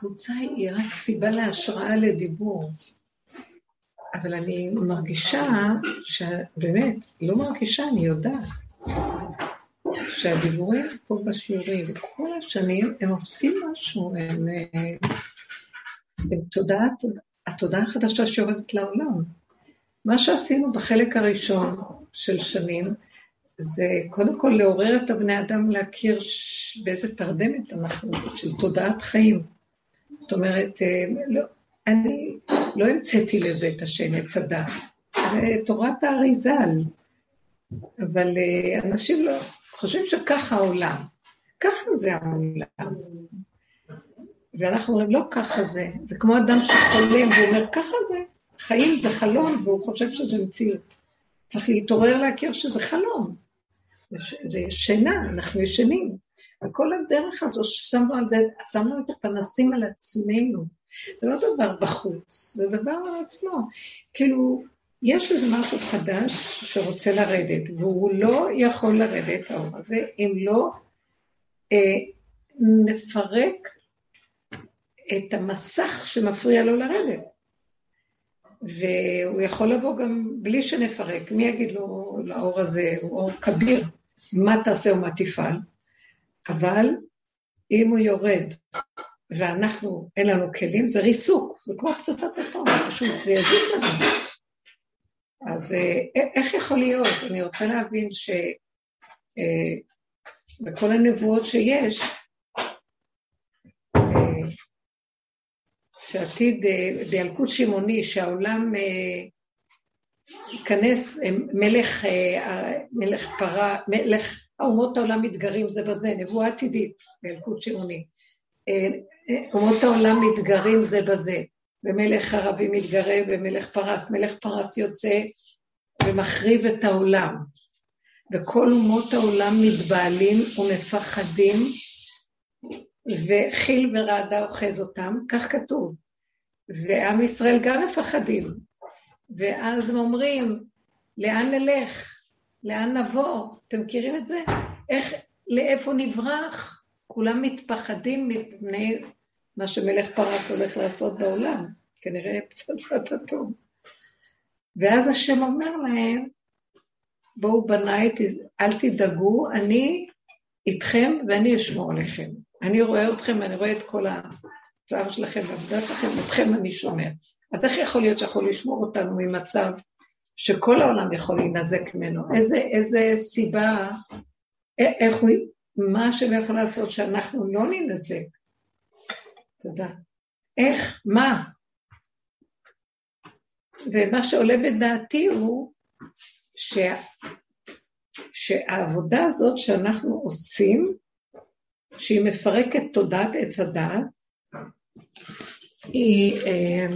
הקבוצה היא רק סיבה להשראה לדיבור. אבל אני מרגישה שבאמת, לא מרגישה, אני יודעת, שהדיבורים פה בשיעורים, כל השנים, הם עושים משהו, הם, הם תודעת, התודעה החדשה שיורדת לעולם. מה שעשינו בחלק הראשון של שנים, זה קודם כל לעורר את הבני אדם להכיר באיזה תרדמת אנחנו, של תודעת חיים. זאת אומרת, אה, לא, אני לא המצאתי לזה את השם עץ הדעת, זה תורת האריזל. אבל אה, אנשים לא, חושבים שככה העולם. ככה זה העולם. ואנחנו אומרים, לא ככה זה. זה כמו אדם שחולם ואומר, ככה זה. חיים זה חלום, והוא חושב שזה מציאות. צריך להתעורר להכיר שזה חלום. זה שינה, אנחנו ישנים. וכל הדרך הזו ששמנו על זה, שמנו את הפנסים על עצמנו. זה לא דבר בחוץ, זה דבר על עצמו. כאילו, יש איזה משהו חדש שרוצה לרדת, והוא לא יכול לרדת, האור הזה, אם לא אה, נפרק את המסך שמפריע לו לרדת. והוא יכול לבוא גם בלי שנפרק. מי יגיד לו, לאור הזה, הוא אור כביר, מה תעשה ומה תפעל? אבל אם הוא יורד ואנחנו, אין לנו כלים, זה ריסוק, זה כמו פצצת אטום, פשוט, זה יזיק לנו. אז אה, איך יכול להיות? אני רוצה להבין שבכל אה, הנבואות שיש, אה, שעתיד, בילקוט שמעוני, שהעולם ייכנס, מלך, מלך פרה, מלך, אומות העולם מתגרים זה בזה, נבואה עתידית בילקוט שמעוני. אומות העולם מתגרים זה בזה. ומלך ערבי מתגרה ומלך פרס, מלך פרס יוצא ומחריב את העולם. וכל אומות העולם מתבהלים ומפחדים, וחיל ורעדה אוחז אותם, כך כתוב. ועם ישראל גם מפחדים. ואז הם אומרים, לאן נלך? לאן נבוא? אתם מכירים את זה? איך, לאיפה נברח? כולם מתפחדים מפני מה שמלך פרס הולך לעשות בעולם, כנראה פצצת אטום. ואז השם אומר להם, בואו בניי, אל תדאגו, אני איתכם ואני אשמור עליכם. אני רואה אתכם ואני רואה את כל הצער שלכם והעבודה שלכם, אתכם אני שומר. אז איך יכול להיות שיכול לשמור אותנו ממצב שכל העולם יכול להינזק ממנו? איזה, איזה סיבה, איך הוא, מה השם יכול לעשות שאנחנו לא נינזק? תודה. איך? מה? ומה שעולה בדעתי הוא שה... שהעבודה הזאת שאנחנו עושים, שהיא מפרקת תודעת עץ הדעת, היא, אה,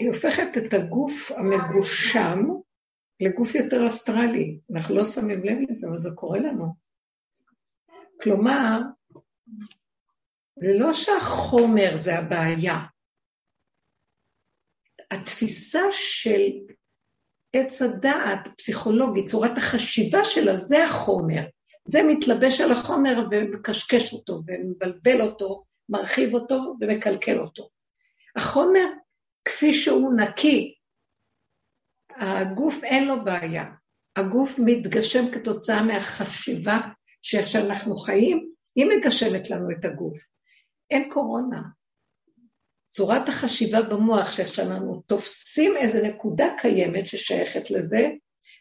היא הופכת את הגוף המגושם לגוף יותר אסטרלי. אנחנו לא שמים לב לזה, אבל זה קורה לנו. כלומר, זה לא שהחומר זה הבעיה. התפיסה של עץ הדעת, פסיכולוגית, צורת החשיבה שלה, זה החומר. זה מתלבש על החומר ומקשקש אותו, ומבלבל אותו, מרחיב אותו ומקלקל אותו. החומר, כפי שהוא נקי, הגוף אין לו בעיה. הגוף מתגשם כתוצאה מהחשיבה שאיך שאנחנו חיים, היא מגשמת לנו את הגוף. אין קורונה. צורת החשיבה במוח, שאיך שאנחנו תופסים איזו נקודה קיימת ששייכת לזה,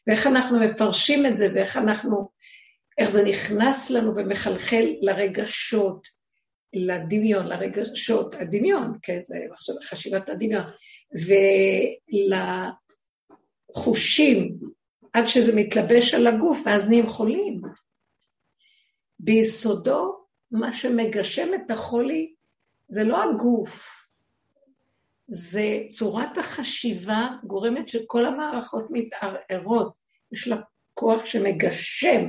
ואיך אנחנו מפרשים את זה, ואיך אנחנו, איך זה נכנס לנו ומחלחל לרגשות, לדמיון, לרגשות, הדמיון, כן, זה עכשיו חשיבת הדמיון, ולחושים, עד שזה מתלבש על הגוף, ואז נהיים חולים. ביסודו, מה שמגשם את החולי זה לא הגוף, זה צורת החשיבה גורמת שכל המערכות מתערערות, יש לה כוח שמגשם,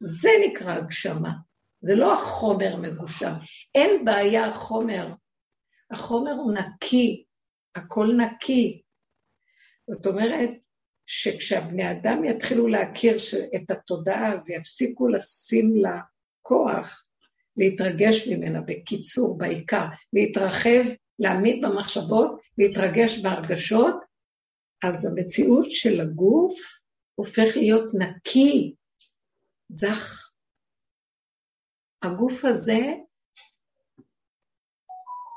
זה נקרא הגשמה, זה לא החומר מגושם, אין בעיה החומר, החומר הוא נקי, הכל נקי. זאת אומרת, שכשהבני אדם יתחילו להכיר את התודעה ויפסיקו לשים לה כוח להתרגש ממנה, בקיצור, בעיקר, להתרחב, להעמיד במחשבות, להתרגש בהרגשות, אז המציאות של הגוף הופך להיות נקי, זך. הגוף הזה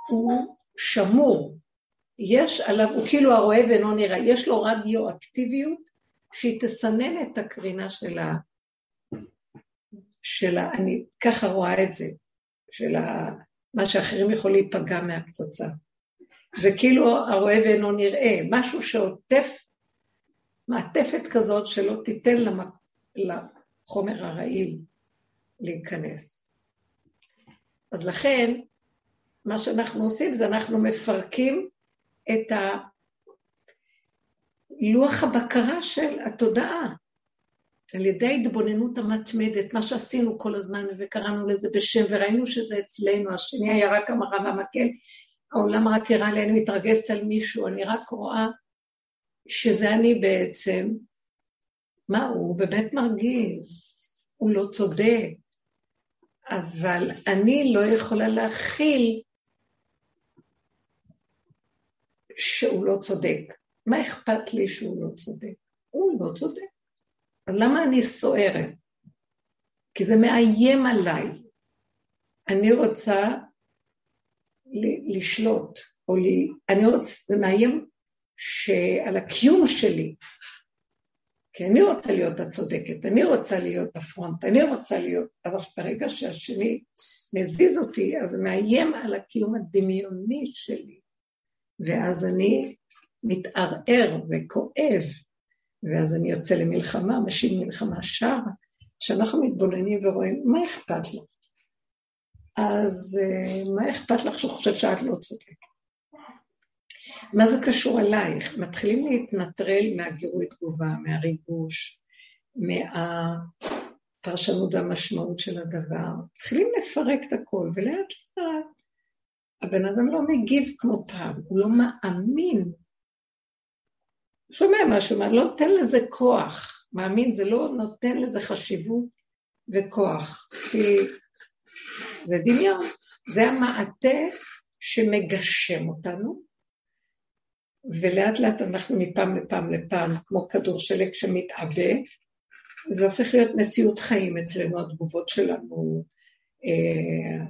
הוא שמור, יש עליו, הוא כאילו הרואה ואינו נראה, יש לו רדיואקטיביות שהיא תסנן את הקרינה של ה... של ה... אני ככה רואה את זה, של ה... מה שאחרים יכולים להיפגע מהפצצה. זה כאילו הרואה ואינו נראה, משהו שעוטף, מעטפת כזאת שלא תיתן למק... לחומר הרעיל להיכנס. אז לכן, מה שאנחנו עושים זה אנחנו מפרקים את לוח הבקרה של התודעה, על ידי ההתבוננות המתמדת, מה שעשינו כל הזמן וקראנו לזה בשם וראינו שזה אצלנו, השני היה רק המראה והמקל, העולם רק הראה לי, אני מתרגזת על מישהו, אני רק רואה שזה אני בעצם. מה, הוא באמת מרגיז, הוא לא צודק, אבל אני לא יכולה להכיל שהוא לא צודק. מה אכפת לי שהוא לא צודק? הוא לא צודק. אז למה אני סוערת? כי זה מאיים עליי. אני רוצה לשלוט, או לי, אני רוצה, זה מאיים שעל הקיום שלי, כי אני רוצה להיות הצודקת, אני רוצה להיות בפרונט, אני רוצה להיות, אז ברגע שהשני מזיז אותי, אז מאיים על הקיום הדמיוני שלי, ואז אני מתערער וכואב, ואז אני יוצא למלחמה, משיב מלחמה שם, כשאנחנו מתבוננים ורואים, מה אכפת לך? אז אה, מה אכפת לך שהוא חושב שאת לא צודקת? מה זה קשור אלייך? מתחילים להתנטרל מהגירוי תגובה, מהריגוש, מהפרשנות והמשמעות של הדבר. מתחילים לפרק את הכל, ולאט לאט הבן אדם לא מגיב כמו פעם, הוא לא מאמין. שומע משהו, מה, לא נותן לזה כוח. מאמין, זה לא נותן לזה חשיבות וכוח, כי זה דמיון. זה המעטה שמגשם אותנו, ולאט לאט אנחנו מפעם לפעם לפעם, כמו כדור שלג שמתעבה, זה הופך להיות מציאות חיים אצלנו, התגובות שלנו. אה,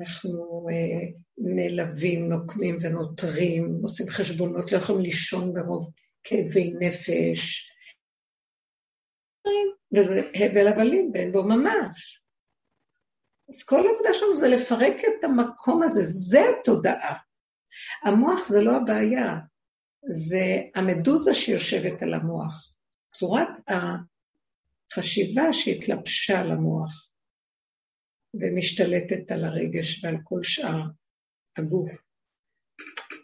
אנחנו אה, נעלבים, נוקמים ונותרים, עושים חשבונות, לא יכולים לישון ברוב כאבי נפש. וזה הבל הבלים ואין בו ממש. אז כל העבודה שלנו זה לפרק את המקום הזה, זה התודעה. המוח זה לא הבעיה, זה המדוזה שיושבת על המוח. צורת החשיבה שהתלבשה על המוח ומשתלטת על הרגש ועל כל שאר הגוף.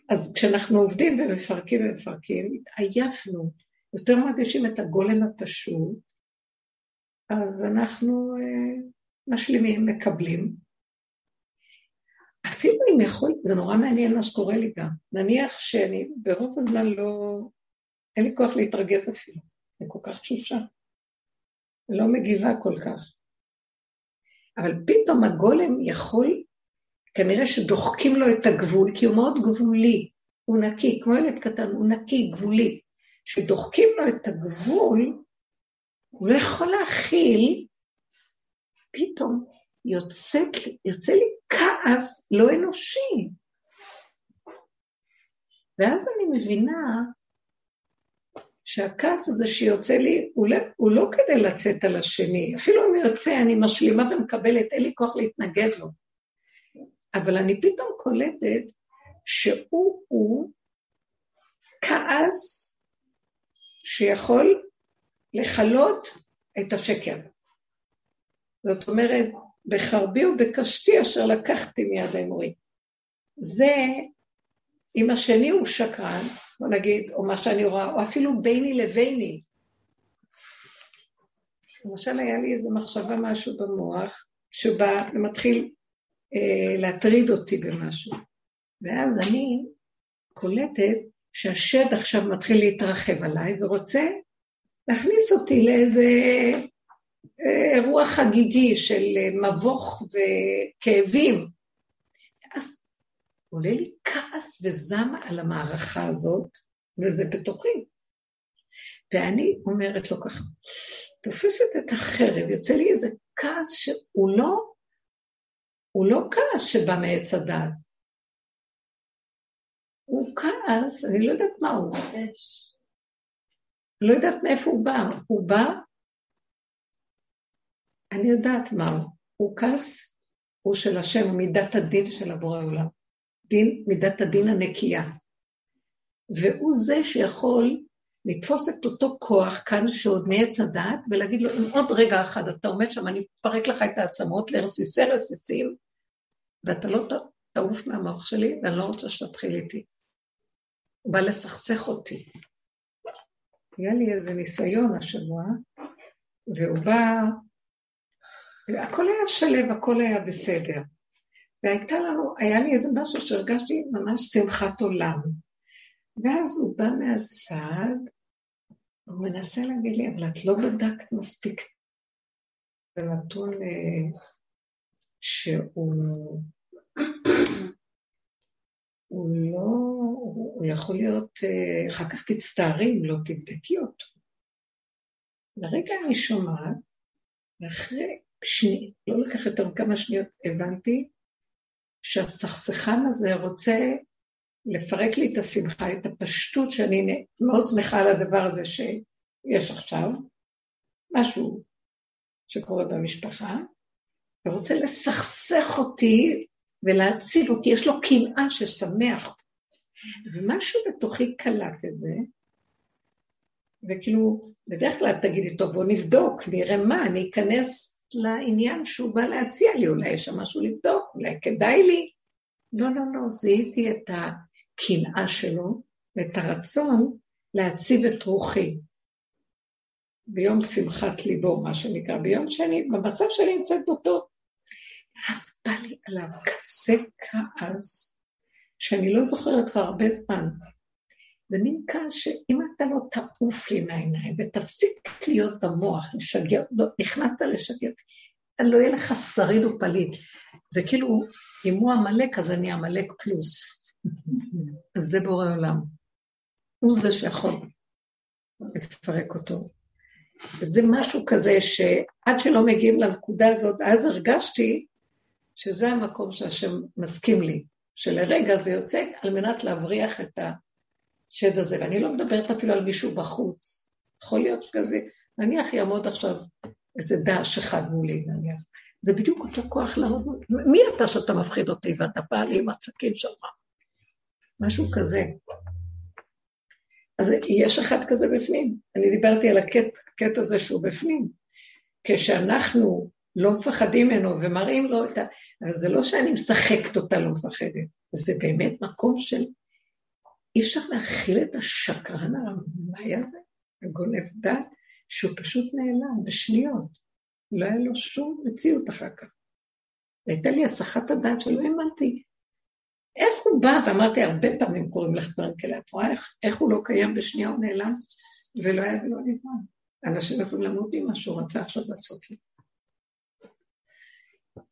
אז כשאנחנו עובדים ומפרקים ומפרקים, עייפנו, יותר מרגישים את הגולם הפשוט, אז אנחנו אה, משלימים, מקבלים. אפילו אם יכול, זה נורא מעניין מה שקורה לי גם. נניח שאני ברוב הזמן לא, אין לי כוח להתרגז אפילו, אני כל כך תשושה. לא מגיבה כל כך. אבל פתאום הגולם יכול, כנראה שדוחקים לו את הגבול, כי הוא מאוד גבולי, הוא נקי, כמו ילד קטן, הוא נקי, גבולי. כשדוחקים לו את הגבול, הוא לא יכול להכיל פתאום יוצאת, יוצא לי כעס לא אנושי. ואז אני מבינה שהכעס הזה שיוצא לי, הוא לא, הוא לא כדי לצאת על השני. אפילו אם יוצא, אני משלימה ומקבלת, אין לי כוח להתנגד לו. אבל אני פתאום קולטת שהוא הוא כעס שיכול לכלות את השקר. זאת אומרת, בחרבי ובקשתי אשר לקחתי מיד האמורי. זה, אם השני הוא שקרן, בוא נגיד, או מה שאני רואה, או אפילו ביני לביני. למשל, היה לי איזו מחשבה, משהו במוח, שבא ומתחיל אה, להטריד אותי במשהו. ואז אני קולטת שהשד עכשיו מתחיל להתרחב עליי ורוצה להכניס אותי לאיזה אירוע חגיגי של מבוך וכאבים. אז עולה לי כעס וזעם על המערכה הזאת, וזה בתוכי. ואני אומרת לו ככה, תופסת את החרב, יוצא לי איזה כעס שהוא לא, הוא לא כעס שבא מעץ הדעת. הוא כעס, אני לא יודעת מה הוא. לא יודעת מאיפה הוא בא. הוא בא, אני יודעת מה הוא. כעס, הוא של השם, מידת הדין של הבורא העולם. דין, מידת הדין הנקייה. והוא זה שיכול לתפוס את אותו כוח כאן שעוד מעץ הדעת, ולהגיד לו, אם עוד רגע אחד אתה עומד שם, אני אפרק לך את העצמות לרסיסי רסיסים, ואתה לא תעוף מהמוח שלי, ואני לא רוצה שתתחיל איתי. הוא בא לסכסך אותי. היה לי איזה ניסיון השבוע, והוא בא, הכל היה שלב, הכל היה בסדר. והייתה לנו, היה לי איזה משהו שהרגשתי ממש שמחת עולם. ואז הוא בא מהצד, הוא מנסה להגיד לי, אבל את לא בדקת מספיק. זה נתון אה, שהוא הוא לא, הוא יכול להיות, אה, אחר כך תצטערי אם לא תבדקי אותו. לרגע אני שומעת, ואחרי שני, לא לקח יותר מכמה שניות, הבנתי שהסכסכן הזה רוצה לפרק לי את השמחה, את הפשטות שאני מאוד שמחה על הדבר הזה שיש עכשיו, משהו שקורה במשפחה, ורוצה לסכסך אותי ולהציב אותי, יש לו קנאה ששמח. ומשהו בתוכי קלט את זה, וכאילו, בדרך כלל תגידי, טוב, בוא נבדוק, נראה מה, אני אכנס לעניין שהוא בא להציע לי, אולי יש שם משהו לבדוק, אולי כדאי לי. לא, לא, לא, זיהיתי את הקנאה שלו ואת הרצון להציב את רוחי. ביום שמחת ליבו, מה שנקרא, ביום שאני, במצב שאני נמצאת באותו אז בא לי עליו כזה כעס, שאני לא זוכרת כבר הרבה זמן. זה מין כעס שאם אתה לא תעוף לי מהעיניים ותפסיק להיות במוח, לשגר, לא, נכנסת לשגר, לא יהיה לך שריד ופליט. זה כאילו, אם הוא עמלק, אז אני עמלק פלוס. אז זה בורא עולם. הוא זה שיכול לפרק אותו. וזה משהו כזה שעד שלא מגיעים לנקודה הזאת, אז הרגשתי שזה המקום שהשם מסכים לי, שלרגע זה יוצא על מנת להבריח את השד הזה. ואני לא מדברת אפילו על מישהו בחוץ. יכול להיות כזה, נניח יעמוד עכשיו איזה דש אחד מולי, נניח. זה בדיוק אותו כוח לעמוד, מי אתה שאתה מפחיד אותי ואתה בא לי עם הצקים שלך? משהו כזה. אז יש אחד כזה בפנים. אני דיברתי על הקטע הזה שהוא בפנים. כשאנחנו לא מפחדים ממנו ומראים לו את ה... אבל זה לא שאני משחקת אותה לא מפחדת, זה באמת מקום של... אי אפשר להכיל את השקרן הרמאי הזה, הגונב דת, שהוא פשוט נעלם בשניות. לא היה לו שום מציאות אחר כך. והייתה לי הסחת הדעת שלא האמנתי. איך הוא בא, ואמרתי, הרבה פעמים קוראים לך דברים כאלה, את רואה איך, איך הוא לא קיים בשנייה, הוא נעלם, ולא היה ולא נברא. אנשים יכולים למות ממה שהוא רצה עכשיו לעשות לי.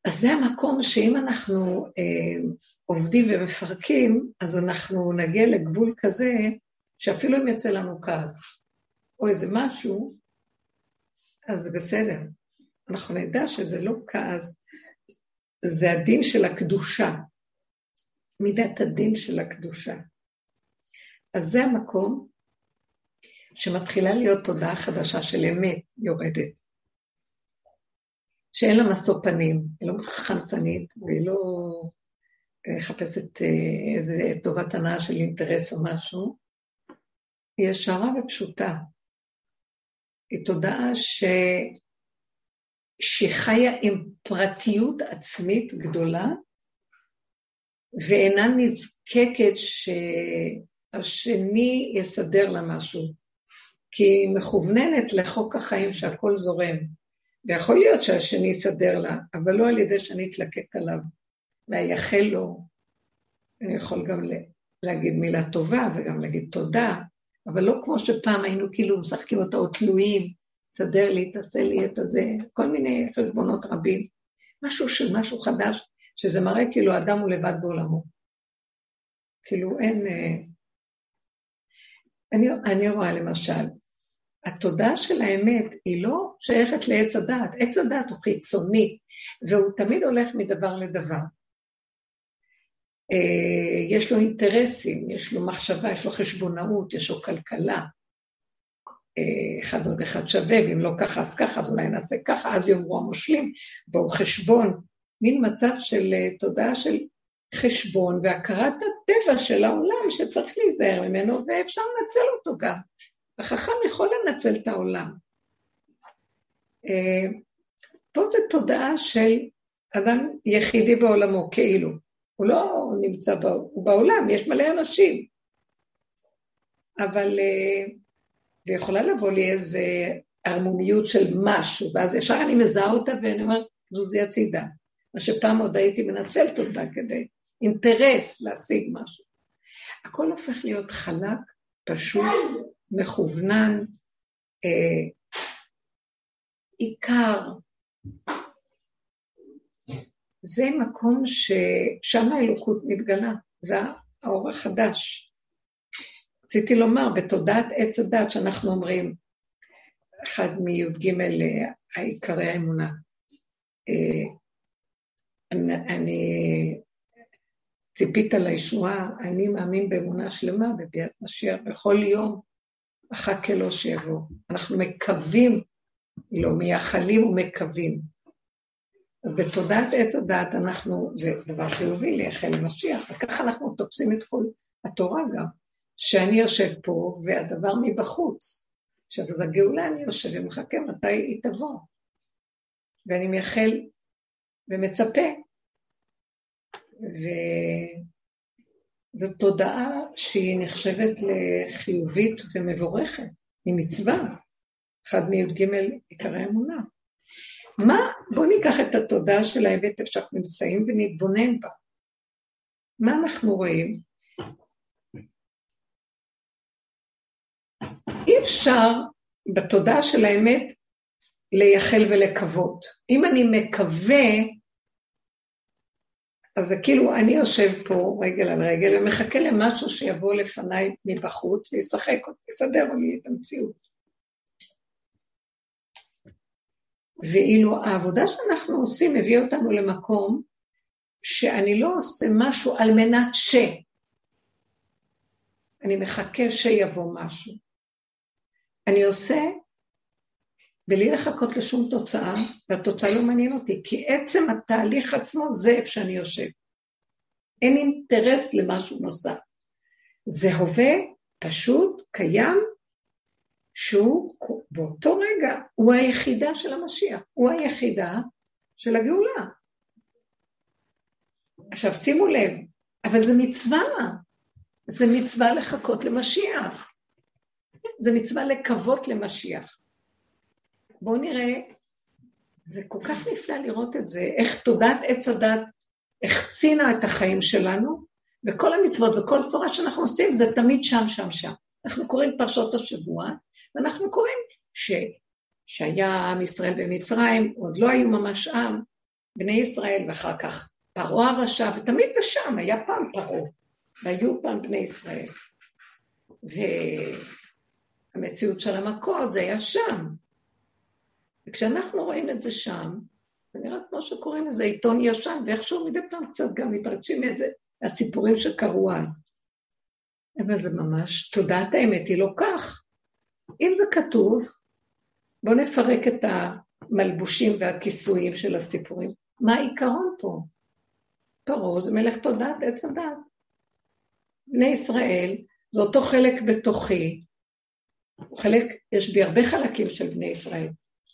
אז זה המקום שאם אנחנו אה, עובדים ומפרקים, אז אנחנו נגיע לגבול כזה, שאפילו אם יצא לנו כעס, או איזה משהו, אז בסדר. אנחנו נדע שזה לא כעס, זה הדין של הקדושה, מידת הדין של הקדושה. אז זה המקום שמתחילה להיות תודעה חדשה של אמת יורדת. שאין לה משוא פנים, היא לא חנפנית, והיא לא מחפשת אה, איזה טובת הנאה של אינטרס או משהו, היא ישרה ופשוטה. היא תודעה ש... שהיא חיה עם פרטיות עצמית גדולה, ואינה נזקקת שהשני יסדר לה משהו, כי היא מכווננת לחוק החיים שהכל זורם. ויכול להיות שהשני יסדר לה, אבל לא על ידי שאני אתלקק עליו ואייחל לו. אני יכול גם להגיד מילה טובה וגם להגיד תודה, אבל לא כמו שפעם היינו כאילו משחקים אותה או תלויים, תסדר לי, תעשה לי את הזה, כל מיני חשבונות רבים. משהו של משהו חדש, שזה מראה כאילו האדם הוא לבד בעולמו. כאילו אין... אה, אני, אני רואה למשל, התודעה של האמת היא לא שייכת לעץ הדעת, עץ הדעת הוא חיצוני, והוא תמיד הולך מדבר לדבר. אה, יש לו אינטרסים, יש לו מחשבה, יש לו חשבונאות, יש לו כלכלה. אה, אחד ועוד אחד שווה, ואם לא ככה אז ככה, אז אולי נעשה ככה, אז יאמרו המושלים, בואו חשבון. מין מצב של אה, תודעה של חשבון והכרת הטבע של העולם שצריך להיזהר ממנו, ואפשר לנצל אותו גם. החכם יכול לנצל את העולם. פה זו תודעה של אדם יחידי בעולמו, כאילו. הוא לא נמצא, הוא בעולם, יש מלא אנשים. אבל, אה, ויכולה לבוא לי איזו ערמומיות של משהו, ואז ישר אני מזהה אותה ואני אומרת, זוזי הצידה. מה שפעם עוד הייתי מנצלת אותה כדי אינטרס להשיג משהו. הכל הופך להיות חלק, פשוט, מכוונן, אה, עיקר, זה מקום ששם האלוקות מתגלה, זה האור החדש. רציתי לומר, בתודעת עץ הדת שאנחנו אומרים, אחד מי"ג העיקרי האמונה, אה, אני, אני ציפית לישועה, אני מאמין באמונה שלמה בביאת משיח, בכל יום אחכה לו שיבוא. אנחנו מקווים, לא מייחלים ומקווים. אז בתודעת עץ הדת אנחנו, זה דבר חיובי לייחל למשיח, וככה אנחנו תופסים את כל התורה גם, שאני יושב פה והדבר מבחוץ. עכשיו, אז הגאולה אני יושב ומחכה מתי היא תבוא. ואני מייחל ומצפה. וזו תודעה שהיא נחשבת לחיובית ומבורכת, היא מצווה, אחד מי"ג עיקרי אמונה. מה, בואו ניקח את התודעה של האמת איפה שאנחנו נמצאים ונתבונן בה. מה אנחנו רואים? אי אפשר בתודעה של האמת לייחל ולקוות. אם אני מקווה, אז זה כאילו אני יושב פה רגל על רגל ומחכה למשהו שיבוא לפניי מבחוץ וישחק אותי, יסדר לי את המציאות. ואילו העבודה שאנחנו עושים הביאה אותנו למקום שאני לא עושה משהו על מנת ש... אני מחכה שיבוא משהו. אני עושה בלי לחכות לשום תוצאה, והתוצאה לא מעניין אותי, כי עצם התהליך עצמו זה איפה שאני יושב. אין אינטרס למשהו נוסף. זה הווה פשוט, קיים, שהוא באותו רגע, הוא היחידה של המשיח, הוא היחידה של הגאולה. עכשיו שימו לב, אבל זה מצווה, זה מצווה לחכות למשיח, זה מצווה לקוות למשיח. בואו נראה, זה כל כך נפלא לראות את זה, איך תודעת עץ הדת החצינה את החיים שלנו, וכל המצוות וכל צורה שאנחנו עושים זה תמיד שם, שם, שם. אנחנו קוראים פרשות השבוע, ואנחנו קוראים ש, שהיה עם ישראל במצרים, עוד לא היו ממש עם, בני ישראל, ואחר כך פרעה הרשע, ותמיד זה שם, היה פעם פרעה, והיו פעם בני ישראל. והמציאות של המכות זה היה שם. וכשאנחנו רואים את זה שם, זה נראה כמו שקוראים לזה עיתון ישן, ואיכשהו מדי פעם קצת גם מתרגשים מזה, הסיפורים שקרו אז. אבל זה ממש, תודעת האמת היא לא כך. אם זה כתוב, בואו נפרק את המלבושים והכיסויים של הסיפורים. מה העיקרון פה? פרעה זה מלך תודעת עץ הדת. בני ישראל, זה אותו חלק בתוכי, חלק, יש בי הרבה חלקים של בני ישראל.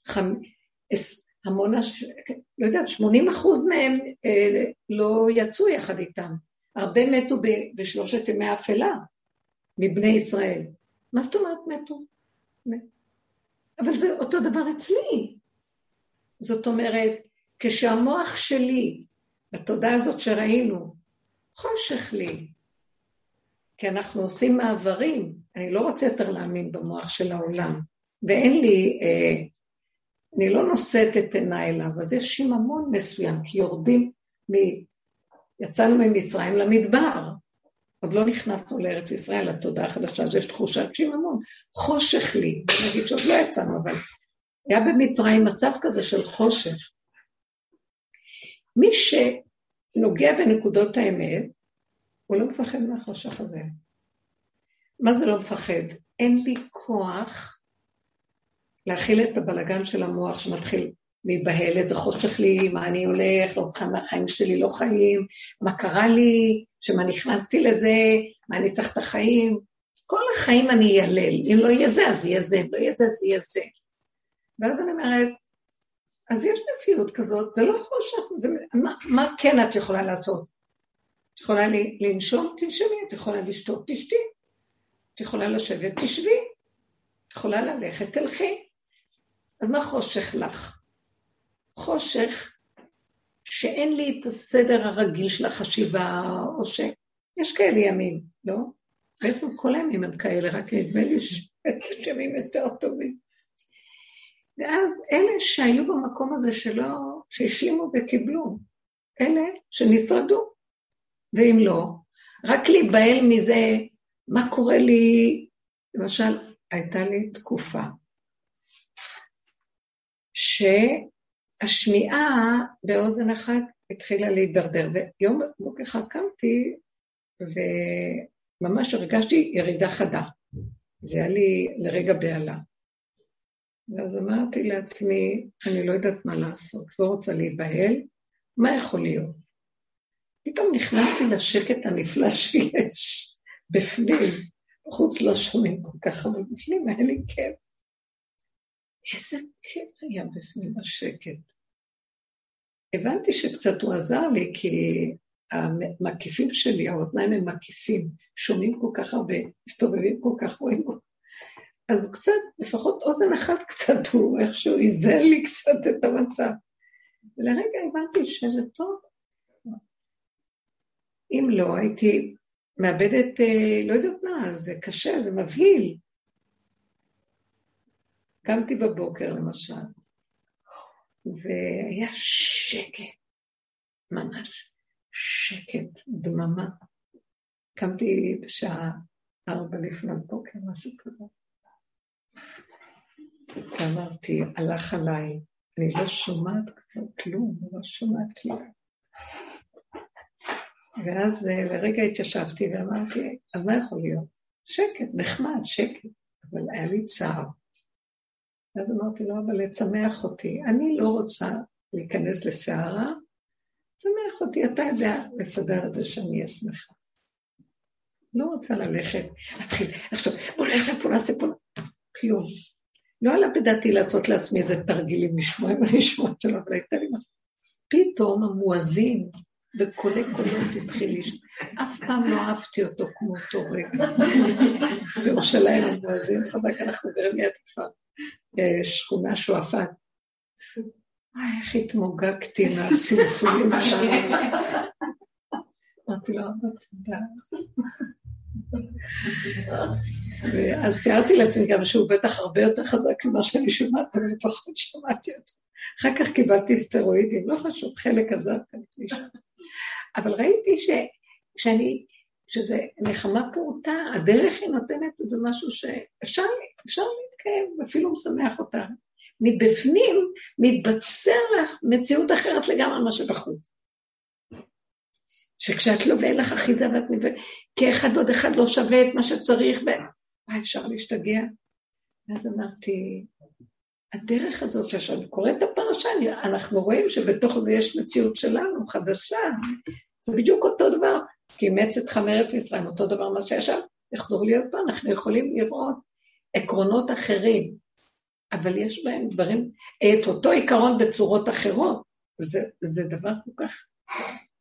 חמ... המון, הש... לא יודעת, 80 אחוז מהם אה, לא יצאו יחד איתם. הרבה מתו ב... בשלושת ימי האפלה מבני ישראל. מה זאת אומרת מתו? אבל זה אותו דבר אצלי. זאת אומרת, כשהמוח שלי, בתודעה הזאת שראינו, חושך לי, כי אנחנו עושים מעברים, אני לא רוצה יותר להאמין במוח של העולם, ואין לי אה, אני לא נושאת את עיניי אליו, אז יש שיממון מסוים, כי יורדים מ... יצאנו ממצרים למדבר. עוד לא נכנסנו לארץ ישראל, לתודעה החדשה, אז יש תחושת שיממון. חושך לי, נגיד שעוד לא יצאנו, אבל היה במצרים מצב כזה של חושך. מי שנוגע בנקודות האמת, הוא לא מפחד מהחושך הזה. מה זה לא מפחד? אין לי כוח להכיל את הבלגן של המוח שמתחיל להיבהל, איזה חושך לי, מה אני הולך, לא כמה החיים שלי לא חיים, מה קרה לי, שמה נכנסתי לזה, מה אני צריך את החיים. כל החיים אני איילל, אם לא יהיה זה, אז יהיה זה, אם לא יהיה זה, אז יהיה זה. ואז אני אומרת, אז יש מציאות כזאת, זה לא חושך, זה, מה, מה כן את יכולה לעשות? את יכולה לנשום, תנשמי, את יכולה לשתות, תשתי. את יכולה לשבת, תשבי. את יכולה ללכת, תלכי. אז מה חושך לך? חושך שאין לי את הסדר הרגיל של החשיבה, או ש... יש כאלה ימים, לא? בעצם כל הימים הם כאלה, רק נדמה לי שיש ימים יותר טובים. ואז אלה שהיו במקום הזה שלא, שהשלימו וקיבלו, אלה שנשרדו, ואם לא, רק להיבהל מזה, מה קורה לי, למשל, הייתה לי תקופה שהשמיעה באוזן אחת התחילה להידרדר, ויום בוקר אחד קמתי וממש הרגשתי ירידה חדה. זה היה לי לרגע בהלה. ואז אמרתי לעצמי, אני לא יודעת מה לעשות, לא רוצה להיבהל, מה יכול להיות? פתאום נכנסתי לשקט הנפלא שיש בפנים, בחוץ לא שומעים כל כך, אבל בפנים היה לי כיף. איזה כיף היה בפנים השקט. הבנתי שקצת הוא עזר לי, כי המקיפים שלי, האוזניים הם מקיפים, שומעים כל כך הרבה, מסתובבים כל כך, רואים אז הוא קצת, לפחות אוזן אחת קצת, הוא איכשהו איזן לי קצת את המצב. ולרגע הבנתי שזה טוב. אם לא, הייתי מאבדת, אה, לא יודעת מה, זה קשה, זה מבהיל. קמתי בבוקר למשל, והיה שקט, ממש שקט, דממה. קמתי בשעה ארבע לפנות בוקר, משהו כזה. ואמרתי, הלך עליי, אני לא שומעת כבר כלום, לא שומעת כלום. ואז אה, לרגע התיישבתי ואמרתי, אז מה יכול להיות? שקט, נחמד, שקט, אבל היה לי צער. ואז אמרתי לו, אבל לצמח אותי. אני לא רוצה להיכנס לסערה, צמח אותי, אתה יודע לסדר את זה שאני אהיה שמחה. לא רוצה ללכת, להתחיל, עכשיו, בוא נלך לפה, נעשה פה, כלום. לא עלה בדעתי לעשות לעצמי איזה תרגילים לשמוע עם הנשמעות שלו, אבל הייתה לי משהו. פתאום המואזין וקולי קולות התחיל לשמוע. אף פעם לא אהבתי אותו כמו אותו רגע. בירושלים המואזין חזק, אנחנו כפר, אה, שכונה שועפאט. וואי, איך התמוגגתי מהסלסולים שם. אמרתי לו, אבא, תודה. ואז תיארתי לעצמי גם שהוא בטח הרבה יותר חזק ממה שאני שומעת, אבל לפחות שמעתי אותו. אחר כך קיבלתי סטרואידים, לא חשוב, חלק עזב, חלק נשאר. אבל ראיתי ש, שאני, שזה נחמה פעוטה, הדרך היא נותנת איזה משהו שאפשר אפשר להתקיים, אפילו משמח אותה. מבפנים מתבצר לך מציאות אחרת לגמרי ממה שבחוץ. שכשאת לא ואין לך אחיזה ואת נבאת, כי אחד עוד אחד לא שווה את מה שצריך, ומה אפשר להשתגע? ואז אמרתי, הדרך הזאת, כשאני קוראת את הפרשה, אנחנו רואים שבתוך זה יש מציאות שלנו, חדשה. זה בדיוק אותו דבר, כי אימץ את חמרת מצרים, אותו דבר מה שישב, יחזור להיות פה, אנחנו יכולים לראות עקרונות אחרים, אבל יש בהם דברים, את אותו עיקרון בצורות אחרות, וזה דבר כל כך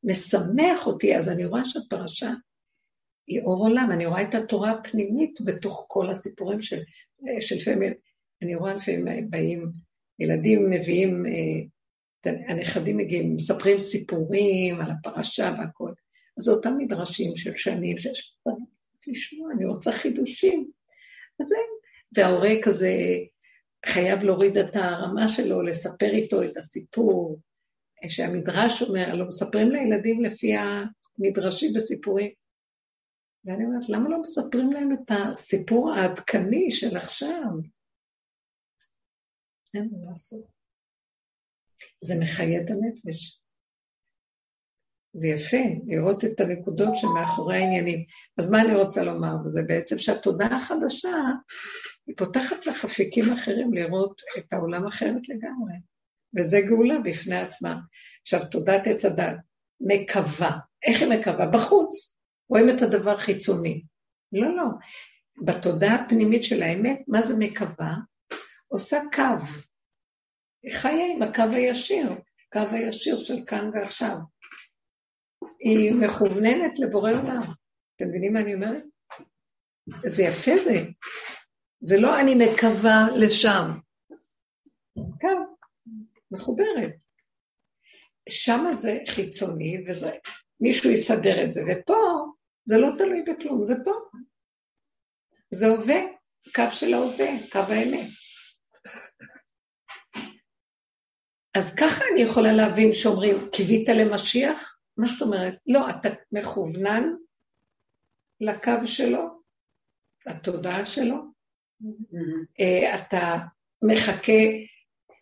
משמח אותי, אז אני רואה שהפרשה היא אור עולם, אני רואה את התורה הפנימית בתוך כל הסיפורים של, שלפעמים, אני רואה לפעמים באים, ילדים מביאים, אה, הנכדים מגיעים, מספרים סיפורים על הפרשה והכל. זה אותם מדרשים של שנים, שיש לשמוע, אני רוצה חידושים. אז זה, וההורה כזה, חייב להוריד את הרמה שלו, לספר איתו את הסיפור, שהמדרש אומר, לא מספרים לילדים לפי המדרשים וסיפורים. ואני אומרת, למה לא מספרים להם את הסיפור העדכני של עכשיו? אין מה לעשות. זה מחיה את הנפש. זה יפה, לראות את הנקודות שמאחורי העניינים. אז מה אני רוצה לומר בזה? בעצם שהתודעה החדשה, היא פותחת לך אפיקים אחרים לראות את העולם אחרת לגמרי. וזה גאולה בפני עצמה. עכשיו, תודעת עץ הדת, מקווה. איך היא מקווה? בחוץ. רואים את הדבר חיצוני. לא, לא. בתודעה הפנימית של האמת, מה זה מקווה? עושה קו. היא חיה עם הקו הישיר, קו הישיר של כאן ועכשיו. היא מכווננת לבורא עולם. אתם מבינים מה אני אומרת? זה יפה זה. זה לא אני מקווה לשם. קו, מחוברת. שם זה חיצוני, וזה, מישהו יסדר את זה, ופה זה לא תלוי בכלום, זה פה. זה הווה, קו של ההווה, קו האמת. אז ככה אני יכולה להבין שאומרים, קיווית למשיח? מה זאת אומרת? לא, אתה מכוונן לקו שלו, לתודעה שלו. Mm-hmm. אתה מחכה,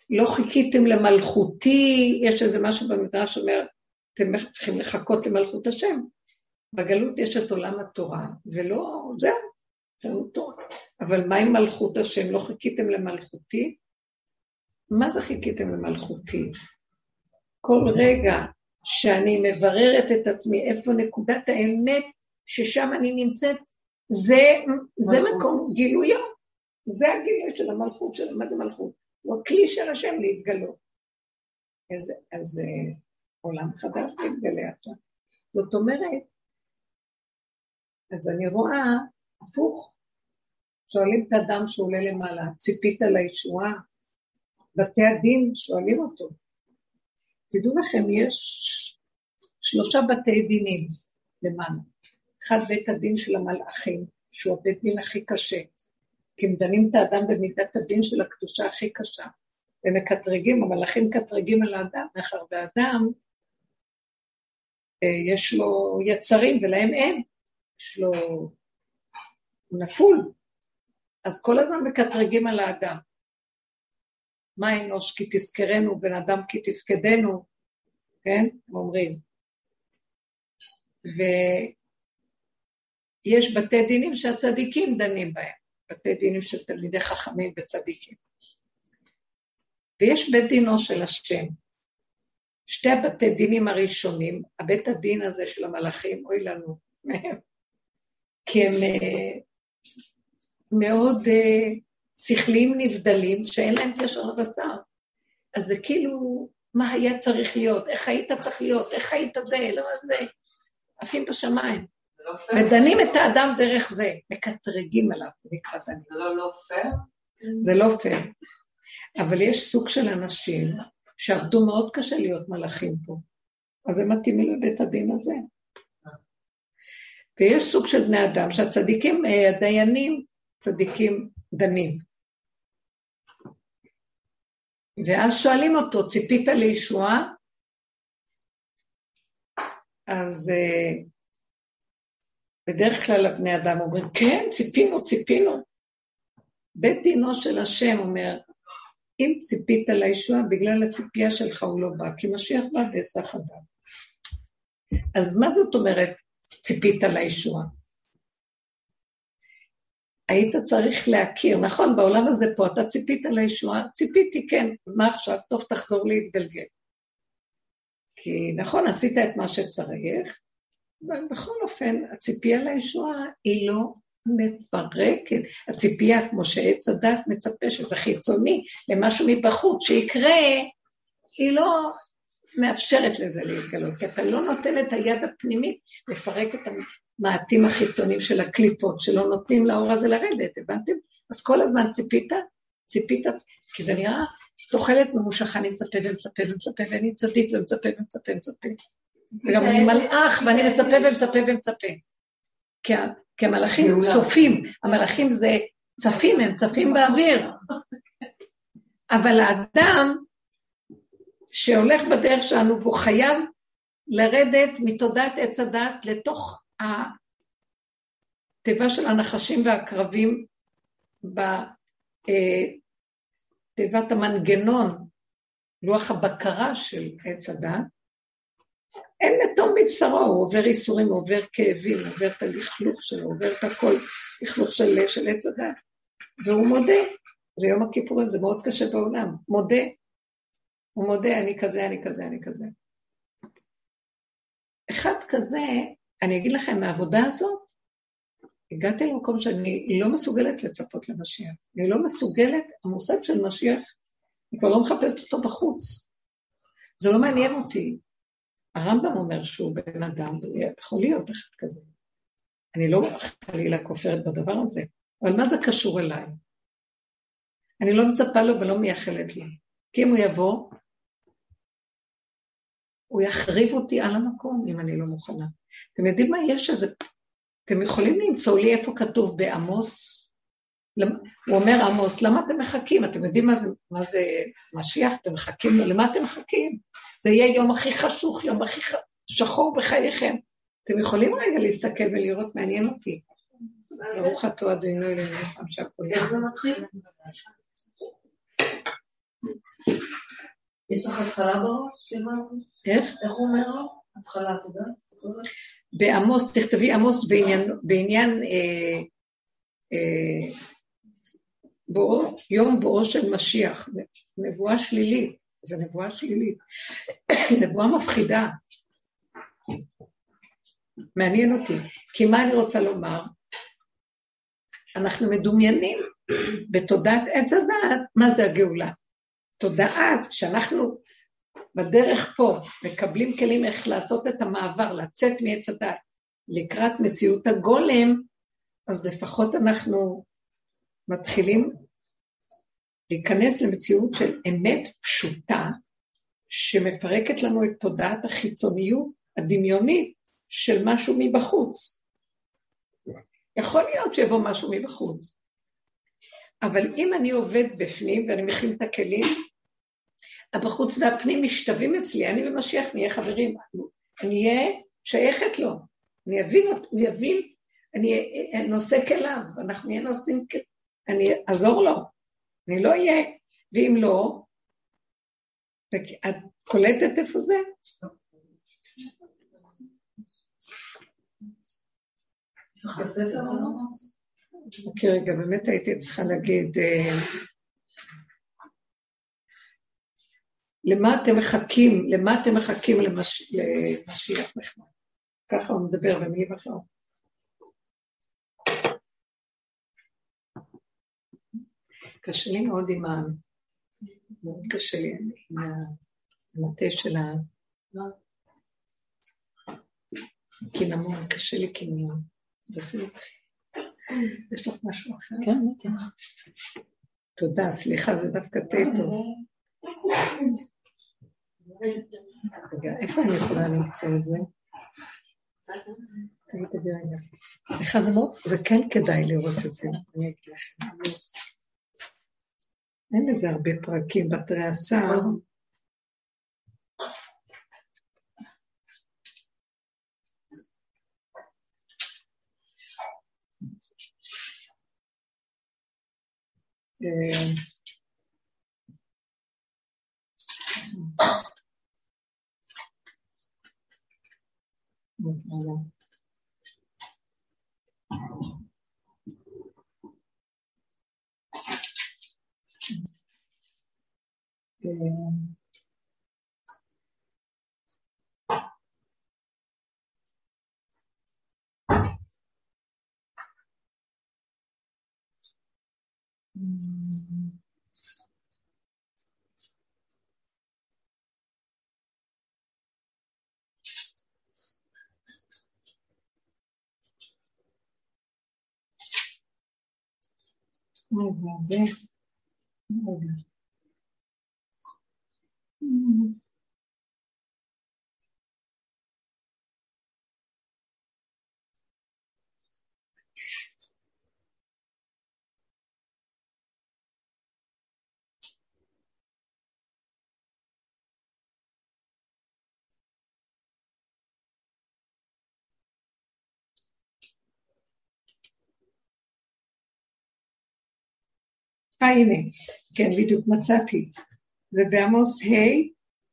לא חיכיתם למלכותי, יש איזה משהו במדרש שאומר, אתם צריכים לחכות למלכות השם. בגלות יש את עולם התורה, ולא, זהו, זהו תורה. אבל מה עם מלכות השם? לא חיכיתם למלכותי? מה זה חיכיתם למלכותי? כל רגע שאני מבררת את עצמי, איפה נקודת האמת ששם אני נמצאת, זה, זה מקום גילויו, זה הגילוי של המלכות שלו, מה זה מלכות? הוא הכלי של השם להתגלות. אז, אז אה, עולם חדש מתגלה עכשיו. זאת אומרת, אז אני רואה, הפוך, שואלים את האדם שעולה למעלה, ציפית לישועה? בתי הדין שואלים אותו. תדעו לכם, יש שלושה בתי דינים למעלה. אחד בית הדין של המלאכים, שהוא הבית דין הכי קשה, כי הם דנים את האדם במידת הדין של הקדושה הכי קשה, ומקטרגים, המלאכים מקטרגים על האדם, מאחר והאדם, אה, יש לו יצרים ולהם אין, יש לו... הוא נפול, אז כל הזמן מקטרגים על האדם. מה אנוש כי תזכרנו, בן אדם כי תפקדנו, כן? אומרים. ויש בתי דינים שהצדיקים דנים בהם, בתי דינים של תלמידי חכמים וצדיקים. ויש בית דינו של השם. שתי הבתי דינים הראשונים, הבית הדין הזה של המלאכים, אוי לנו מהם, כי הם uh, מאוד uh, שכליים נבדלים שאין להם קשר לבשר. אז זה כאילו, מה היה צריך להיות, איך היית צריך להיות, איך היית זה, לא זה, עפים בשמיים. לא ודנים את האדם דרך זה, מקטרגים עליו, נקרא דנים. זה לא לא פייר? זה לא פייר. אבל יש סוג של אנשים שעבדו מאוד קשה להיות מלאכים פה, אז הם מתאימים לבית הדין הזה. ויש סוג של בני אדם שהצדיקים, אה, הדיינים, צדיקים דנים. ואז שואלים אותו, ציפית לישועה? אז uh, בדרך כלל הבני אדם אומרים, כן, ציפינו, ציפינו. בית דינו של השם אומר, אם ציפית לישועה, בגלל הציפייה שלך הוא לא בא, כי משיח בא בהיסח אדם. אז מה זאת אומרת ציפית לישועה? היית צריך להכיר, נכון, בעולם הזה פה אתה ציפית לישועה? ציפיתי, כן, אז מה עכשיו? טוב, תחזור להתגלגל. כי נכון, עשית את מה שצריך, אבל בכל אופן, הציפייה לישועה היא לא מפרקת. הציפייה, כמו שעץ הדת מצפה, שזה חיצוני, למשהו מבחוץ, שיקרה, היא לא מאפשרת לזה להתגלות, כי אתה לא נותן את היד הפנימית לפרק את המעטים החיצוניים של הקליפות, שלא נותנים לאור הזה לרדת, הבנתם? אז כל הזמן ציפית, ציפית, כי זה נראה תוחלת ממושכה, אני מצפה ומצפה ומצפה, ואני צדיק ומצפה ומצפה ומצפה. וגם אני מלאך, ואני מצפה ומצפה ומצפה. כי המלאכים צופים, המלאכים זה צפים, הם צפים באוויר. אבל האדם שהולך בדרך שלנו והוא חייב לרדת מתודעת עץ הדת לתוך התיבה של הנחשים והקרבים בתיבת אה, המנגנון, לוח הבקרה של עץ הדת, אין מתום מבשרו, הוא עובר ייסורים, הוא עובר כאבים, הוא עובר את הלכלוך שלו, הוא עובר את הכל, לכלוך של, של עץ הדת, והוא מודה. זה יום הכיפורים, זה מאוד קשה בעולם. מודה. הוא מודה, אני כזה, אני כזה, אני כזה. אחד כזה, אני אגיד לכם, מהעבודה הזאת, הגעתי למקום שאני לא מסוגלת לצפות למשיח. אני לא מסוגלת, המושג של משיח, אני כבר לא מחפשת אותו בחוץ. זה לא מעניין אותי. הרמב"ם אומר שהוא בן אדם, יכול להיות אחד כזה. אני לא חלילה כופרת בדבר הזה, אבל מה זה קשור אליי? אני לא מצפה לו ולא מייחלת לו. כי אם הוא יבוא, הוא יחריב אותי על המקום אם אני לא מוכנה. אתם יודעים מה? יש איזה... אתם יכולים למצוא לי איפה כתוב בעמוס? הוא אומר עמוס, למה אתם מחכים? אתם יודעים מה זה, מה זה משיח? אתם מחכים לו? למה אתם מחכים? זה יהיה יום הכי חשוך, יום הכי שחור בחייכם. אתם יכולים רגע להסתכל ולראות, מעניין אותי. ברוך אתה אדוני אלוהינו, איך זה מתחיל? יש לך התחלה בראש של מה זה? איך? איך הוא אומר לו? התחלה, אתה יודע? בעמוס, תכתבי עמוס בעניין, בעניין אה, אה, בואו, יום בואו של משיח, נבואה שלילית, זו נבואה שלילית, נבואה מפחידה. מעניין אותי, כי מה אני רוצה לומר? אנחנו מדומיינים בתודעת עץ הדעת, מה זה הגאולה? תודעת שאנחנו בדרך פה מקבלים כלים איך לעשות את המעבר, לצאת מעץ הדת לקראת מציאות הגולם, אז לפחות אנחנו מתחילים להיכנס למציאות של אמת פשוטה, שמפרקת לנו את תודעת החיצוניות הדמיונית של משהו מבחוץ. יכול להיות שיבוא משהו מבחוץ, אבל אם אני עובד בפנים ואני מכין את הכלים, הבחוץ והפנים משתווים אצלי, אני ומשיח נהיה חברים, אני אהיה שייכת לו, אני אבין, אני אבין, אני נושא כליו, אנחנו נהיה נושאים, אני אעזור לו, אני לא אהיה, ואם לא, את קולטת איפה זה? אוקיי, רגע, באמת הייתי צריכה להגיד, אה, למה אתם מחכים, למה אתם מחכים למשיח נחמד? ככה הוא מדבר במילים אחרות. קשה לי מאוד עם ה... מאוד קשה לי עם המטה של ה... קינמון, קשה לי קינמון. יש לך משהו אחר? כן, בטח. תודה, סליחה, זה דווקא תה טוב. רגע, איפה אני יכולה למצוא את זה? סליחה, זה מאוד, זה כן כדאי לראות את זה, אני אגיד לכם. אין לזה הרבה פרקים בתרי עשר. אה, Voilà. רגע, זה... רגע. אה, הנה, כן, בדיוק מצאתי. זה בעמוס ה',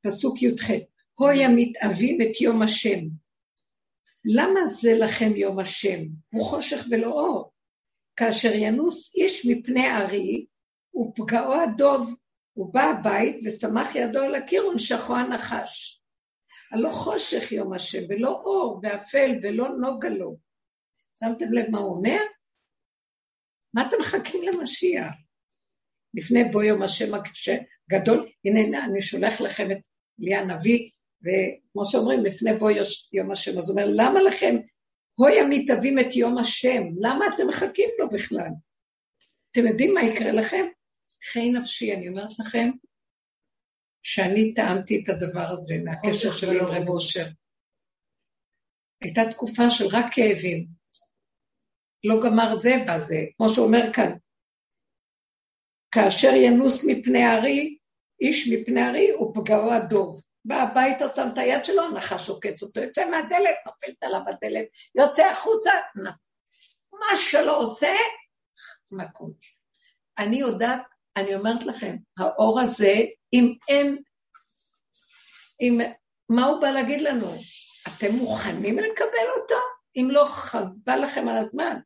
פסוק י"ח. הוי המתאבים את יום השם. למה זה לכם יום השם? הוא חושך ולא אור. כאשר ינוס איש מפני ארי, ופגעו הדוב, הוא בא הבית ושמח ידו על הקיר ונשכו הנחש. הלא חושך יום השם, ולא אור, ואפל, ולא נוגה לו. שמתם לב מה הוא אומר? מה אתם מחכים למשיח? לפני בוא יום השם הגדול, הנה אני שולח לכם את לי הנביא, וכמו שאומרים, לפני בוא יום השם, אז הוא אומר, למה לכם, הוי המתאבים את יום השם, למה אתם מחכים לו בכלל? אתם יודעים מה יקרה לכם? חיי נפשי, אני אומרת לכם, שאני טעמתי את הדבר הזה מהקשר שלי עם רב אושר. הייתה תקופה של רק כאבים. לא גמר את זה בזה, כמו שהוא אומר כאן. כאשר ינוס מפני הארי, איש מפני הארי ופגעו הדוב. בא הביתה, שם את היד שלו, הנחש עוקץ אותו, יוצא מהדלת, נופלת עליו בדלת, יוצא החוצה, מה שלא עושה, מכות. אני יודעת, אני אומרת לכם, האור הזה, אם אין, אם, מה הוא בא להגיד לנו? אתם מוכנים לקבל אותו? אם לא, חבל לכם על הזמן.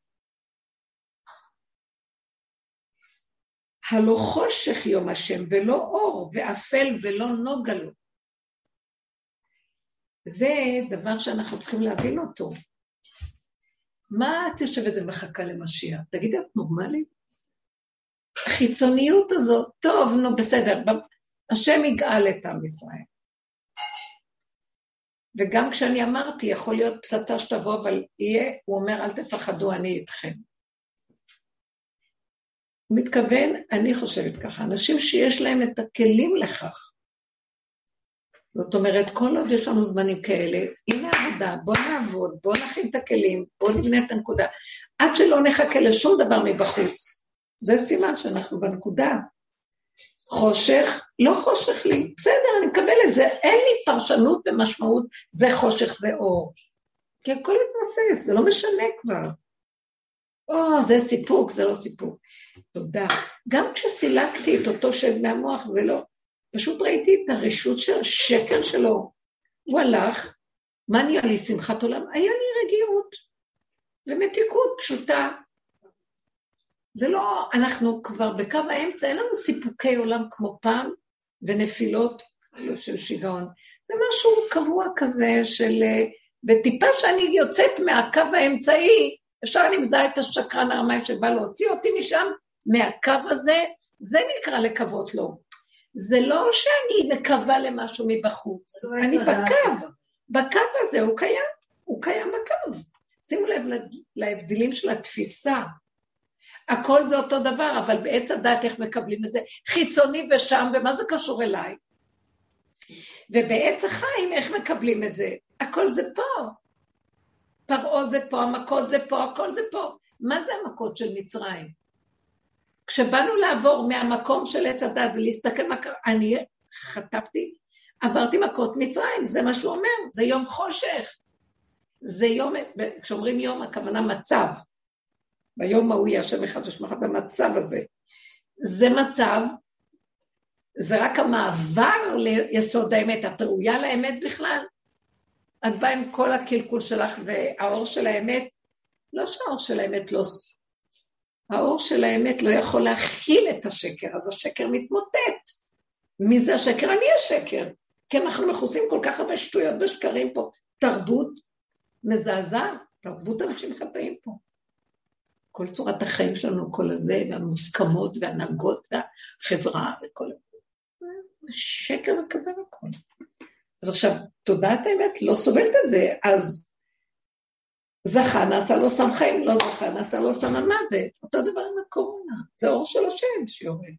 הלא חושך יום השם, ולא אור, ואפל ולא נוגה לו. זה דבר שאנחנו צריכים להבין אותו. מה את יושבת ומחכה למשיח? תגידי, את נורמלית? החיצוניות הזאת, טוב, נו, בסדר, השם יגאל את עם ישראל. וגם כשאני אמרתי, יכול להיות פצצה שתבוא, אבל יהיה, הוא אומר, אל תפחדו, אני איתכם. הוא מתכוון, אני חושבת ככה, אנשים שיש להם את הכלים לכך. זאת אומרת, כל עוד יש לנו זמנים כאלה, הנה עבודה, בוא נעבוד, בוא נכין את הכלים, בוא נבנה את הנקודה. עד שלא נחכה לשום דבר מבחוץ. זה סימן שאנחנו בנקודה. חושך, לא חושך לי, בסדר, אני מקבל את זה, אין לי פרשנות ומשמעות, זה חושך, זה אור. כי הכל מתמסס, זה לא משנה כבר. או, זה סיפוק, זה לא סיפוק. תודה. גם כשסילקתי את אותו שד מהמוח, זה לא... פשוט ראיתי את הרשות של השקר שלו. הוא הלך, מה נהיה לי שמחת עולם? היה לי רגיעות ומתיקות פשוטה. זה לא, אנחנו כבר בקו האמצע, אין לנו סיפוקי עולם כמו פעם ונפילות של שיגעון. זה משהו קבוע כזה של... וטיפה שאני יוצאת מהקו האמצעי, ישר מזהה את השקרן הרמאי שבא להוציא אותי משם, מהקו הזה, זה נקרא לקוות לו. זה לא שאני מקווה למשהו מבחוץ, אני בקו, בקו הזה הוא קיים, הוא קיים בקו. שימו לב להבדלים של התפיסה. הכל זה אותו דבר, אבל בעץ הדת איך מקבלים את זה? חיצוני ושם, ומה זה קשור אליי? ובעץ החיים איך מקבלים את זה? הכל זה פה. פרעה זה פה, המכות זה פה, הכל זה פה. מה זה המכות של מצרים? כשבאנו לעבור מהמקום של עץ הדת ולהסתכל מה קרה, אני חטפתי, עברתי מכות מצרים, זה מה שהוא אומר, זה יום חושך. זה יום, כשאומרים יום, הכוונה מצב. ביום ההוא יהיה השם אחד ושמך במצב הזה. זה מצב, זה רק המעבר ליסוד האמת. את ראויה לאמת בכלל? את באה עם כל הקלקול שלך והאור של האמת, לא שהאור של האמת לא... האור של האמת לא יכול להכיל את השקר, אז השקר מתמוטט. מי זה השקר? אני השקר. כי אנחנו מכוסים כל כך הרבה שטויות ושקרים פה. תרבות מזעזעת, תרבות אנשים חטאים פה. כל צורת החיים שלנו, כל הזה, והמוסכמות והנהגות והחברה וכל... שקר וכזה וכל. אז עכשיו, תודעת האמת לא סובלת את זה, אז זכה נעשה לו סם חיים, לא זכה נעשה לו סם המוות. אותו דבר עם הקורונה, זה אור של השם שיורד.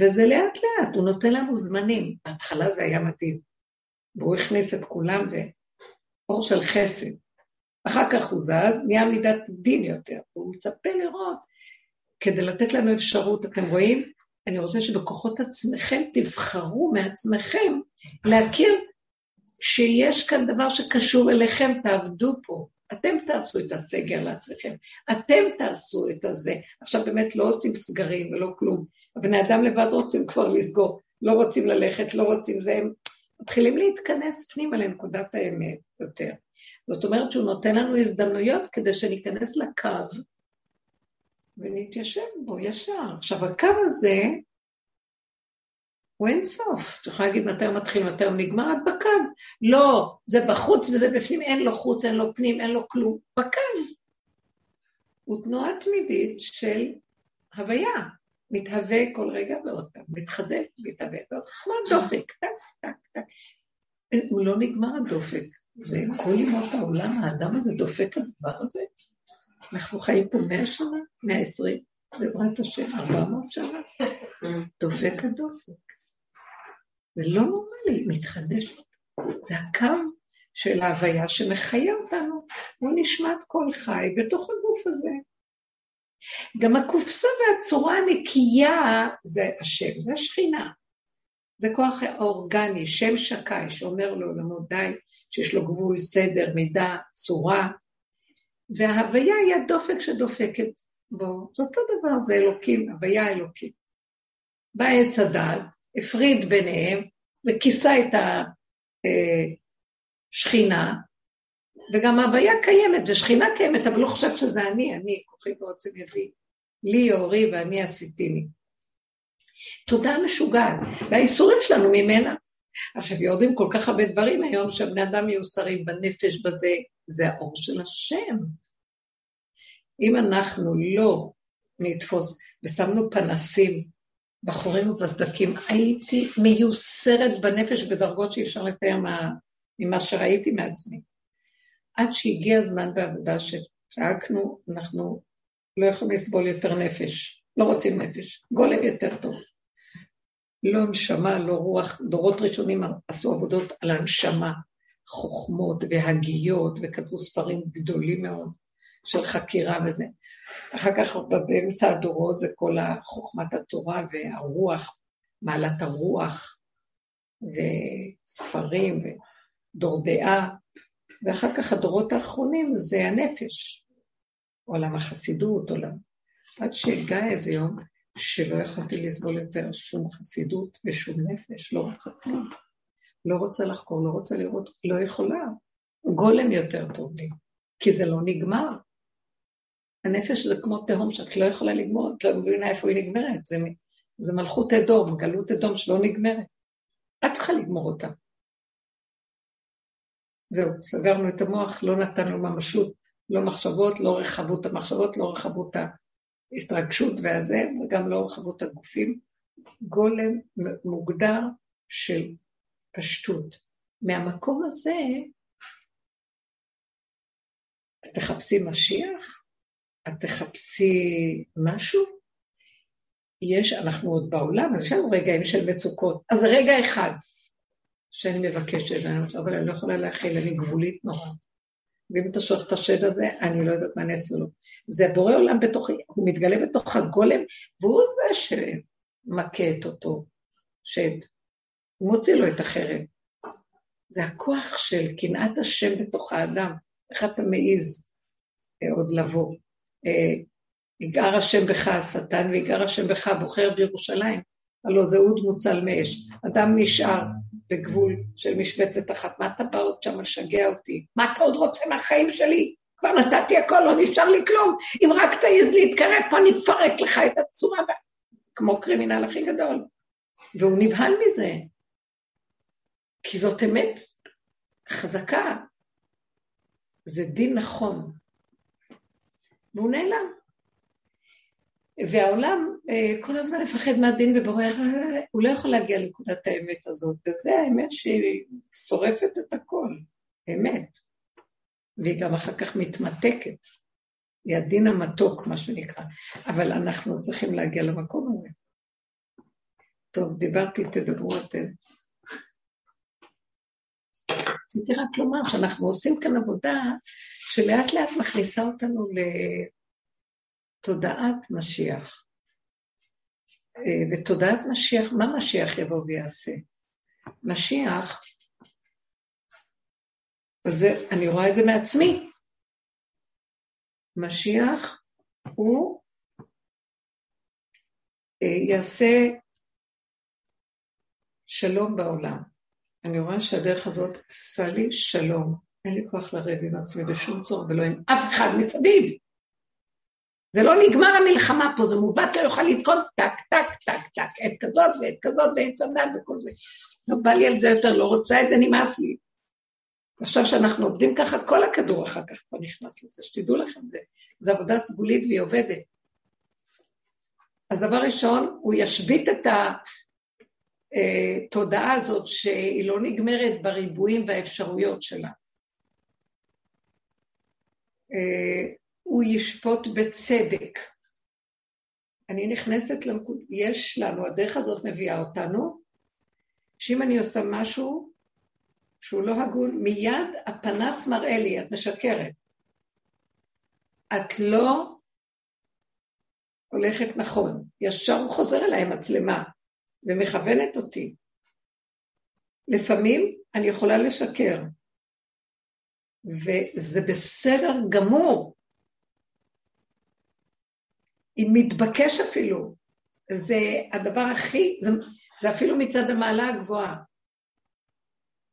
וזה לאט לאט, הוא נותן לנו זמנים. בהתחלה זה היה מדהים. והוא הכניס את כולם באור של חסד. אחר כך הוא זז, נהיה מידת דין יותר, והוא מצפה לראות, כדי לתת לנו אפשרות, אתם רואים? אני רוצה שבכוחות עצמכם תבחרו מעצמכם להכיר שיש כאן דבר שקשור אליכם, תעבדו פה. אתם תעשו את הסגר לעצמכם, אתם תעשו את הזה. עכשיו באמת לא עושים סגרים ולא כלום. הבני אדם לבד רוצים כבר לסגור, לא רוצים ללכת, לא רוצים זה, הם מתחילים להתכנס פנימה לנקודת האמת יותר. זאת אומרת שהוא נותן לנו הזדמנויות כדי שניכנס לקו ונתיישב בו ישר. עכשיו, הקו הזה הוא אין סוף. את יכולה להגיד מתי הוא מתחיל, מתי הוא נגמר, את בקו. לא, זה בחוץ וזה בפנים, אין לו חוץ, אין לו פנים, אין לו כלום. בקו. הוא תנועה תמידית של הוויה. מתהווה כל רגע ועוד פעם, מתחדל, מתהווה ועוד כמו דופק, טק, טק, טק. הוא לא נגמר הדופק. זה כל ימות העולם, האדם הזה דופק הדבר הזה. אנחנו חיים פה מאה שנה, מאה עשרים, בעזרת השם, ארבע מאות שנה. דופק הדופק. זה לא נורמלי, מתחדש. זה הקו של ההוויה שמחיה אותנו. הוא נשמט כל חי בתוך הגוף הזה. גם הקופסה והצורה הנקייה זה השם, זה השכינה. זה כוח האורגני, שם שקאי, שאומר לעולמו די, שיש לו גבול, סדר, מידה, צורה, וההוויה היא הדופק שדופקת בו. זה אותו דבר, זה אלוקים, הוויה אלוקים. בא עץ הדעת, הפריד ביניהם וכיסה את השכינה, וגם ההוויה קיימת, ושכינה קיימת, אבל לא חושב שזה אני, אני, כוחי ועוצם ידי, לי אורי ואני עשיתיני. תודה משוגעת, והאיסורים שלנו ממנה. עכשיו, יורדים כל כך הרבה דברים היום, שהבני אדם מיוסרים בנפש, בזה, זה האור של השם. אם אנחנו לא נתפוס, ושמנו פנסים בחורים ובסדקים, הייתי מיוסרת בנפש בדרגות שאי אפשר לתאר מה, ממה שראיתי מעצמי. עד שהגיע הזמן בעבודה שצעקנו, אנחנו לא יכולים לסבול יותר נפש, לא רוצים נפש, גולם יותר טוב. לא נשמה, לא רוח, דורות ראשונים עשו עבודות על הנשמה, חוכמות והגיות, וכתבו ספרים גדולים מאוד של חקירה וזה. אחר כך באמצע הדורות זה כל חוכמת התורה והרוח, מעלת הרוח, וספרים, ודור דעה, ואחר כך הדורות האחרונים זה הנפש, עולם החסידות, עולם... עד שהגיע איזה יום שלא יכולתי לסבול יותר שום חסידות ושום נפש, לא רוצה כלום. לא רוצה לחקור, לא רוצה לראות, לא יכולה. גולם יותר טוב לי, כי זה לא נגמר. הנפש זה כמו תהום שאת לא יכולה לגמור, את לא מבינה איפה היא נגמרת, זה, זה מלכות אדום, גלות אדום שלא נגמרת. את צריכה לגמור אותה. זהו, סגרנו את המוח, לא נתנו ממשות, לא מחשבות, לא רחבות המחשבות, לא רחבות ההתרגשות והזה, וגם לא רחבות הגופים. גולם מוגדר של פשטות. מהמקום הזה, תחפשי משיח? את תחפשי משהו? יש, אנחנו עוד בעולם, אז יש לנו רגעים של מצוקות. אז רגע אחד שאני מבקשת, אני אומרת, אבל אני לא יכולה להכיל, אני גבולית נורא. ואם אתה שולח את השד הזה, אני לא יודעת מה אני אעשה לו. זה בורא עולם בתוכי, הוא מתגלה בתוך הגולם, והוא זה שמכה את אותו שד. הוא מוציא לו את החרב. זה הכוח של קנאת השם בתוך האדם. איך אתה מעז אה, עוד לבוא? אה, יגער השם בך השטן ויגער השם בך בוחר בירושלים, הלא זה אוד מוצל מאש. אדם נשאר בגבול של משבצת אחת, מה אתה בא עוד שם לשגע אותי? מה אתה עוד רוצה מהחיים שלי? כבר נתתי הכל, לא נשאר לי כלום. אם רק תעז להתקרב, פה אני אפרק לך את הצורה, כמו קרימינל הכי גדול. והוא נבהל מזה, כי זאת אמת חזקה. זה דין נכון. והוא נעלם. והעולם אה, כל הזמן מפחד מהדין ובורר, הוא לא יכול להגיע לנקודת האמת הזאת, וזה האמת שהיא שורפת את הכל, אמת. והיא גם אחר כך מתמתקת. היא הדין המתוק, מה שנקרא. אבל אנחנו צריכים להגיע למקום הזה. טוב, דיברתי, תדברו אתם. רציתי רק לומר שאנחנו עושים כאן עבודה שלאט לאט מכניסה אותנו לתודעת משיח. ותודעת משיח, מה משיח יבוא ויעשה? משיח, וזה, אני רואה את זה מעצמי, משיח הוא אה, יעשה שלום בעולם. אני רואה שהדרך הזאת עשה לי שלום. אין לי כוח לריב עם עצמי בשום צורה ולא עם אף אחד מסביב. זה לא נגמר המלחמה פה, זה מעוות לא יוכל לתקון טק, טק, טק, טק, עת כזאת ועת כזאת ועת צמדת וכל זה. לא בא לי על זה יותר, לא רוצה את זה, נמאס לי. עכשיו שאנחנו עובדים ככה, כל הכדור אחר כך כבר נכנס לזה, שתדעו לכם, זה, זה עבודה סגולית והיא עובדת. אז דבר ראשון, הוא ישבית את התודעה הזאת שהיא לא נגמרת בריבועים והאפשרויות שלה. אה, הוא ישפוט בצדק. אני נכנסת לנקוד, יש לנו, הדרך הזאת מביאה אותנו, שאם אני עושה משהו שהוא לא הגון, מיד הפנס מראה לי, את משקרת. את לא הולכת נכון. ישר הוא חוזר אליי מצלמה ומכוונת אותי. לפעמים אני יכולה לשקר, וזה בסדר גמור. אם מתבקש אפילו, זה הדבר הכי, זה, זה אפילו מצד המעלה הגבוהה.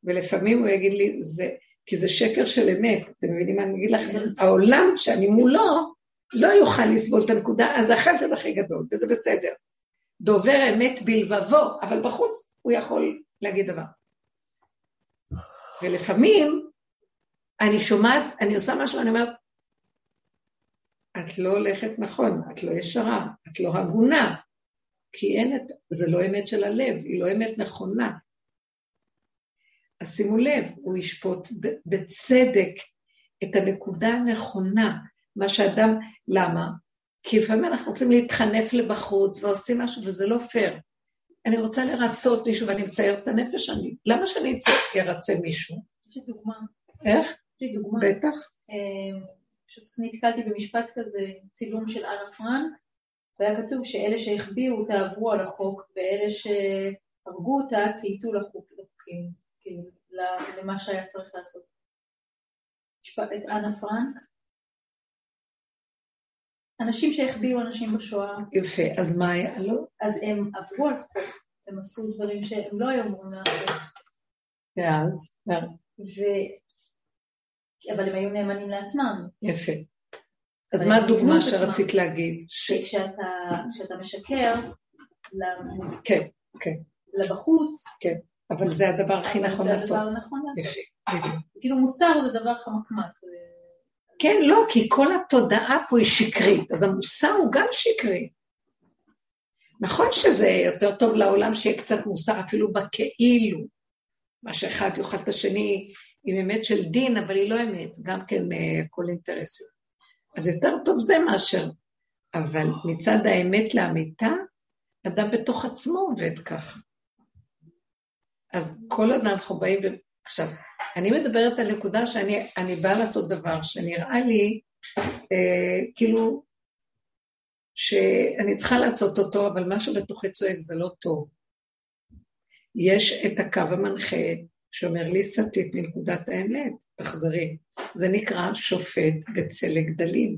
ולפעמים הוא יגיד לי, זה, כי זה שקר של אמת, אתם מבינים מה אני אגיד לכם? העולם שאני מולו לא יוכל לסבול את הנקודה, אז החסד הכי גדול, וזה בסדר. דובר אמת בלבבו, אבל בחוץ הוא יכול להגיד דבר. ולפעמים אני שומעת, אני עושה משהו, אני אומרת, את לא הולכת נכון, את לא ישרה, את לא הגונה, כי אין את, זה לא אמת של הלב, היא לא אמת נכונה. אז שימו לב, הוא ישפוט בצדק את הנקודה הנכונה, מה שאדם, למה? כי לפעמים אנחנו רוצים להתחנף לבחוץ ועושים משהו וזה לא פייר. אני רוצה לרצות מישהו ואני מציירת את הנפש שלי. למה שאני ארצה מישהו? יש לי דוגמה. איך? יש לי דוגמה. בטח. אה, פשוט נתקלתי במשפט כזה, צילום של אנה פרנק, והיה כתוב שאלה שהחביאו אותה עברו על החוק, ואלה שהרגו אותה צייתו לחוקים, כאילו, למה שהיה צריך לעשות. את אנה פרנק, אנשים שהחביאו אנשים בשואה. יפה, אז מה היה לו? אז הם עברו על חוק, הם עשו דברים שהם לא היו אמורים לעשות. ואז? ו... אבל הם היו נאמנים לעצמם. יפה. אז מה הדוגמה שרצית להגיד? שכשאתה משקר, כן, כן. לבחוץ, כן, אבל זה הדבר הכי נכון לעשות. זה הדבר נכון לעשות. יפה, כאילו מוסר זה דבר חמקמק. כן, לא, כי כל התודעה פה היא שקרית, אז המוסר הוא גם שקרי. נכון שזה יותר טוב לעולם שיהיה קצת מוסר אפילו בכאילו, מה שאחד יאכל את השני עם אמת של דין, אבל היא לא אמת, גם כן אה, אינטרסים. אז יותר טוב זה מאשר, אבל מצד האמת לאמיתה, אדם בתוך עצמו עובד ככה. אז כל עוד אנחנו באים. עכשיו, אני מדברת על נקודה שאני באה לעשות דבר שנראה לי אה, כאילו שאני צריכה לעשות אותו, אבל משהו בתוכי צועק זה לא טוב. יש את הקו המנחה שאומר לי, סטית מנקודת האמת, תחזרי. זה נקרא שופט בצלע גדלים.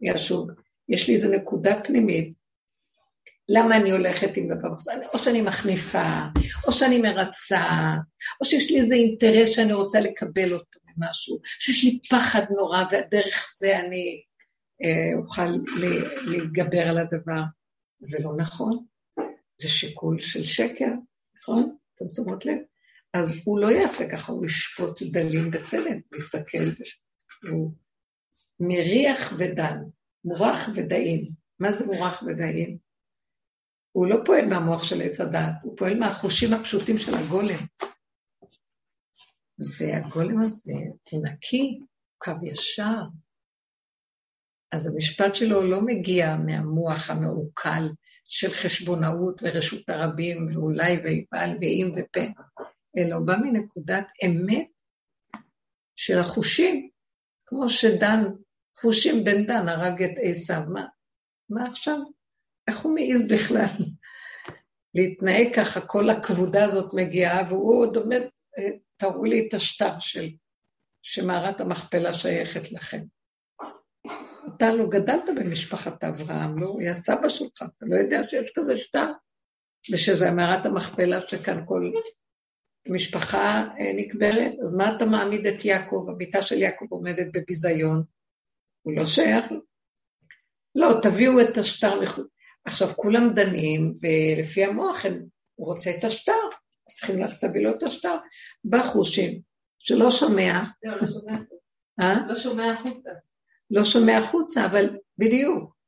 ישוב, יש לי איזו נקודה פנימית. למה אני הולכת עם דבר כזה? או שאני מחניפה, או שאני מרצה, או שיש לי איזה אינטרס שאני רוצה לקבל אותו ממשהו, שיש לי פחד נורא, ודרך זה אני אה, אוכל להתגבר על הדבר. זה לא נכון, זה שיקול של שקר, נכון? אתם שמות לב? אז הוא לא יעשה ככה, הוא ישפוט דלים בצלם, יסתכל, הוא מריח ודן, מורח ודאים. מה זה מורח ודאים? הוא לא פועל מהמוח של עץ הדעת, הוא פועל מהחושים הפשוטים של הגולם. והגולם הזה הוא נקי, הוא קו ישר. אז המשפט שלו לא מגיע מהמוח המעוקל של חשבונאות ורשות הרבים, ואולי ויפעל ואם ופה. אלא בא מנקודת אמת של החושים, כמו שדן, חושים בן דן הרג את עשיו. מה, מה עכשיו? איך הוא מעז בכלל להתנהג ככה, כל הכבודה הזאת מגיעה, והוא עוד עומד, אה, תראו לי את השטר של, שמערת המכפלה שייכת לכם. אתה לא גדלת במשפחת אברהם, לא, הוא היה סבא שלך, אתה לא יודע שיש כזה שטר, ושזה מערת המכפלה שכאן כל משפחה אה, נקברת, אז מה אתה מעמיד את יעקב? המיטה של יעקב עומדת בביזיון, הוא לא שייך. לא, תביאו את השטר מחוץ. עכשיו, כולם דנים, ולפי המוח הם, הוא רוצה את השטר, אז צריכים ללכת להביא לו את השטר. בא חושים, שלא שומע. לא, לא שומע. אה? לא שומע החוצה. לא שומע החוצה, אבל בדיוק.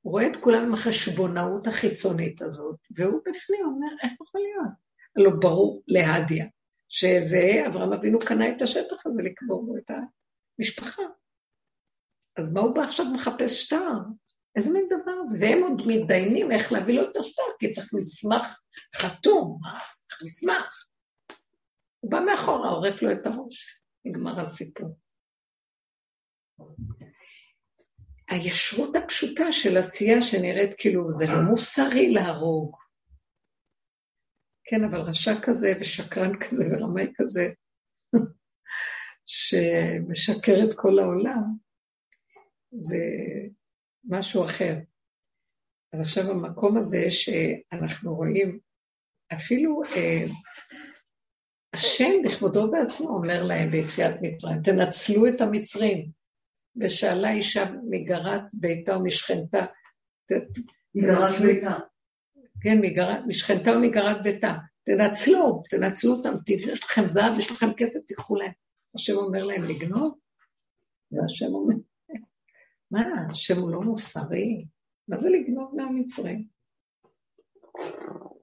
הוא רואה את כולם עם החשבונאות החיצונית הזאת, והוא בפנים אומר, איך יכול להיות? לא ברור להדיה, שזה, אברהם אבינו קנה את השטח הזה לקבור בו את המשפחה. אז מה הוא בא עכשיו מחפש שטר? איזה מין דבר? והם עוד מתדיינים איך להביא לו את השטר, כי צריך מסמך חתום, צריך מסמך. הוא בא מאחורה, עורף לו את הראש, נגמר הסיפור. הישרות הפשוטה של עשייה שנראית כאילו זה לא מוסרי להרוג. כן, אבל רשע כזה ושקרן כזה ורמאי כזה, שמשקר את כל העולם, זה משהו אחר. אז עכשיו המקום הזה שאנחנו רואים, אפילו אה, השם בכבודו בעצמו אומר להם ביציאת מצרים, תנצלו את המצרים. ושאלה אישה מגרת ביתה ומשכנתה, ביתה. כן, מגרת, משכנתה ומגרת ביתה. תנצלו, תנצלו אותם, יש לכם זהב, יש לכם כסף, תיקחו להם. השם אומר להם לגנוב, והשם אומר, מה, השם הוא לא מוסרי? מה זה לגנוב מהמצרים?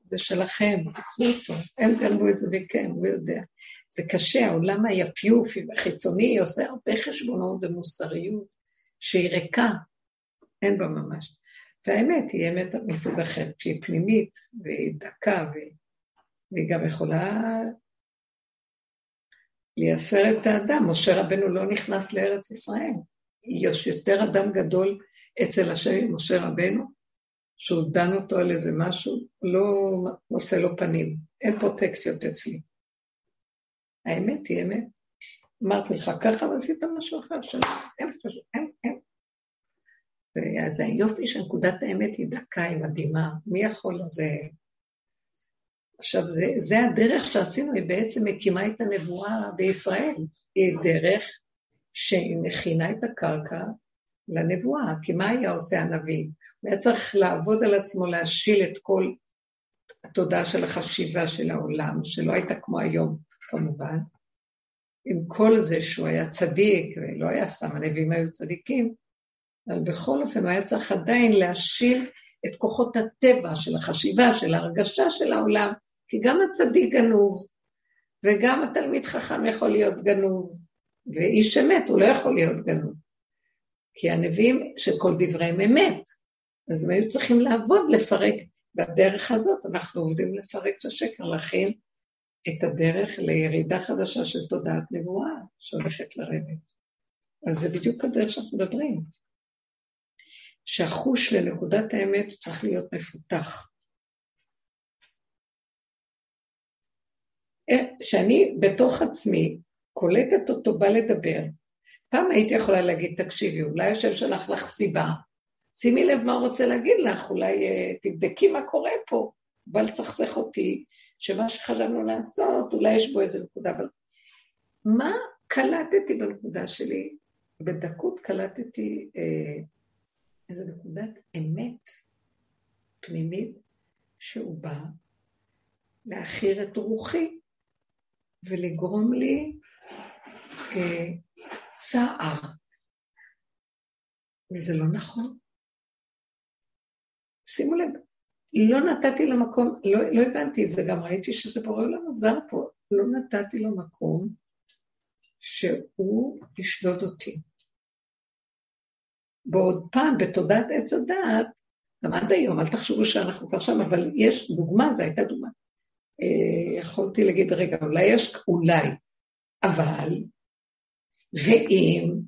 זה שלכם, תקחו אותו. הם גנבו את זה מכם, הוא יודע. זה קשה, העולם היפיופי והחיצוני עושה הרבה חשבונות ומוסריות שהיא ריקה, אין בה ממש. והאמת היא אמת מסוג אחר, שהיא פנימית והיא דקה, והיא גם יכולה לייסר את האדם. משה רבנו לא נכנס לארץ ישראל. יש יותר אדם גדול אצל השם משה רבנו, שהוא דן אותו על איזה משהו, לא נושא לו פנים. אין פרוטקציות אצלי. האמת היא אמת. אמרתי לך ככה, עשית משהו אחר שלא, אין, אין, אין. זה היופי שנקודת האמת היא דקה, היא מדהימה. מי יכול לזה? עכשיו, זה, זה הדרך שעשינו, היא בעצם מקימה את הנבואה בישראל. היא דרך שהיא מכינה את הקרקע לנבואה. כי מה היה עושה הנביא? הוא היה צריך לעבוד על עצמו, להשיל את כל התודעה של החשיבה של העולם, שלא הייתה כמו היום, כמובן. עם כל זה שהוא היה צדיק, ולא היה סתם, הנביאים היו צדיקים, אבל בכל אופן הוא היה צריך עדיין להשיל את כוחות הטבע של החשיבה, של ההרגשה של העולם, כי גם הצדיק גנוב, וגם התלמיד חכם יכול להיות גנוב, ואיש אמת הוא לא יכול להיות גנוב. כי הנביאים שכל דבריהם אמת, אז הם היו צריכים לעבוד, לפרק. בדרך הזאת אנחנו עובדים לפרק את השקר, להכין את הדרך לירידה חדשה של תודעת נבואה שהולכת לרדת. אז זה בדיוק הדרך שאנחנו מדברים. שהחוש לנקודת האמת צריך להיות מפותח. שאני בתוך עצמי קולטת אותו בא לדבר. פעם הייתי יכולה להגיד, תקשיבי, אולי השם שלח לך סיבה, שימי לב מה הוא רוצה להגיד לך, אולי uh, תבדקי מה קורה פה, בא לסכסך אותי, שמה שחשבנו לעשות, אולי יש בו איזה נקודה, אבל מה קלטתי בנקודה שלי? בדקות קלטתי uh, איזה נקודת אמת פנימית שהוא בא להכיר את רוחי ולגרום לי uh, צער. וזה לא נכון. שימו לב, לא נתתי לו מקום, לא, לא הבנתי את זה, גם ראיתי שזה בורא עולם עזר פה, לא נתתי לו מקום שהוא ישדוד אותי. ועוד פעם, בתודעת עץ הדעת, גם עד היום, אל תחשבו שאנחנו כבר שם, אבל יש דוגמה, זו הייתה דוגמה. אה, יכולתי להגיד, רגע, אולי יש, אולי, אבל, ואם,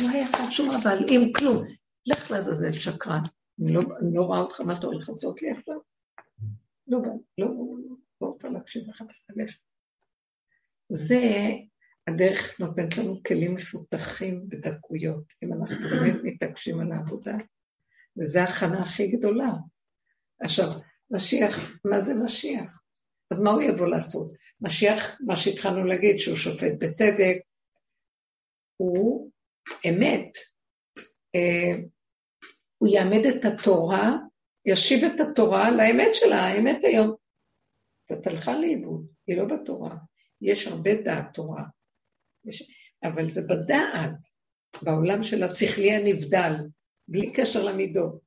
לא היה כאן שום אבל, אם כלום, לך לעזאזל שקרן. אני לא, אני לא רואה אותך, מה אתה הולך לעשות לי עכשיו? לא, לא, לא, לא רוצה להקשיב לך בלב. זה הדרך נותנת לנו כלים מפותחים בדקויות, אם אנחנו באמת מתעקשים על העבודה, וזו ההכנה הכי גדולה. עכשיו, משיח, מה זה משיח? אז מה הוא יבוא לעשות? משיח, מה שהתחלנו להגיד, שהוא שופט בצדק, הוא אמת. אה, הוא יעמד את התורה, ישיב את התורה לאמת שלה, האמת היום. זאת הלכה לאיבוד, היא לא בתורה. יש הרבה דעת תורה. אבל זה בדעת, בעולם של השכלי הנבדל, בלי קשר למידות.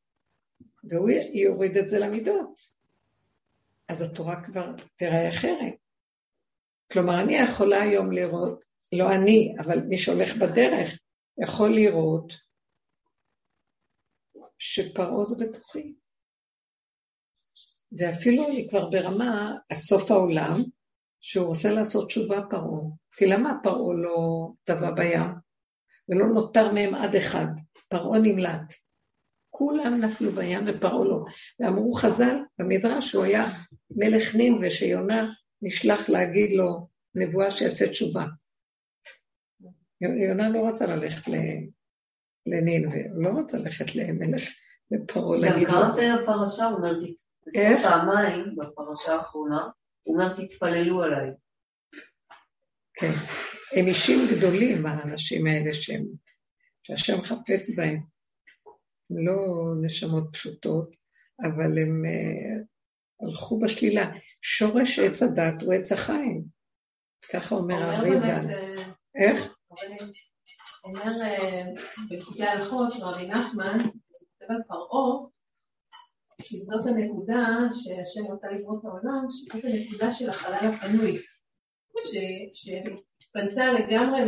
והוא יוריד את זה למידות. אז התורה כבר תראה אחרת. כלומר, אני יכולה היום לראות, לא אני, אבל מי שהולך בדרך, יכול לראות שפרעה זה בתוכי. ואפילו אני כבר ברמה, הסוף העולם, שהוא רוצה לעשות תשובה פרעה. כי למה פרעה לא טבע בים? ולא נותר מהם עד אחד. פרעה נמלט. כולם נפלו בים ופרעה לא. ואמרו חז"ל במדרש שהוא היה מלך נין ושיונה נשלח להגיד לו נבואה שיעשה תשובה. יונה לא רצה ללכת לנין, והוא לא רצה ללכת למלך לפרעה להגיד לו. גם קראת בפרשה, הוא אומר, איך? פעמיים בפרשה האחרונה, הוא אומר, תתפללו עליי. כן. הם אישים גדולים, האנשים האלה שהם, שהשם חפץ בהם. הם לא נשמות פשוטות, אבל הם uh, הלכו בשלילה. שורש עץ הדת הוא עץ החיים. ככה אומר האריזן. אה, איך? אומר אה, בפרקי ההלכות של רבי נחמן, כותב על פרעה, שזאת הנקודה שהשם רוצה לברוא את העולם, שזאת הנקודה של החלל הפנוי, שפנתה לגמרי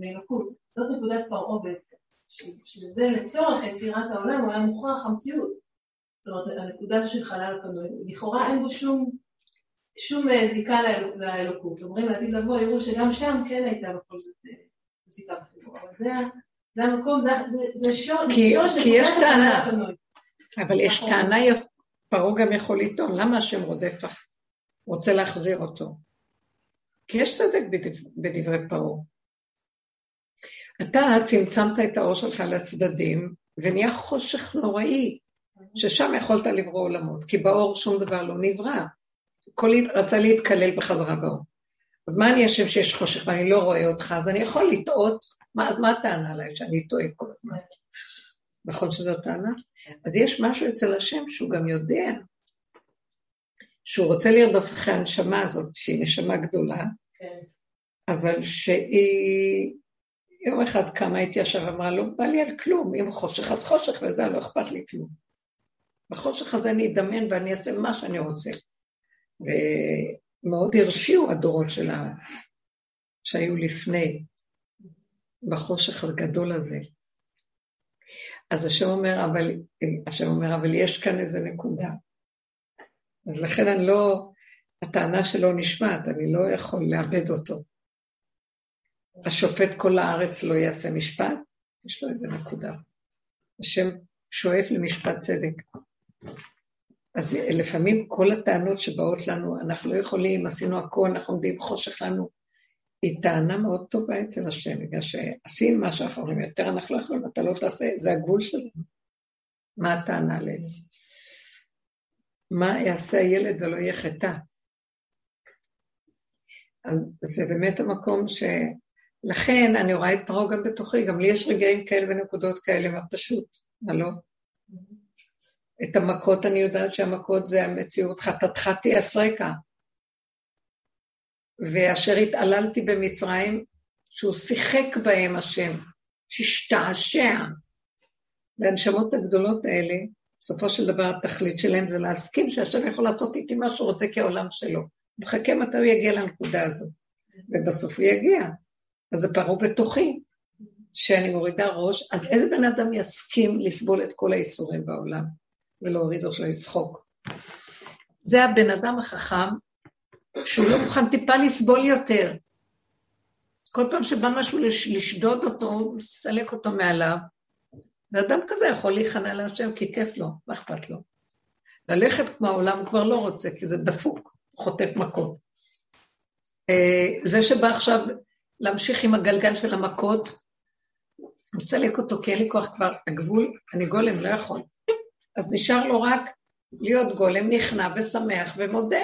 מאלוקות. זאת נקודת פרעה בעצם. שזה לצורך יצירת העולם, הוא היה מוכרח המציאות. זאת אומרת, הנקודה הזו של חלל הפנוי. לכאורה אין בו שום, שום אה, זיקה לאלוקות. אומרים לעתיד לבוא, יראו שגם שם כן הייתה בכל זאת אה, זיקה בחיבור. אבל זה, זה המקום, זה, זה, זה שור, כי, שור כי יש טענה, אבל יש נכון. טענה, פרעה גם יכול לטעון, למה השם רודף, רוצה להחזיר אותו? כי יש צדק בדברי פרעה. אתה צמצמת את האור שלך לצדדים, ונהיה חושך נוראי, ששם יכולת לברוא עולמות, כי באור שום דבר לא נברא. כל רצה להתקלל בחזרה באור. אז מה אני אשב שיש חושך ואני לא רואה אותך, אז אני יכול לטעות, מה, אז מה הטענה עליי שאני טועה כל הזמן? נכון שזו טענה? אז יש משהו אצל השם שהוא גם יודע שהוא רוצה לרדוף אחרי הנשמה הזאת, שהיא נשמה גדולה, כן. אבל שהיא יום אחד קמה איתי עכשיו ואמרה, לא בא לי על כלום, אם חושך אז חושך וזה, לא אכפת לי כלום. בחושך הזה אני אדמיין ואני אעשה מה שאני רוצה. ומאוד הרשיעו הדורות שלה, שהיו לפני, בחושך הגדול הזה. אז השם אומר, אבל, השם אומר, אבל יש כאן איזה נקודה. אז לכן אני לא, הטענה שלו נשמעת, אני לא יכול לאבד אותו. השופט כל הארץ לא יעשה משפט, יש לו איזה נקודה. השם שואף למשפט צדק. אז לפעמים כל הטענות שבאות לנו, אנחנו לא יכולים, עשינו הכל, אנחנו עומדים חושך לנו, היא טענה מאוד טובה אצל השם, בגלל שעשינו מה שאנחנו אומרים, יותר אנחנו לא יכולים, אתה לא תעשה, זה הגבול שלנו. מה הטענה לזה? מה יעשה הילד ולא יהיה חטא? אז זה באמת המקום ש... לכן אני רואה את פרעה גם בתוכי, גם לי יש רגעים כאלה ונקודות כאלה, מה פשוט, מה לא? את המכות אני יודעת שהמכות זה המציאות, חטאתך תיאסרקה. ואשר התעללתי במצרים, שהוא שיחק בהם השם, שהשתעשע. והנשמות הגדולות האלה, בסופו של דבר התכלית שלהם זה להסכים שהשם יכול לעשות איתי מה שהוא רוצה כעולם שלו. מחכה מתי הוא יגיע לנקודה הזאת, ובסוף הוא יגיע. אז זה פרעה בתוכי, שאני מורידה ראש, אז איזה בן אדם יסכים לסבול את כל האיסורים בעולם ולהוריד ראשו לצחוק? זה הבן אדם החכם, שהוא לא מוכן טיפה לסבול יותר. כל פעם שבא משהו לשדוד אותו, הוא מסלק אותו מעליו. ואדם כזה יכול להיכנע להשם כי כיף לו, מה אכפת לו? ללכת כמו העולם הוא כבר לא רוצה, כי זה דפוק, חוטף מכות. אה, זה שבא עכשיו להמשיך עם הגלגל של המכות, אני רוצה לצלק אותו כי אין לי כוח כבר, הגבול, אני גולם, לא יכול. אז נשאר לו רק להיות גולם נכנע ושמח ומודה.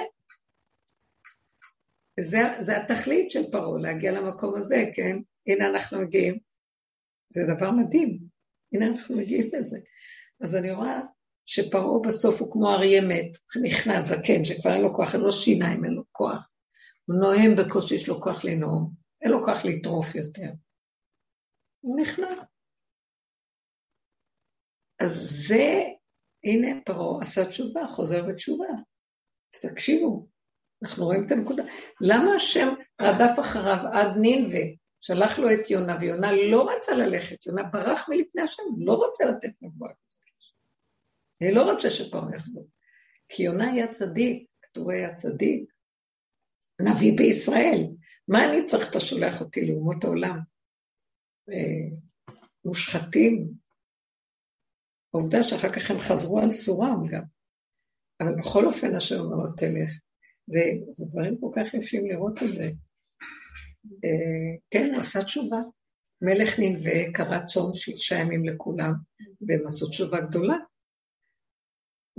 זה, זה התכלית של פרעה, להגיע למקום הזה, כן? הנה אנחנו מגיעים. זה דבר מדהים. הנה אנחנו מגיעים לזה. אז אני רואה שפרעה בסוף הוא כמו אריה מת, נכנע, זקן, שכבר אין לו כוח, אין לו שיניים, אין לו כוח. הוא נואם בקושי, יש לו כוח לנאום, אין לו כוח לטרוף יותר. הוא נכנע. אז זה, הנה פרעה עשה תשובה, חוזר בתשובה. תקשיבו, אנחנו רואים את הנקודה. למה השם רדף אחריו עד נינווה, שלח לו את יונה, ויונה לא רצה ללכת, יונה ברח מלפני השם, לא רוצה לתת נבואה כזאת. אני לא רוצה שפרעה יחזור. כי יונה היה צדיק, כתוב היה צדיק, נביא בישראל. מה אני צריך, אתה שולח אותי לאומות העולם? אה, מושחתים. עובדה שאחר כך הם חזרו על סורם גם. אבל בכל אופן השם אומר לו, תלך. זה, זה דברים כל כך יפים לראות את זה. כן, הוא עשה תשובה. מלך ננבה קרא צום שישה ימים לכולם, והם עשו תשובה גדולה.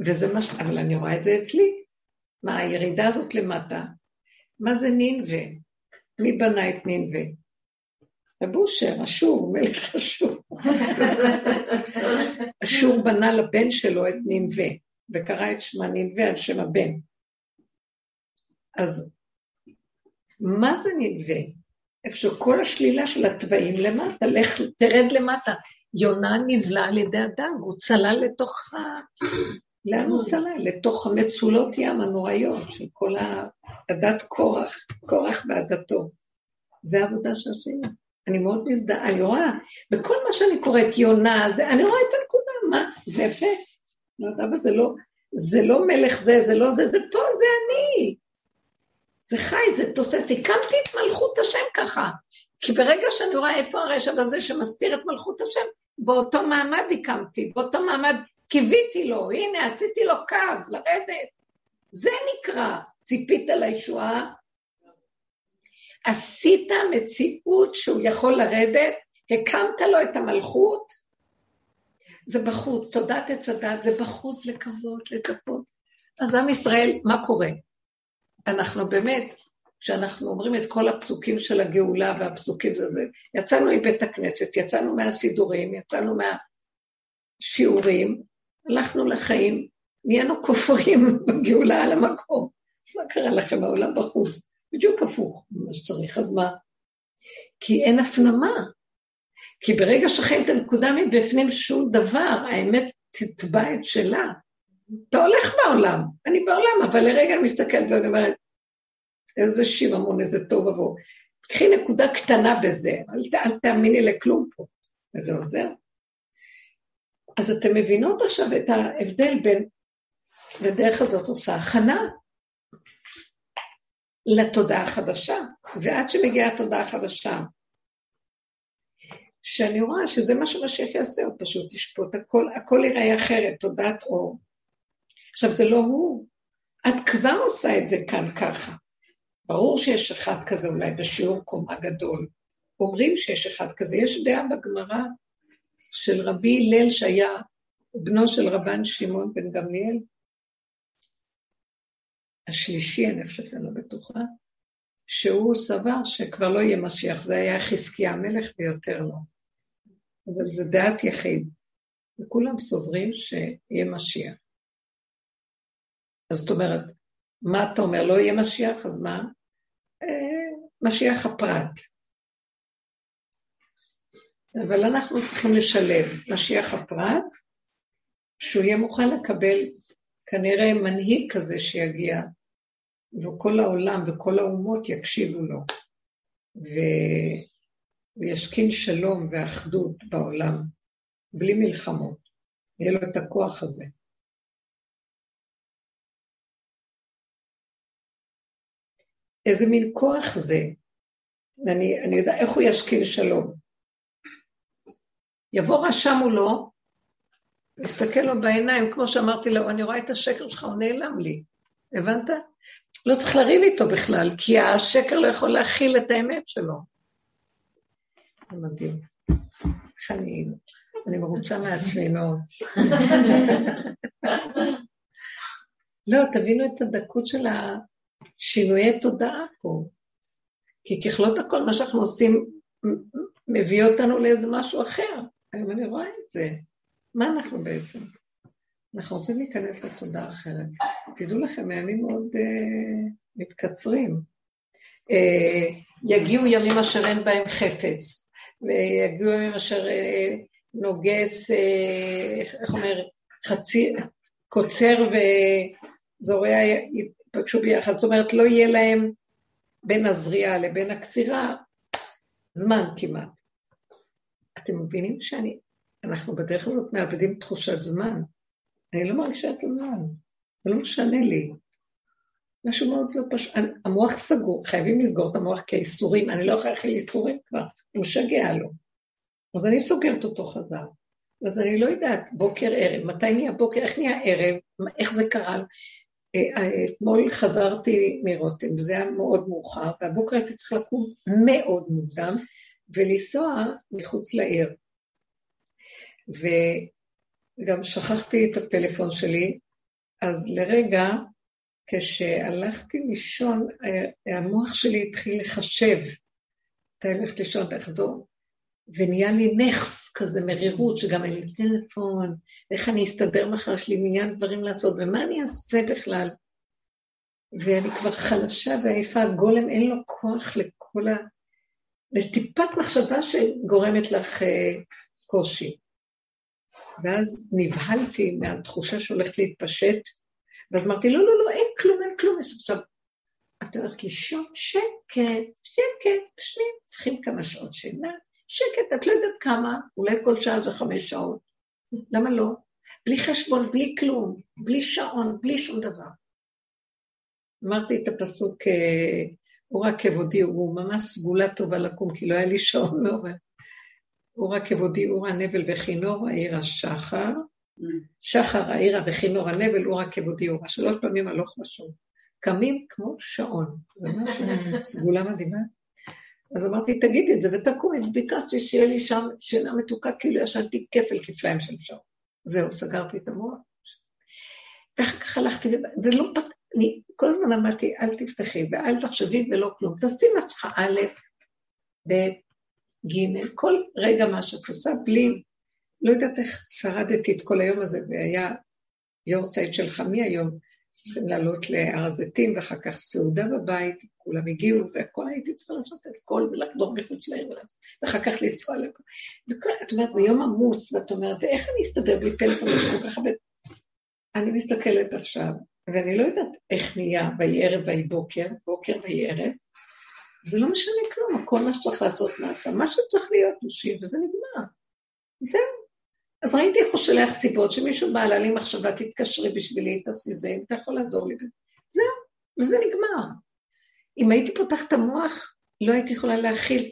וזה מה ש... אבל אני רואה את זה אצלי. מה, הירידה הזאת למטה, מה זה נינווה? מי בנה את נינווה? רב אושר, אשור, מלך אשור. אשור בנה לבן שלו את נינווה, וקרא את שמה נינווה על שם הבן. אז מה זה נינווה? איפה שכל השלילה של התוואים למטה, לך, תרד למטה. יונה נבלע על ידי הדג, הוא צלל לתוך ה... לאן הוא צלל? לתוך המצולות ים הנוראיות של כל הדת קורח, קורח ועדתו. זה העבודה שעשינו. אני מאוד מזדהה, אני רואה, בכל מה שאני קוראת יונה, זה, אני רואה את הנקודה, מה? זה יפה. לא אבל זה לא, זה לא מלך זה, זה לא זה, זה פה, זה אני. זה חי, זה תוסס. הקמתי את מלכות השם ככה. כי ברגע שאני רואה איפה הרשע הזה שמסתיר את מלכות השם, באותו מעמד הקמתי, באותו מעמד קיוויתי לו, הנה עשיתי לו קו, לרדת. זה נקרא, ציפית לישועה, עשית מציאות שהוא יכול לרדת, הקמת לו את המלכות, זה בחוץ, תודעת עץ הדת, זה בחוץ לכבוד, לכבוד. אז עם ישראל, מה קורה? אנחנו באמת, כשאנחנו אומרים את כל הפסוקים של הגאולה והפסוקים זה זה, יצאנו מבית הכנסת, יצאנו מהסידורים, יצאנו מהשיעורים, הלכנו לחיים, נהיינו כופרים בגאולה על המקום. מה קרה לכם? העולם בחוץ. בדיוק הפוך ממה שצריך, אז מה? כי אין הפנמה. כי ברגע שחיים את הנקודה מבפנים שום דבר, האמת תתבע את שלה. אתה הולך בעולם, אני בעולם, אבל לרגע אני מסתכלת ואני אומרת, איזה שיממון, איזה טוב עבור. קחי נקודה קטנה בזה, אל, אל תאמיני לכלום פה, וזה עוזר. אז אתן מבינות עכשיו את ההבדל בין, ודרך הזאת עושה הכנה לתודעה החדשה, ועד שמגיעה התודעה החדשה, שאני רואה שזה מה שמשיח יעשה, הוא פשוט ישפוט הכל, הכל יראה אחרת, תודעת אור. עכשיו, זה לא הוא, את כבר עושה את זה כאן ככה. ברור שיש אחד כזה אולי בשיעור קומה גדול. אומרים שיש אחד כזה. יש דעה בגמרא של רבי הלל שהיה בנו של רבן שמעון בן גמליאל, השלישי, אני חושבת, אני לא בטוחה, שהוא סבר שכבר לא יהיה משיח, זה היה חזקיה המלך ויותר לא. אבל זה דעת יחיד, וכולם סוברים שיהיה משיח. אז זאת אומרת, מה אתה אומר, לא יהיה משיח, אז מה? אה, משיח הפרט. אבל אנחנו צריכים לשלב משיח הפרט, שהוא יהיה מוכן לקבל כנראה מנהיג כזה שיגיע, וכל העולם וכל האומות יקשיבו לו, ו... וישכין שלום ואחדות בעולם, בלי מלחמות. יהיה לו את הכוח הזה. איזה מין כוח זה? אני, אני יודע איך הוא ישכין שלום. יבוא רשע מולו, מסתכל לו בעיניים, כמו שאמרתי לו, אני רואה את השקר שלך, הוא נעלם לי. הבנת? לא צריך לריב איתו בכלל, כי השקר לא יכול להכיל את האמת שלו. זה מדהים. איך אני, אני מרוצה מעצמי מאוד. לא, תבינו את הדקות של השינויי תודעה פה. כי ככלות הכל, מה שאנחנו עושים מביא אותנו לאיזה משהו אחר. היום אני רואה את זה. מה אנחנו בעצם? אנחנו רוצים להיכנס לתודעה אחרת. תדעו לכם, הימים מאוד uh, מתקצרים. Uh, יגיעו ימים אשר אין בהם חפץ, ויגיעו ימים אשר uh, נוגס, uh, איך אומר, חצי, קוצר וזורע ייפגשו ביחד. זאת אומרת, לא יהיה להם בין הזריעה לבין הקצירה זמן כמעט. אתם מבינים שאני, אנחנו בדרך הזאת מאבדים תחושת זמן. אני לא מרגישה את הזמן, זה לא משנה לי. משהו מאוד לא פשוט, המוח סגור, חייבים לסגור את המוח כי האיסורים, אני לא יכולה להכיל איסורים כבר, הוא משגע לו. אז אני סוגרת אותו חזר. אז אני לא יודעת, בוקר, ערב, מתי נהיה בוקר, איך נהיה ערב, איך זה קרה. אתמול חזרתי מרותם, זה היה מאוד מאוחר, והבוקר הייתי צריכה לקום מאוד מוקדם ולנסוע מחוץ לעיר. וגם שכחתי את הפלאפון שלי, אז לרגע, כשהלכתי לישון, אה, המוח שלי התחיל לחשב, מתי הולכת לישון, לחזור, ונהיה לי נכס כזה, מרירות, שגם אין לי טלפון, איך אני אסתדר מחר, יש לי מיליון דברים לעשות, ומה אני אעשה בכלל? ואני כבר חלשה ועייפה, הגולם אין לו כוח לכל ה... לטיפת מחשבה שגורמת לך אה, קושי. ואז נבהלתי מהתחושה שהולכת להתפשט, ואז אמרתי, לא, לא, לא, אין כלום, אין כלום. עכשיו, את הולכת לישון, שקט, שקט, שנייה, צריכים כמה שעות שינה, שקט, את לא יודעת כמה, אולי כל שעה זה חמש שעות. למה לא? בלי חשבון, בלי כלום, בלי שעון, בלי שום דבר. אמרתי את הפסוק, אה, הוא רק כבודי, הוא ממש סגולה טובה לקום, כי לא היה לי שעון מעורר. אורה כבודי, אורה נבל וכינור, העיר השחר. שחר העירה וכינור הנבל, אורה כבודי, אורה. שלוש פעמים הלוך ושוב. קמים כמו שעון. סגולה מדהימה. אז אמרתי, תגידי את זה ותקומי, ביקשתי שיהיה לי שם שינה מתוקה, כאילו ישנתי כפל כפליים של שעון. זהו, סגרתי את המוח. ואחר כך הלכתי, ולא פת... אני כל הזמן אמרתי, אל תפתחי ואל תחשבי ולא כלום. תעשי לעצמך א', ב', ג', כל רגע מה שאת עושה, בלי, לא יודעת איך שרדתי את כל היום הזה, והיה יורצייט של חמי היום, צריכים לעלות להר הזיתים, ואחר כך סעודה בבית, כולם הגיעו, והכל הייתי צריכה לעשות את כל זה, לחדור מחוץ לעיר, ואחר כך לנסוע לכל... את אומרת, זה יום עמוס, ואת אומרת, ואיך אני אסתדר בלי פלאפון, כל כך הרבה... אני מסתכלת עכשיו, ואני לא יודעת איך נהיה ויהי ערב ויהי בוקר, בוקר ויהי ערב, זה לא משנה כלום, כל מה שצריך לעשות נעשה. מה שצריך להיות נושים, וזה נגמר. זהו. אז ראיתי איך הוא שולח סיבות, שמישהו בא לי מחשבה, תתקשרי בשבילי, תעשי זה, אם אתה יכול לעזור לי. זהו, וזה נגמר. אם הייתי פותחת את המוח, לא הייתי יכולה להכיל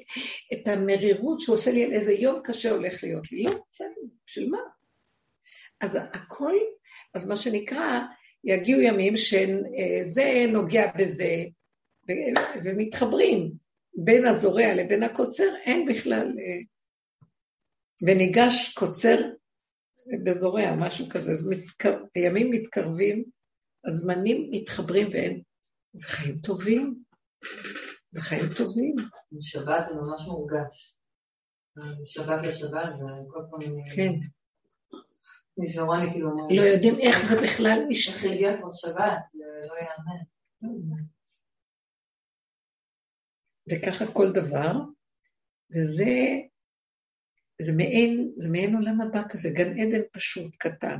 את המרירות שהוא עושה לי על איזה יום קשה הולך להיות לי. לא, בסדר, בשביל מה? אז הכל, אז מה שנקרא, יגיעו ימים שזה נוגע בזה, ומתחברים. בין הזורע לבין הקוצר אין בכלל... אה, וניגש קוצר בזורע, משהו כזה. אז מתקר... הימים מתקרבים, הזמנים מתחברים ואין... זה חיים טובים. זה חיים טובים. בשבת זה ממש מורגש. שבת לשבת זה כל פעם... כן. מישהו אמר לי כאילו... לא יודעים איך זה בכלל משתנה. איך הגיע כבר שבת, זה לא יאמן. וככה כל דבר, וזה זה מעין, זה מעין עולם הבא כזה, גן עדן פשוט, קטן.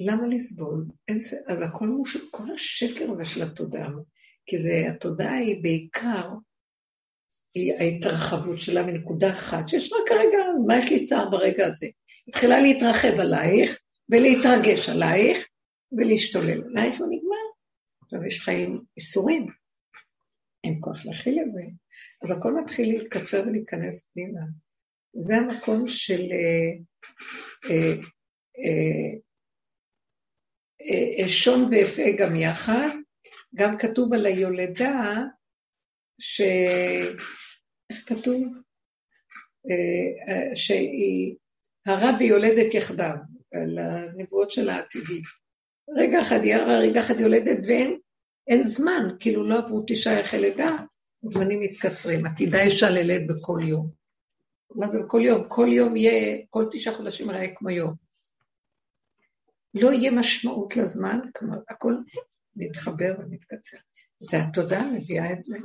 למה לסבול? אין, אז הכל מוש... כל השקר הזה של התודעה, כי זה, התודעה היא בעיקר, היא ההתרחבות שלה מנקודה אחת, שיש רק הרגע, מה יש לי צער ברגע הזה? התחילה להתרחב עלייך, ולהתרגש עלייך, ולהשתולל עלייך, ונגמר. עכשיו יש חיים איסורים, אין כוח להכיל את זה. אז הכל מתחיל להתקצר ולהיכנס פנימה. זה המקום של אה, אה, אה, ואפה גם יחד. גם כתוב על היולדה, ש... איך כתוב? שהיא הרע ויולדת יחדיו, על הנבואות של העתידי. רגע אחד היא הרע, רגע אחד יולדת ואין זמן, כאילו לא עברו תשעה יחי לידה, הזמנים מתקצרים, עתידה אישה ללד בכל יום. מה זה בכל יום? כל יום יהיה, כל תשעה חודשים יראה כמו יום. לא יהיה משמעות לזמן, כלומר, הכל מתחבר ומתקצר. זה התודעה מביאה את זה.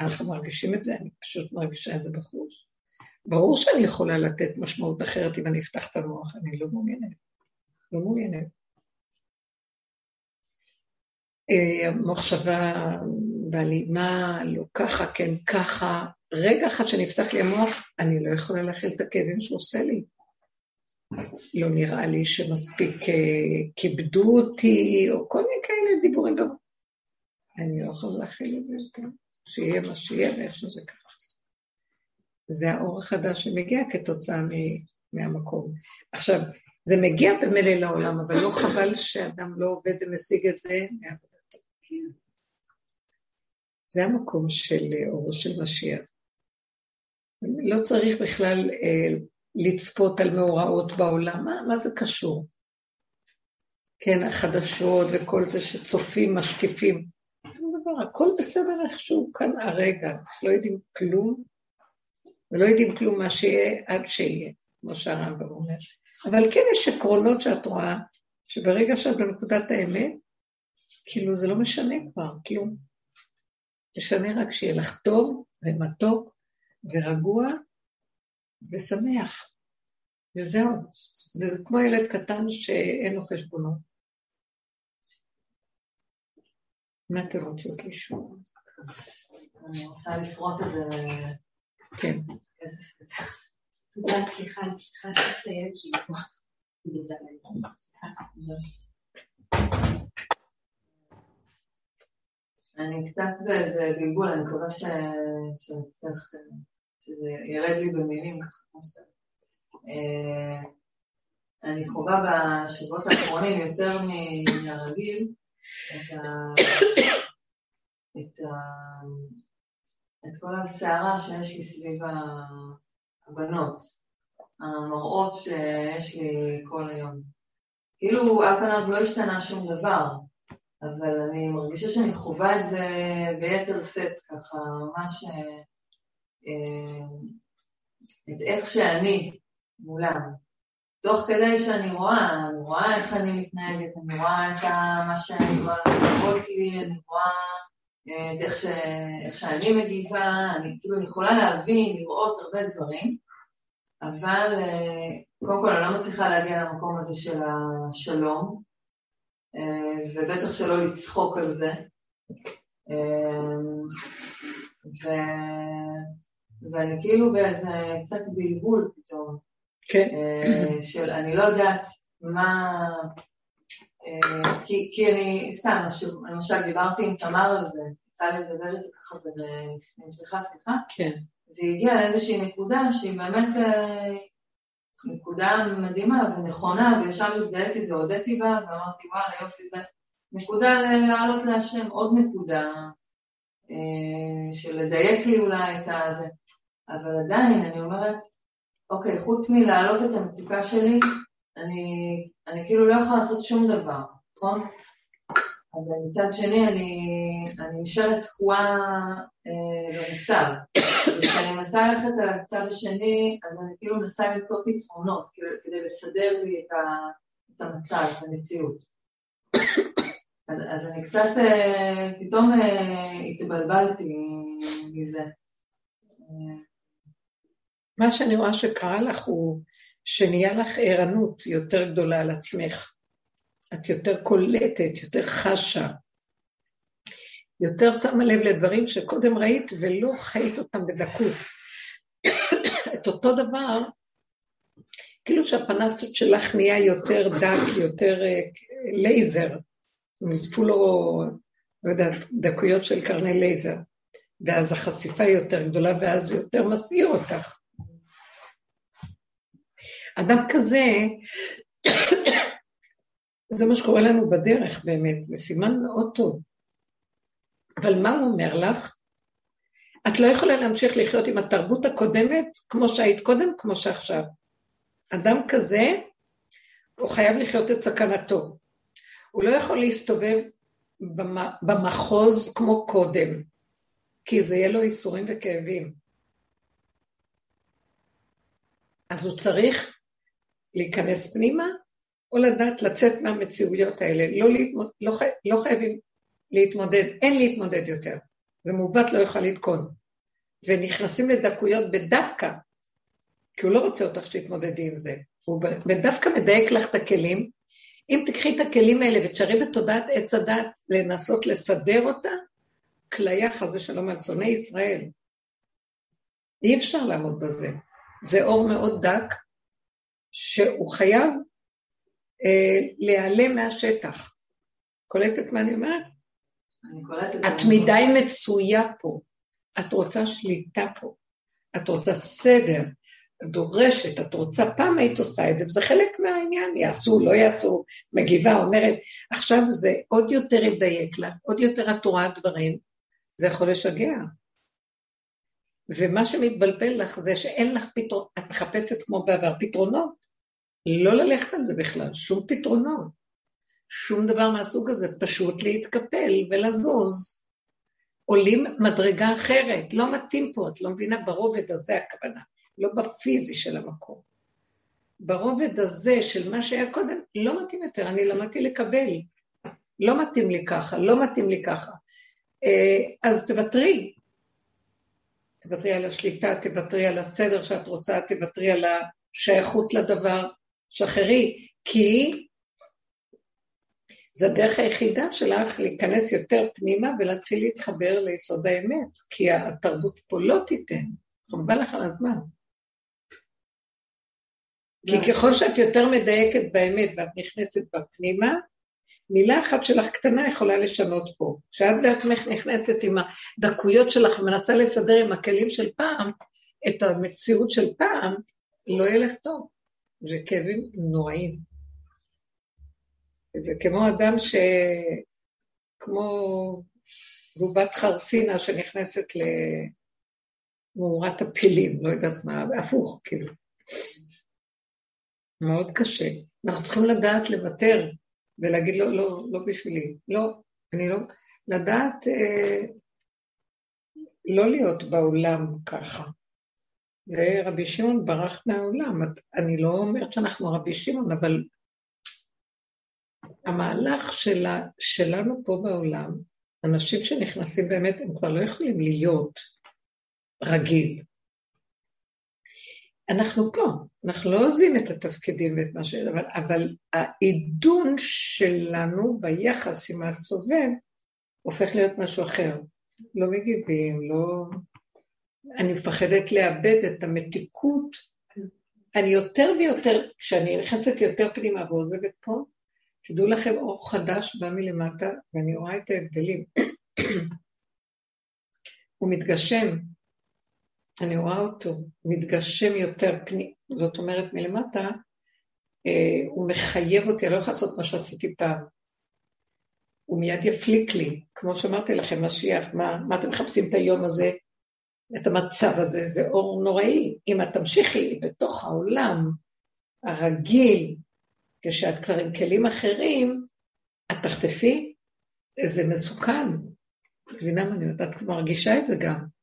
אנחנו מרגישים את זה, אני פשוט מרגישה את זה בחוש. ברור שאני יכולה לתת משמעות אחרת אם אני אפתח את המוח, אני לא מעוניינת. לא מעוניינת. אה, המחשבה בהלימה, לא ככה, כן ככה. רגע אחד שנפתח לי המוח, אני לא יכולה להכיל את הכאבים שהוא עושה לי. לא נראה לי שמספיק אה, כיבדו אותי, או כל מיני כאלה דיבורים. אני לא יכולה להכיל את זה יותר. שיהיה מה שיהיה ואיך שזה ככה. זה האור החדש שמגיע כתוצאה מהמקום. עכשיו, זה מגיע במילא לעולם, אבל לא חבל שאדם לא עובד ומשיג את זה מעבודתו. זה המקום של אורו של משיח. לא צריך בכלל אה, לצפות על מאורעות בעולם, מה, מה זה קשור? כן, החדשות וכל זה שצופים, משקיפים. דבר, הכל בסדר איכשהו כאן הרגע, שלא יודעים כלום, ולא יודעים כלום מה שיהיה עד שיהיה, כמו שהרמב"ם אומר. אבל כן יש עקרונות שאת רואה, שברגע שאת בנקודת האמת, כאילו זה לא משנה כבר, כלום. משנה רק שיהיה לך טוב ומתוק ורגוע ושמח. וזהו. זה כמו ילד קטן שאין לו חשבונות. מה אתם רוצות לשמוע? אני רוצה לפרוט את זה כן. סליחה, אני פשוט צריכה לעשות את הילד שלי פה. אני קצת באיזה בלבול, אני מקווה שנצטרך, שזה ירד לי במילים ככה, כמו שאתה... אה, אני חווה בשבועות האחרונים יותר מהרגיל את ה... את כל הסערה שיש לי סביב הבנות, המראות שיש לי כל היום. כאילו על פניו לא השתנה שום דבר, אבל אני מרגישה שאני חווה את זה ביתר סט, ככה ממש אה, את איך שאני מולם. תוך כדי שאני רואה, אני רואה איך אני מתנהגת, אני רואה את מה שאני רואה לראות לי, אני רואה אה, איך, ש... איך שאני מגיבה, אני כאילו אני יכולה להבין, לראות הרבה דברים, אבל אה, קודם כל אני לא מצליחה להגיע למקום הזה של השלום, אה, ובטח שלא לצחוק על זה. ו... ואני כאילו באיזה קצת בלבול פתאום. כן. של אני לא יודעת מה, אה, כי, כי אני, סתם, למשל דיברתי עם תמר על זה, יצא לי לדבר איתה ככה וזה נשלחה שיחה, כן. והיא הגיעה לאיזושהי נקודה שהיא באמת אה, נקודה מדהימה ונכונה, וישר הזדהיתי והודיתי בה, ואמרתי וואלה יופי זה נקודה לעלות להשם, עוד נקודה אה, של לדייק לי אולי את הזה, אבל עדיין אני אומרת, אוקיי, חוץ מלהעלות את המצוקה שלי, אני, אני כאילו לא יכולה לעשות שום דבר, נכון? אבל מצד שני אני, אני נשארת תקועה אה, במצב. וכשאני מנסה ללכת על הצד השני, אז אני כאילו מנסה למצוא פתרונות כדי, כדי לסדר לי את, ה, את המצב, את המציאות. אז, אז אני קצת, אה, פתאום אה, התבלבלתי מזה. מה שאני רואה שקרה לך הוא שנהיה לך ערנות יותר גדולה על עצמך. את יותר קולטת, יותר חשה, יותר שמה לב לדברים שקודם ראית ולא חיית אותם בדקות. את אותו דבר, כאילו שהפנס שלך נהיה יותר דק, יותר אה, לייזר, נזפו לו, לא יודעת, דקויות של קרני לייזר, ואז החשיפה היא יותר גדולה ואז יותר מסעיר אותך. אדם כזה, זה מה שקורה לנו בדרך באמת, וסימן מאוד טוב. אבל מה הוא אומר לך? את לא יכולה להמשיך לחיות עם התרבות הקודמת כמו שהיית קודם, כמו שעכשיו. אדם כזה, הוא חייב לחיות את סכנתו. הוא לא יכול להסתובב במחוז כמו קודם, כי זה יהיה לו ייסורים וכאבים. אז הוא צריך להיכנס פנימה, או לדעת לצאת מהמציאויות האלה. לא, להתמוד... לא, חי... לא חייבים להתמודד, אין להתמודד יותר. זה מעוות לא יוכל לתקון. ונכנסים לדקויות בדווקא, כי הוא לא רוצה אותך שתתמודדי עם זה. הוא בדווקא מדייק לך את הכלים. אם תקחי את הכלים האלה ותשארי בתודעת עץ הדת לנסות לסדר אותה, כליה חס ושלום על שונאי ישראל. אי אפשר לעמוד בזה. זה אור מאוד דק, שהוא חייב אה, להיעלם מהשטח. קולטת מה אני אומרת? אני קולטת. את מדי מצויה פה, את רוצה שליטה פה, את רוצה סדר, את דורשת, את רוצה, פעם היית עושה את זה, וזה חלק מהעניין, יעשו, לא יעשו, מגיבה, אומרת, עכשיו זה עוד יותר ידייק לך, עוד יותר את רואה דברים, זה יכול לשגע. ומה שמתבלבל לך זה שאין לך פתרון, את מחפשת כמו בעבר פתרונות, לא ללכת על זה בכלל, שום פתרונות, שום דבר מהסוג הזה, פשוט להתקפל ולזוז. עולים מדרגה אחרת, לא מתאים פה, את לא מבינה, ברובד הזה הכוונה, לא בפיזי של המקום. ברובד הזה של מה שהיה קודם, לא מתאים יותר, אני למדתי לקבל. לא מתאים לי ככה, לא מתאים לי ככה. אה, אז תוותרי, תוותרי על השליטה, תוותרי על הסדר שאת רוצה, תוותרי על השייכות לדבר, שחררי, כי זו הדרך היחידה שלך להיכנס יותר פנימה ולהתחיל להתחבר ליסוד האמת, כי התרבות פה לא תיתן, חובה לך על הזמן. כי ככל שאת יותר מדייקת באמת ואת נכנסת בפנימה, מילה אחת שלך קטנה יכולה לשנות פה. כשאת בעצמך נכנסת עם הדקויות שלך ומנסה לסדר עם הכלים של פעם, את המציאות של פעם, לא ילך טוב. זה כאבים נוראים. זה כמו אדם ש... כמו בובת חרסינה שנכנסת למאורת הפילים, לא יודעת מה, הפוך, כאילו. מאוד קשה. אנחנו צריכים לדעת לוותר ולהגיד לא, לא, לא בשבילי. לא, אני לא... לדעת אה, לא להיות בעולם ככה. זה רבי שמעון ברח מהעולם. אני לא אומרת שאנחנו רבי שמעון, אבל המהלך שלה, שלנו פה בעולם, אנשים שנכנסים באמת, הם כבר לא יכולים להיות רגיל. אנחנו פה, אנחנו לא עוזבים את התפקידים ואת מה ש... אבל, אבל העידון שלנו ביחס עם הסובב הופך להיות משהו אחר. לא מגיבים, לא... אני מפחדת לאבד את המתיקות. אני יותר ויותר, כשאני נכנסת יותר פנימה ועוזבת פה, תדעו לכם, אור חדש בא מלמטה, ואני רואה את ההבדלים. הוא מתגשם, אני רואה אותו, מתגשם יותר פנים, זאת אומרת מלמטה, אה, הוא מחייב אותי, אני לא יכולה לעשות מה שעשיתי פעם. הוא מיד יפליק לי, כמו שאמרתי לכם, משיח, מה, מה אתם מחפשים את היום הזה, את המצב הזה, זה אור נוראי. אם את תמשיכי בתוך העולם הרגיל, כשאת כבר עם כלים אחרים, את תחטפי, זה מסוכן. מבינה מה אני יודעת, את מרגישה את זה גם.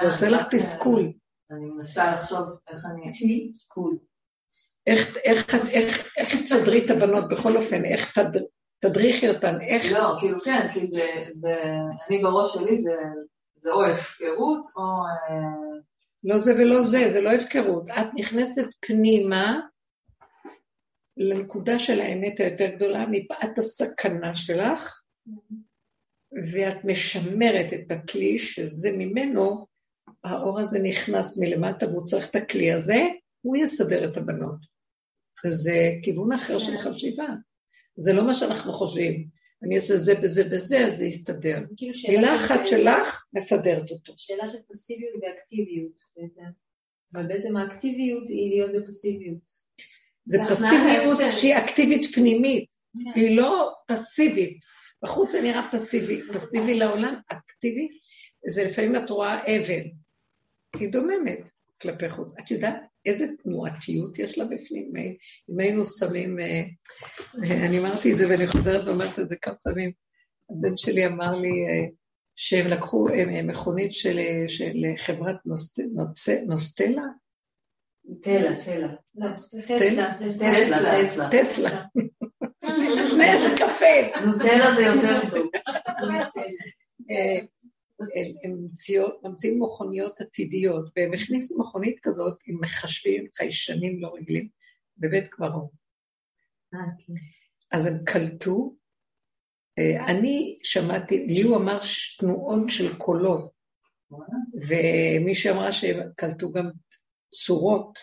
זה עושה לך תסכול. אני מנסה לחשוב איך אני... תסכול. איך תסדרי את הבנות בכל אופן, איך תדריכי אותן, איך... לא, כאילו כן, כי זה, אני בראש שלי זה או הפקרות או... אה, לא זה ולא זה, זה לא הפקרות. את נכנסת פנימה לנקודה של האמת היותר גדולה, מפאת הסכנה שלך, ואת משמרת את הכלי שזה ממנו, האור הזה נכנס מלמטה והוא צריך את הכלי הזה, הוא יסדר את הבנות. זה כיוון אחר של חשיבה. זה לא מה שאנחנו חושבים. אני אעשה זה וזה וזה, אז זה יסתדר. כאילו מילה אחת שלך מסדרת אותו. שאלה של פסיביות ואקטיביות בעצם. אבל בעצם האקטיביות היא להיות בפסיביות. זה פסיביות שהיא אקטיבית פנימית, כן. היא לא פסיבית. בחוץ זה נראה פסיבי, פסיבי לעולם, אקטיבי, זה לפעמים את רואה אבן, היא דוממת כלפי חוץ. את יודעת איזה תנועתיות יש לה בפנים? אם היינו שמים, אה, אני אמרתי את זה ואני חוזרת ואומרת את זה כמה פעמים, הבן שלי אמר לי אה, שהם לקחו אה, מכונית של, של חברת נוסט, נוצ, נוסטלה, טלה, טלה. טסלה. טסלה. טסלה. קפה. נוטלה זה יותר טוב. הם ממציאים מכוניות עתידיות, והם הכניסו מכונית כזאת עם מחשבים חיישנים לא רגילים בבית קברות. אז הם קלטו, אני שמעתי, לי הוא אמר תנועות של קולות, ומי שאמרה שהם קלטו גם צורות.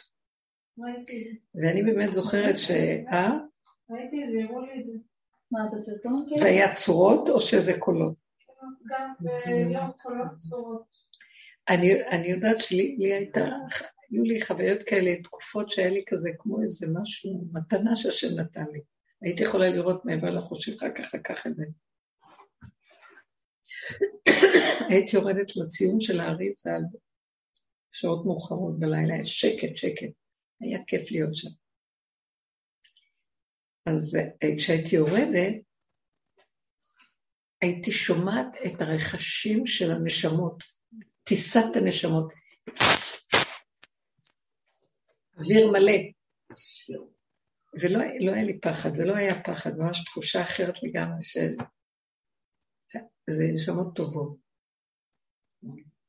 ואני באמת זוכרת ש... אה? ראיתי את זה, הראו לי את זה. מה, את הסרטון? זה היה צורות או שזה קולות? גם לא, קולות צורות. אני יודעת שלי הייתה, היו לי חוויות כאלה, תקופות שהיה לי כזה כמו איזה משהו, מתנה שהשם נתן לי. הייתי יכולה לראות מעבר לחושים, אחר כך לקח את זה. הייתי יורדת לציון של האריזה על שעות מאוחרות בלילה, שקט, שקט. היה כיף להיות שם. אז אה, כשהייתי יורדת, הייתי שומעת את הרכשים של הנשמות, טיסת הנשמות. אוויר מלא. ולא לא היה לי פחד, זה לא היה פחד, ממש תחושה אחרת לגמרי של... זה נשמות טובות.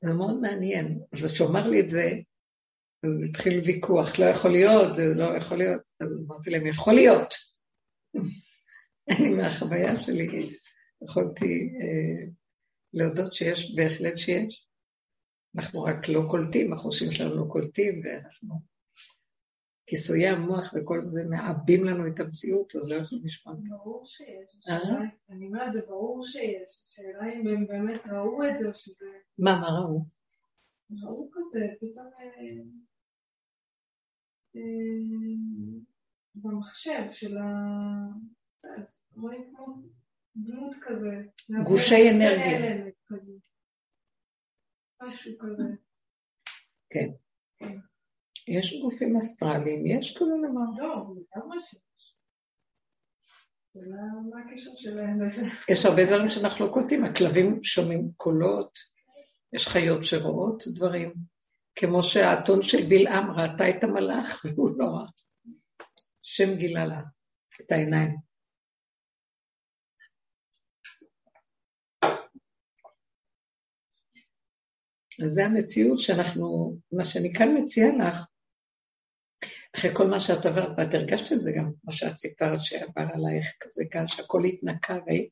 זה מאוד מעניין. אז כשהוא אמר לי את זה, אז התחיל ויכוח, לא יכול להיות, זה לא יכול להיות. אז אמרתי להם, יכול להיות. אני מהחוויה שלי יכולתי אה, להודות שיש, בהחלט שיש. אנחנו רק לא קולטים, החושים שלנו לא קולטים, ואנחנו... כיסויי המוח וכל זה מעבים לנו את המציאות, אז לא יכולים לשמוע. ברור שיש. אה? אני אומרת, זה ברור שיש. השאלה אם הם באמת ראו את זה או שזה... מה, מה ראו? ראו כזה, פתאום... במחשב של ה... רואים כמו דמות כזה. גושי אנרגיה. משהו כזה. כן. יש גופים אסטרליים, יש כזה דבר. לא, לגמרי שיש. מה הקשר שלהם לזה? יש הרבה דברים שאנחנו לא קולטים, הכלבים שומעים קולות, יש חיות שרואות דברים, כמו שהאתון של בלעם ראתה את המלאך והוא לא ראה. שם גילה לה את העיניים. אז זה המציאות שאנחנו, מה שאני כאן מציעה לך, אחרי כל מה שאת עברת, ואת הרגשת את זה גם, מה שאת סיפרת שעבר עלייך כזה כאן, שהכל התנקה, ראית?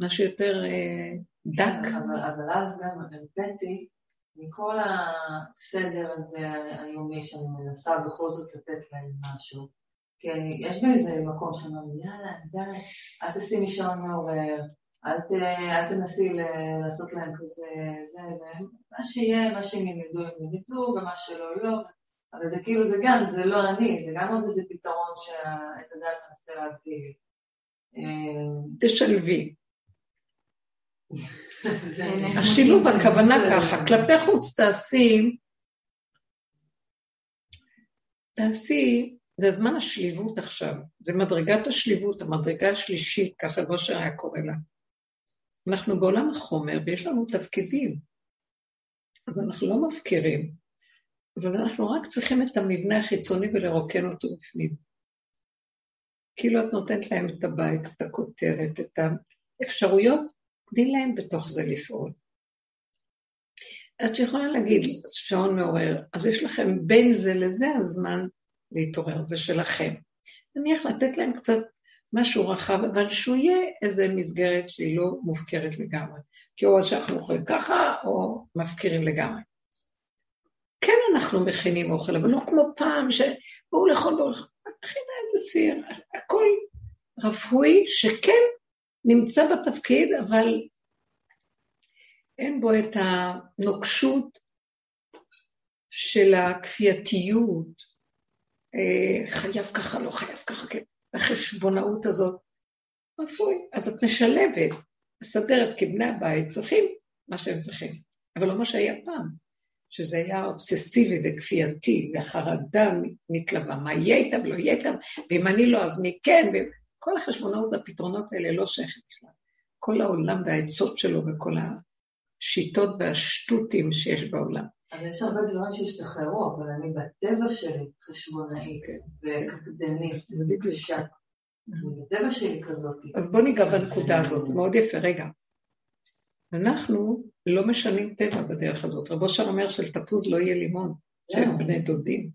משהו יותר אה, דק. אבל, אבל אז גם הבאתי מכל הסדר הזה היומי שאני מנסה בכל זאת לתת להם משהו. כי יש בי איזה מקום שאומרים, יאללה, די, אל תשימי שעון מעורר, אל, ת, אל תנסי לעשות להם כזה, זה, ומה שיהיה, מה שהם ילמדו, הם ילמדו, ומה שלא, לא. אבל זה כאילו, זה גם, זה לא אני, זה גם עוד איזה פתרון שעץ הדת מנסה להביא. תשלבי. השילוב, הכוונה ככה, כלפי חוץ תעשי, תעשי, זה זמן השליבות עכשיו, זה מדרגת השליבות, המדרגה השלישית, ככה לא שהיה קורא לה. אנחנו בעולם החומר ויש לנו תפקידים, אז אנחנו לא מפקירים, אבל אנחנו רק צריכים את המבנה החיצוני ולרוקן אותו בפנים. כאילו את נותנת להם את הבית, את הכותרת, את האפשרויות, תני להם בתוך זה לפעול. את יכולה להגיד, שעון מעורר, אז יש לכם בין זה לזה הזמן להתעורר, זה שלכם. נניח לתת להם קצת משהו רחב, אבל שהוא יהיה איזה מסגרת שהיא לא מופקרת לגמרי. כי או שאנחנו אוכלים ככה, או מפקירים לגמרי. כן אנחנו מכינים אוכל, אבל לא כמו פעם שבואו לאכול באוכל. מכינה איזה סיר, הכל רפוי, שכן נמצא בתפקיד, אבל אין בו את הנוקשות של הכפייתיות, חייב ככה, לא חייב ככה, כן, החשבונאות הזאת. רפוי, אז את משלבת, מסדרת, כי בני הבית צריכים מה שהם צריכים. אבל לא מה שהיה פעם, שזה היה אובססיבי וכפייתי, והחרדה מתלווה, מה יהיה איתם, לא יהיה איתם, ואם אני לא, אז מי כן, וכל החשבונאות והפתרונות האלה לא שייכים בכלל. כל העולם והעצות שלו וכל השיטות והשטותים שיש בעולם. אבל יש הרבה דברים שהשתחררו, אבל אני בטבע שלי חשבונאית וקפדנית וקשה. בטבע שלי כזאת. אז בוא ניגע בנקודה הזאת, מאוד יפה. רגע, אנחנו לא משנים טבע בדרך הזאת. רבו שר אומר של תפוז לא יהיה לימון, שהם אה. בני דודים.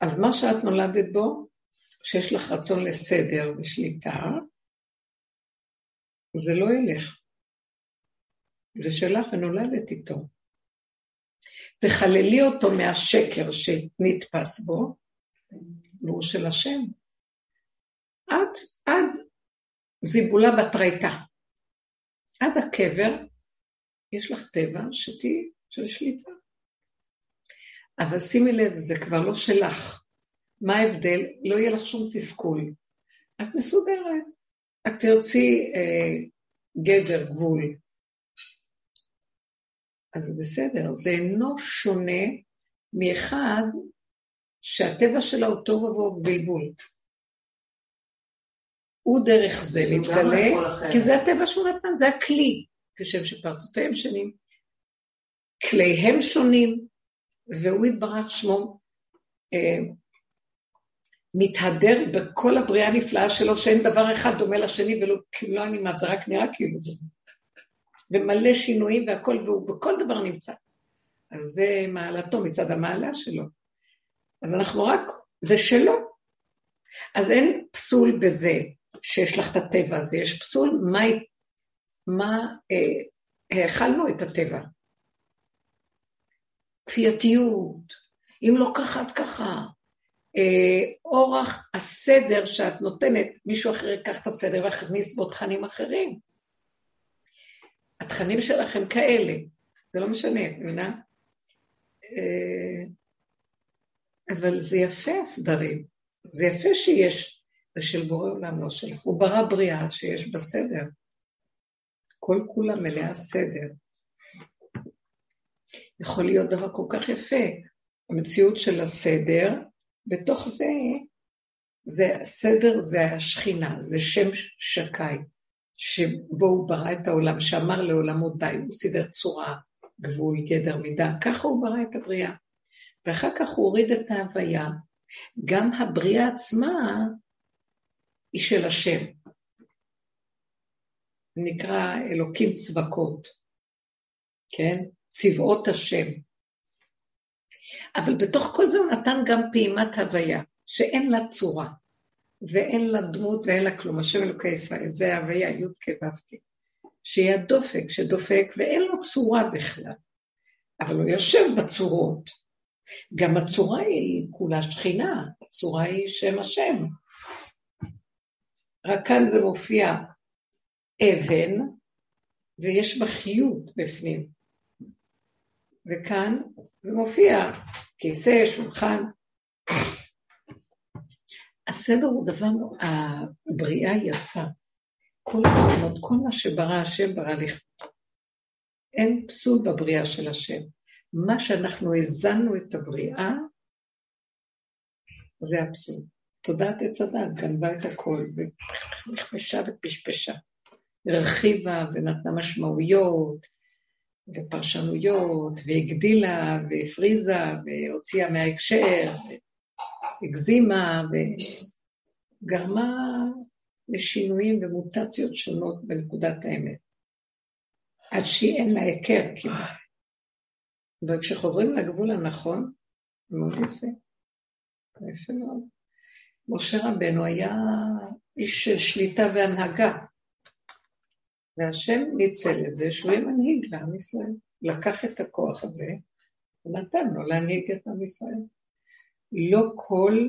אז מה שאת נולדת בו, שיש לך רצון לסדר ושליטה, זה לא ילך. זה שלך ונולדת איתו. תחללי אותו מהשקר שנתפס בו, והוא של השם. את, עד זיבולה בתרייתא. עד הקבר יש לך טבע שתהיי של שליטה. אבל שימי לב, זה כבר לא שלך. מה ההבדל? לא יהיה לך שום תסכול. את מסודרת. את תרצי אה, גדר, גבול. אז זה בסדר. זה אינו שונה מאחד שהטבע שלו הוא תוהו ובוהו בלבול. הוא דרך זה מתגלה, כי זה הטבע שהוא נתן, זה הכלי. כשם שפרצופיהם שונים, כליהם שונים, והוא יתברך שמו אה, מתהדר בכל הבריאה הנפלאה שלו, שאין דבר אחד דומה לשני, ולא כאילו לא אני מעט, זה רק נראה כאילו ומלא שינויים והכל, והוא בכל דבר נמצא. אז זה מעלתו מצד המעלה שלו. אז אנחנו רק, זה שלו. אז אין פסול בזה שיש לך את הטבע הזה, יש פסול מה, מה אה, האכלנו את הטבע. כפייתיות, אם לא ככה, את ככה. אה, אורח הסדר שאת נותנת, מישהו אחר ייקח את הסדר ויכניס בו תכנים אחרים. התכנים שלכם כאלה, זה לא משנה, את מבינה? אה, אבל זה יפה הסדרים, זה יפה שיש, זה של בורא עולם, לא שלך. הוא ברא בריאה שיש בה סדר. כל כולה מלאה סדר. יכול להיות דבר כל כך יפה, המציאות של הסדר, בתוך זה, זה הסדר זה השכינה, זה שם שקי, שבו הוא ברא את העולם, שאמר לעולמו די, הוא סידר צורה, גבול, גדר, מידה, ככה הוא ברא את הבריאה. ואחר כך הוא הוריד את ההוויה. גם הבריאה עצמה היא של השם. נקרא אלוקים צבקות, כן? צבאות השם. אבל בתוך כל זה הוא נתן גם פעימת הוויה, שאין לה צורה, ואין לה דמות ואין לה כלום. השם אלוקי ישראל, זה ההוויה, י' כו' שהיא הדופק שדופק ואין לו צורה בכלל, אבל הוא יושב בצורות. גם הצורה היא כולה שכינה, הצורה היא שם השם. רק כאן זה מופיע אבן, ויש בה חיות בפנים. וכאן זה מופיע כיסא, שולחן. הסדר הוא דבר, הבריאה יפה. כל המקומות, כל מה שברא השם ברא לכבודו. אין פסול בבריאה של השם. מה שאנחנו האזנו את הבריאה, זה הפסול. תודעת עץ הדת גנבה את הכל, ונכבשה ופשפשה. הרחיבה ונתנה משמעויות ופרשנויות, והגדילה והפריזה והוציאה מההקשר, הגזימה וגרמה לשינויים ומוטציות שונות בנקודת האמת, עד שהיא אין לה היכר כמעט. וכשחוזרים לגבול הנכון, מאוד יפה, יפה מאוד. משה רבנו היה איש של שליטה והנהגה, והשם ניצל את זה שהוא יהיה מנהיג לעם ישראל. לקח את הכוח הזה ונתן לו להנהיג את עם ישראל. לא כל,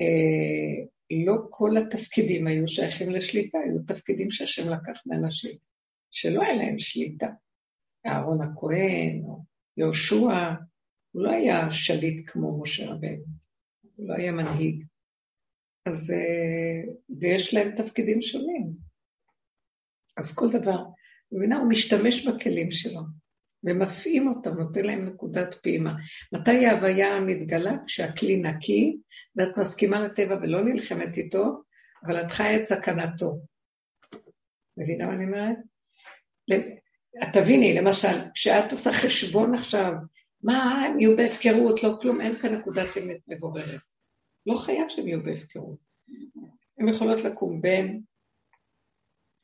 אה, לא כל התפקידים היו שייכים לשליטה, היו תפקידים שהשם לקח מאנשים שלא היה להם שליטה. אהרון הכהן, או יהושע, הוא לא היה שליט כמו משה רבנו, הוא לא היה מנהיג. אז, אה, ויש להם תפקידים שונים. אז כל דבר, מבינה? הוא משתמש בכלים שלו, ומפעים אותם, נותן להם נקודת פעימה. מתי ההוויה מתגלה? כשהכלי נקי, ואת מסכימה לטבע ולא נלחמת איתו, אבל את חיה את סכנתו. מבינה מה אני אומרת? תביני, למשל, כשאת עושה חשבון עכשיו, מה, הם יהיו בהפקרות, לא כלום, אין כאן נקודת אמת מבוררת. לא חייב שהם יהיו בהפקרות. הן יכולות לקום בין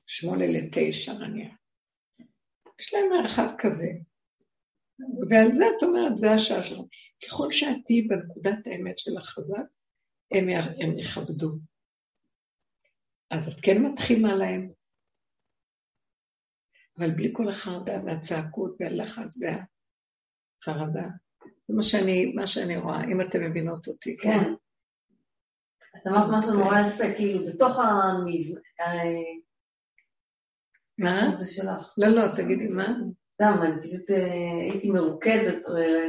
שמונה לתשע נניח. יש להם מרחב כזה. ועל זה את אומרת, זה השעה שלנו. ככל שאת תהיי בנקודת האמת של החזק, הם, הם יכבדו. אז את כן מתחימה להם, אבל בלי כל החרדה והצעקות והלחץ והחרדה. זה מה שאני, מה שאני רואה, אם אתן מבינות אותי, כן? כן. את אמרת משהו נורא יפה, כאילו, בתוך המבנה... מה? זה שלך. לא, לא, תגידי מה. למה, אני פשוט אה, הייתי מרוכזת, אה,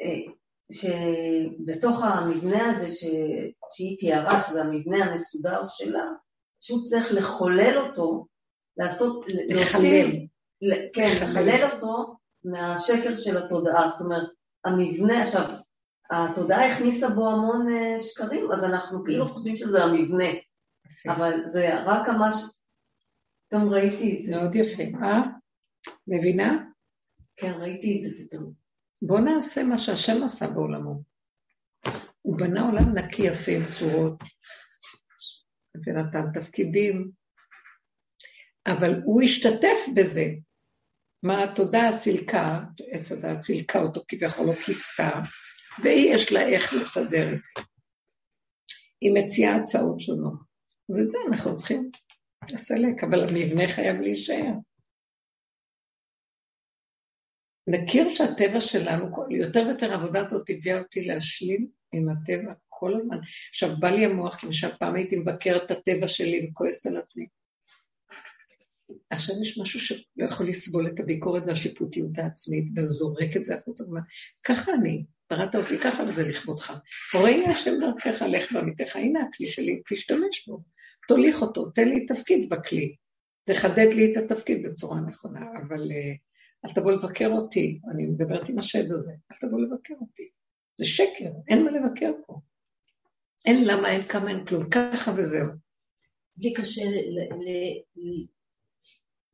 אה, שבתוך המבנה הזה שהיא תיארה, שזה המבנה המסודר שלה, פשוט צריך לחולל אותו, לעשות, לחלל. כן, לחלל אותו מהשקר של התודעה. זאת אומרת, המבנה, עכשיו, התודעה הכניסה בו המון שקרים, אז אנחנו כאילו חושבים שזה המבנה, אבל זה רק ממש פתאום ראיתי את זה. מאוד יפה. אה? מבינה? כן, ראיתי את זה פתאום. בוא נעשה מה שהשם עשה בעולמו. הוא בנה עולם נקי יפה עם צורות, ונתן תפקידים, אבל הוא השתתף בזה. מה התודעה סילקה, עץ הדעת סילקה אותו כביכול לא כיסתה, והיא יש לה איך לסדר את זה. היא מציעה הצעות שונות. אז את זה אנחנו צריכים לסלק, אבל המבנה חייב להישאר. נכיר שהטבע שלנו, יותר ויותר עבודת הזאת הביאה אותי להשלים עם הטבע כל הזמן. עכשיו, בא לי המוח, למשל, פעם הייתי מבקרת את הטבע שלי וכועסת על עצמי. עכשיו יש משהו שלא יכול לסבול את הביקורת והשיפוטיות העצמית, וזורק את זה החוצה. ככה אני, בראת אותי ככה וזה לכבודך. הוריני השם דרכך, לך בעמיתך, הנה הכלי שלי, תשתמש בו. תוליך אותו, תן לי תפקיד בכלי. תחדד לי את התפקיד בצורה נכונה, אבל uh, אל תבוא לבקר אותי, אני מדברת עם השד הזה, אל תבוא לבקר אותי. זה שקר, אין מה לבקר פה. אין למה, אין כמה, אין כלום, ככה וזהו. זה קשה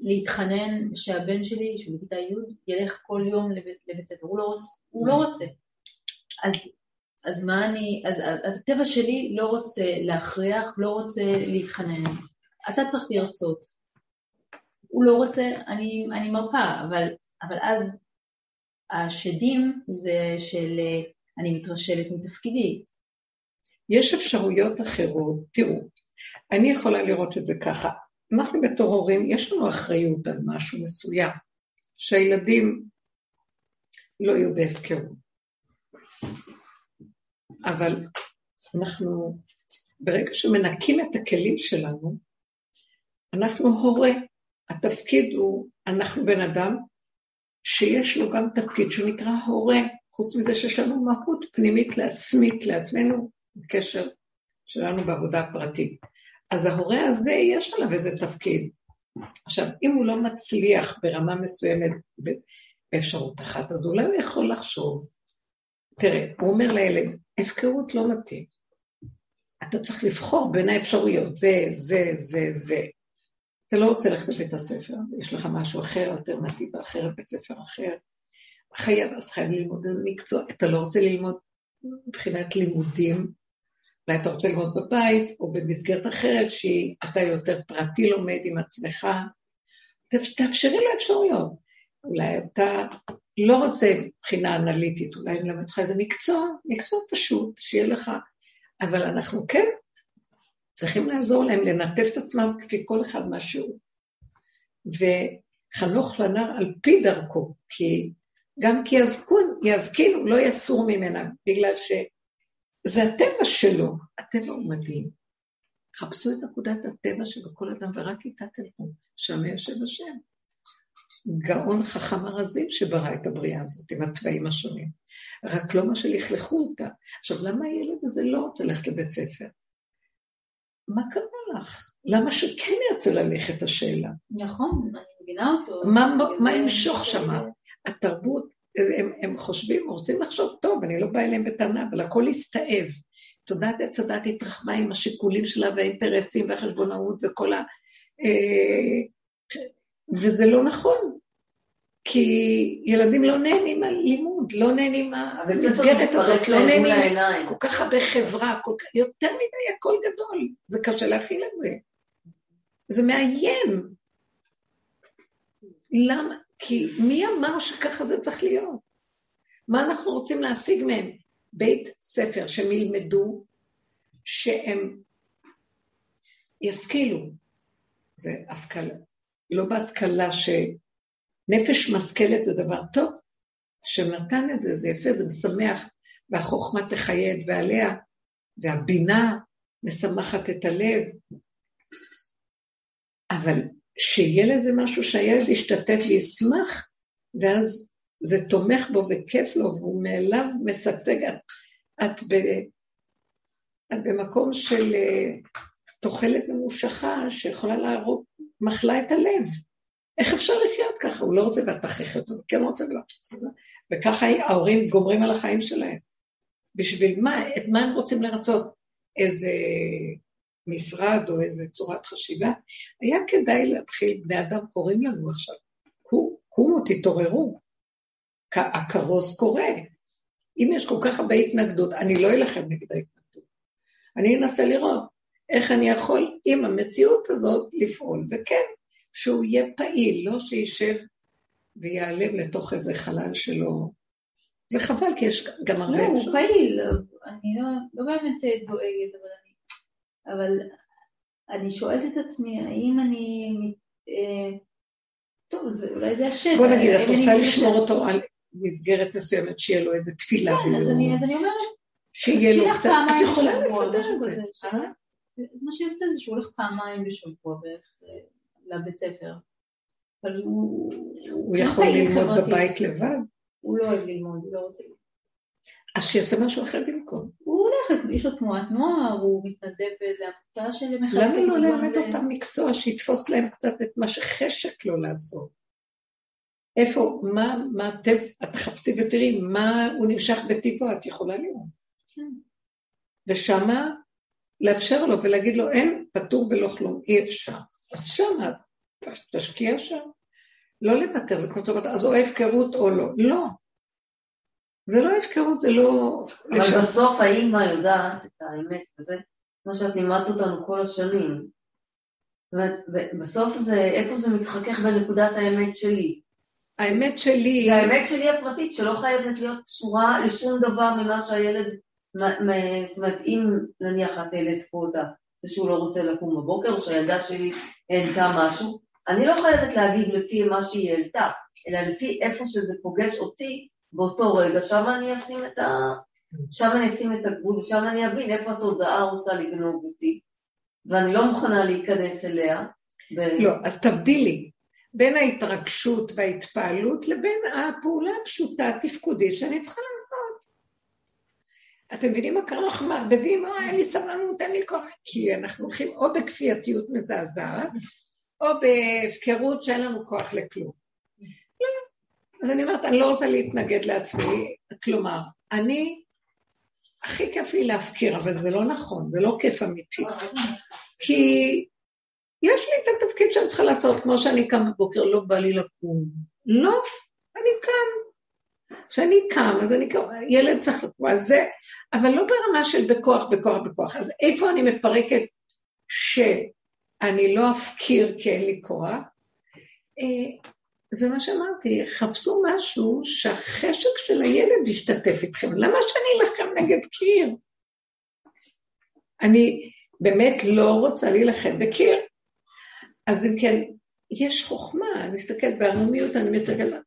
להתחנן שהבן שלי, שהוא בכיתה י', ילך כל יום לבית ספר, הוא לא רוצה. הוא לא רוצה. אז, אז מה אני, אז הטבע שלי לא רוצה להכריח, לא רוצה להתחנן. אתה צריך לרצות. הוא לא רוצה, אני, אני מרפה, אבל, אבל אז השדים זה של אני מתרשלת מתפקידי. יש אפשרויות אחרות, תראו, אני יכולה לראות את זה ככה, אנחנו בתור הורים, יש לנו אחריות על משהו מסוים, שהילדים לא יהיו בהפקרות. אבל אנחנו, ברגע שמנקים את הכלים שלנו, אנחנו הורה. התפקיד הוא, אנחנו בן אדם שיש לו גם תפקיד שהוא נקרא הורה, חוץ מזה שיש לנו מהות פנימית לעצמית, לעצמנו, בקשר שלנו בעבודה הפרטית. אז ההורה הזה, יש עליו איזה תפקיד. עכשיו, אם הוא לא מצליח ברמה מסוימת באפשרות אחת, אז אולי הוא יכול לחשוב, תראה, הוא אומר לילד, הפקרות לא מתאים. אתה צריך לבחור בין האפשרויות, זה, זה, זה, זה. אתה לא רוצה ללכת לבית הספר, יש לך משהו אחר, אלטרנטיבה אחרת, בית ספר אחר. חייב, אז חייב ללמוד איזה מקצוע. אתה לא רוצה ללמוד מבחינת לימודים, אולי אתה רוצה ללמוד בבית, או במסגרת אחרת שאתה יותר פרטי לומד עם עצמך. תאפשרי לו אפשרויות. אולי אתה לא רוצה מבחינה אנליטית, אולי אני אלמד אותך איזה מקצוע, מקצוע פשוט, שיהיה לך, אבל אנחנו כן צריכים לעזור להם לנתב את עצמם כפי כל אחד מה שהוא. וחנוך לנער על פי דרכו, כי גם כי יזקון, יזקינו, לא יסור ממנה, בגלל שזה הטבע שלו, הטבע הוא מדהים. חפשו את נקודת הטבע שבכל אדם ורק איתה תלכו, שם יושב השם. גאון חכם הרזים שברא את הבריאה הזאת עם התוואים השונים. רק לא מה שלכלכו אותה. עכשיו, למה הילד הזה לא רוצה ללכת לבית ספר? מה קרה ישמח? למה שכן ירצה ללכת השאלה? נכון, אני מבינה אותו. מה, ימשוך שם? התרבות, הם, הם חושבים, רוצים לחשוב טוב, אני לא באה אליהם בטענה, אבל הכל הסתאב. תודעת עץ הדת התרחבה עם השיקולים שלה והאינטרסים והחשבונאות וכל ה... אה, וזה לא נכון, כי ילדים לא נהנים מהלימוד, לא נהנים מהמסגרת הזאת, לא נהנים כל כך הרבה חברה, כל כך, יותר מדי הכל גדול, זה קשה להכיל את זה. זה מאיים. למה? כי מי אמר שככה זה צריך להיות? מה אנחנו רוצים להשיג מהם? בית ספר שהם ילמדו, שהם ישכילו. זה השכלה, לא בהשכלה שנפש משכלת זה דבר טוב, שנתן את זה, זה יפה, זה משמח, והחוכמה תחייד ועליה, והבינה משמחת את הלב. אבל שיהיה לזה משהו שהילד ישתתף וישמח, ואז זה תומך בו וכיף לו, והוא מאליו משגשג. את, את, את במקום של אה, תוחלת ממושכה שיכולה להרוג, מחלה את הלב. איך אפשר לחיות ככה? הוא לא רוצה ואת תכריח אותו, כן רוצה ולא רוצה. וככה ההורים גומרים על החיים שלהם. בשביל מה? את מה הם רוצים לרצות? איזה משרד או איזה צורת חשיבה? היה כדאי להתחיל, בני אדם קוראים לנו עכשיו, קומו, תתעוררו. הכרוז קורה. אם יש כל כך הרבה התנגדות, אני לא אלחם נגד ההתנגדות. אני אנסה לראות איך אני יכול עם המציאות הזאת לפעול, וכן, שהוא יהיה פעיל, לא שישב ויעלם לתוך איזה חלל שלו. זה חבל, כי יש גם הרבה... לא, הוא פעיל, אני לא, לא באמת דואגת, אבל אני... אבל אני שואלת את עצמי, האם אני... אה, טוב, זה, אולי זה השטח. בוא נגיד, את רוצה לשמור אותו על מסגרת מסוימת, שיהיה לו איזה תפילה. כן, אז אני, אז אני אומרת... שיהיה לו קצת... את יכולה לסדר את זה. אה? מה שיוצא זה שהוא הולך פעמיים בשבוע בערך אה, לבית ספר. אבל הוא... הוא יכול ללמוד בבית לבד? הוא לא אוהב ללמוד, הוא לא רוצה ללמוד. אז שיעשה משהו אחר במקום. הוא הולך, יש לו תנועת נוער, הוא מתנדב באיזה עמותה של מחלקת למה לא ללמד אותם מקצוע שיתפוס להם קצת את מה שחשק לו לעשות? איפה, מה, מה טבע, את תחפשי ותראי מה הוא נמשך בטבעו, את יכולה לראות. כן. ושמה לאפשר לו ולהגיד לו, אין, פטור בלא כלום, אי אפשר. אז שמה, תשקיע שם. לא לוותר, זה כמו שאתה אומרת, אז או הפקרות או לא. לא. זה לא הפקרות, זה לא... אבל לשם. בסוף האימא יודעת את האמת, וזה מה שאת לימדת אותנו כל השנים. זאת אומרת, בסוף זה, איפה זה מתחכך בנקודת האמת שלי? האמת שלי... זה האמת שלי הפרטית, שלא חייבת להיות קשורה לשום דבר ממה שהילד... זאת אומרת, אם נניח את העלית פה אותה, זה שהוא לא רוצה לקום בבוקר, או שהילדה שלי העלתה משהו, אני לא חייבת להגיד לפי מה שהיא העלתה, אלא לפי איפה שזה פוגש אותי באותו רגע, שם אני אשים את ה... שם אני אשים את הגבול, ושם אני אבין איפה התודעה רוצה לגנוב אותי, ואני לא מוכנה להיכנס אליה. ו... לא, אז תבדילי בין ההתרגשות וההתפעלות לבין הפעולה הפשוטה, התפקודית, שאני צריכה לעשות. אתם מבינים מה קרה? אנחנו מערבבים, אה, אין לי סבלנות, אין לי כוח, כי אנחנו הולכים או בכפייתיות מזעזעת, או בהפקרות שאין לנו כוח לכלום. לא. אז אני אומרת, אני לא רוצה להתנגד לעצמי, כלומר, אני, הכי כיף לי להפקיר, אבל זה לא נכון, זה לא כיף אמיתי. כי יש לי את התפקיד שאני צריכה לעשות, כמו שאני קם בבוקר, לא בא לי לקום. לא, אני קם. כשאני קם, אז אני קם, ילד צריך לקום, אז זה, אבל לא ברמה של בכוח, בכוח, בכוח. אז איפה אני מפרקת שאני לא אפקיר כי אין לי כוח? אה, זה מה שאמרתי, חפשו משהו שהחשק של הילד ישתתף איתכם. למה שאני אלחם נגד קיר? אני באמת לא רוצה להילחם בקיר. אז אם כן, יש חוכמה, אני מסתכלת בערמומיות, אני מסתכלת...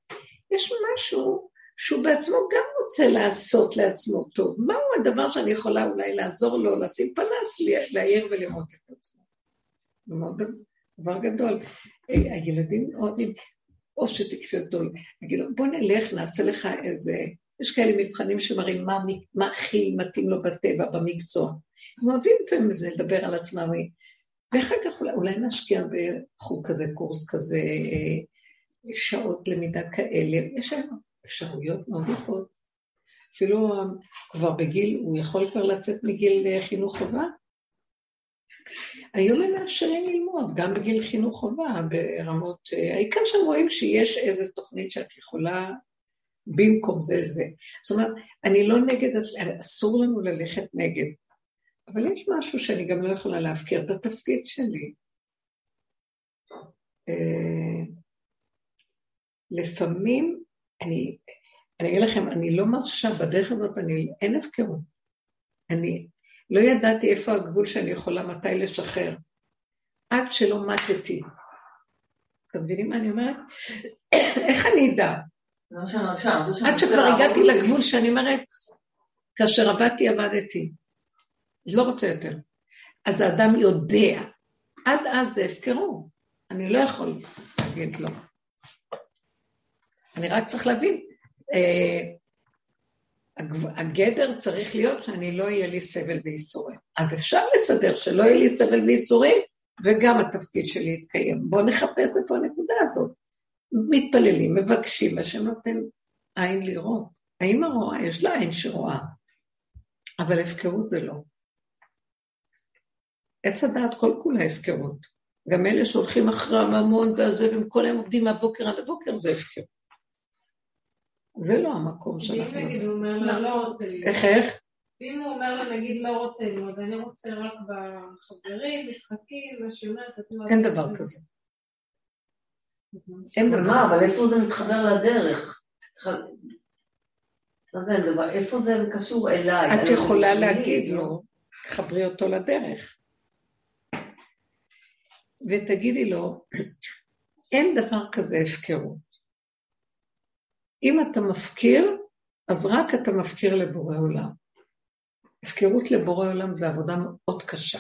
יש משהו שהוא בעצמו גם רוצה לעשות לעצמו טוב. מהו הדבר שאני יכולה אולי לעזור לו, לשים פנס, להעיר ולראות את עצמו? זה דבר גדול. אה, הילדים אוהבים, או שתקפי אותו, נגיד לו, בוא נלך, נעשה לך איזה... יש כאלה מבחנים שמראים מה, מה הכי מתאים לו בטבע, במקצוע. הם אוהבים לפעמים לדבר על עצמם, ואחר כך אולי, אולי נשקיע בחוג כזה, קורס כזה, אה, שעות למידה כאלה, יש להם אפשרויות מאוד יפות. אפילו כבר בגיל, הוא יכול כבר לצאת מגיל אה, חינוך חובה. היום הם מאפשרים ללמוד, גם בגיל חינוך חובה, ברמות... אה, העיקר שהם רואים שיש איזו תוכנית שאת יכולה במקום זה זה. זאת אומרת, אני לא נגד, אסור לנו ללכת נגד, אבל יש משהו שאני גם לא יכולה להפקיר את התפקיד שלי. אה, לפעמים, אני, אני אגיד לכם, אני לא מרשה, בדרך הזאת אני, אין הפקרות. אני לא ידעתי איפה הגבול שאני יכולה מתי לשחרר, עד שלא מתתי. אתם מבינים מה אני אומרת? איך אני אדע? עד שכבר הגעתי לגבול שאני אומרת, כאשר עבדתי, עבדתי. לא רוצה יותר. אז האדם יודע. עד אז זה הפקרו. אני לא יכול להגיד לא. אני רק צריך להבין, אה, הגדר צריך להיות שאני לא יהיה לי סבל וייסורים. אז אפשר לסדר שלא יהיה לי סבל וייסורים, וגם התפקיד שלי יתקיים. בואו נחפש איפה הנקודה הזאת. מתפללים, מבקשים, והשם נותן עין לראות. האמא רואה, יש לה עין שרואה, אבל הפקרות זה לא. עץ הדעת כל כולה הפקרות. גם אלה שהולכים אחרי הממון והזה, והם כל היום עובדים מהבוקר עד הבוקר, זה הפקרות. זה לא המקום שאנחנו... ואם נגיד הוא אומר לה, לא רוצה ללמוד. איך, איך? ואם הוא אומר לה, נגיד, לא רוצה ללמוד, אני רוצה רק בחברים, משחקים, מה שהיא אומרת, את אומרת... אין דבר כזה. אין דבר. מה, אבל איפה זה מתחבר לדרך? מה זה הדבר? איפה זה קשור אליי? את יכולה להגיד לו, חברי אותו לדרך. ותגידי לו, אין דבר כזה הפקרות. אם אתה מפקיר, אז רק אתה מפקיר לבורא עולם. הפקרות לבורא עולם זה עבודה מאוד קשה.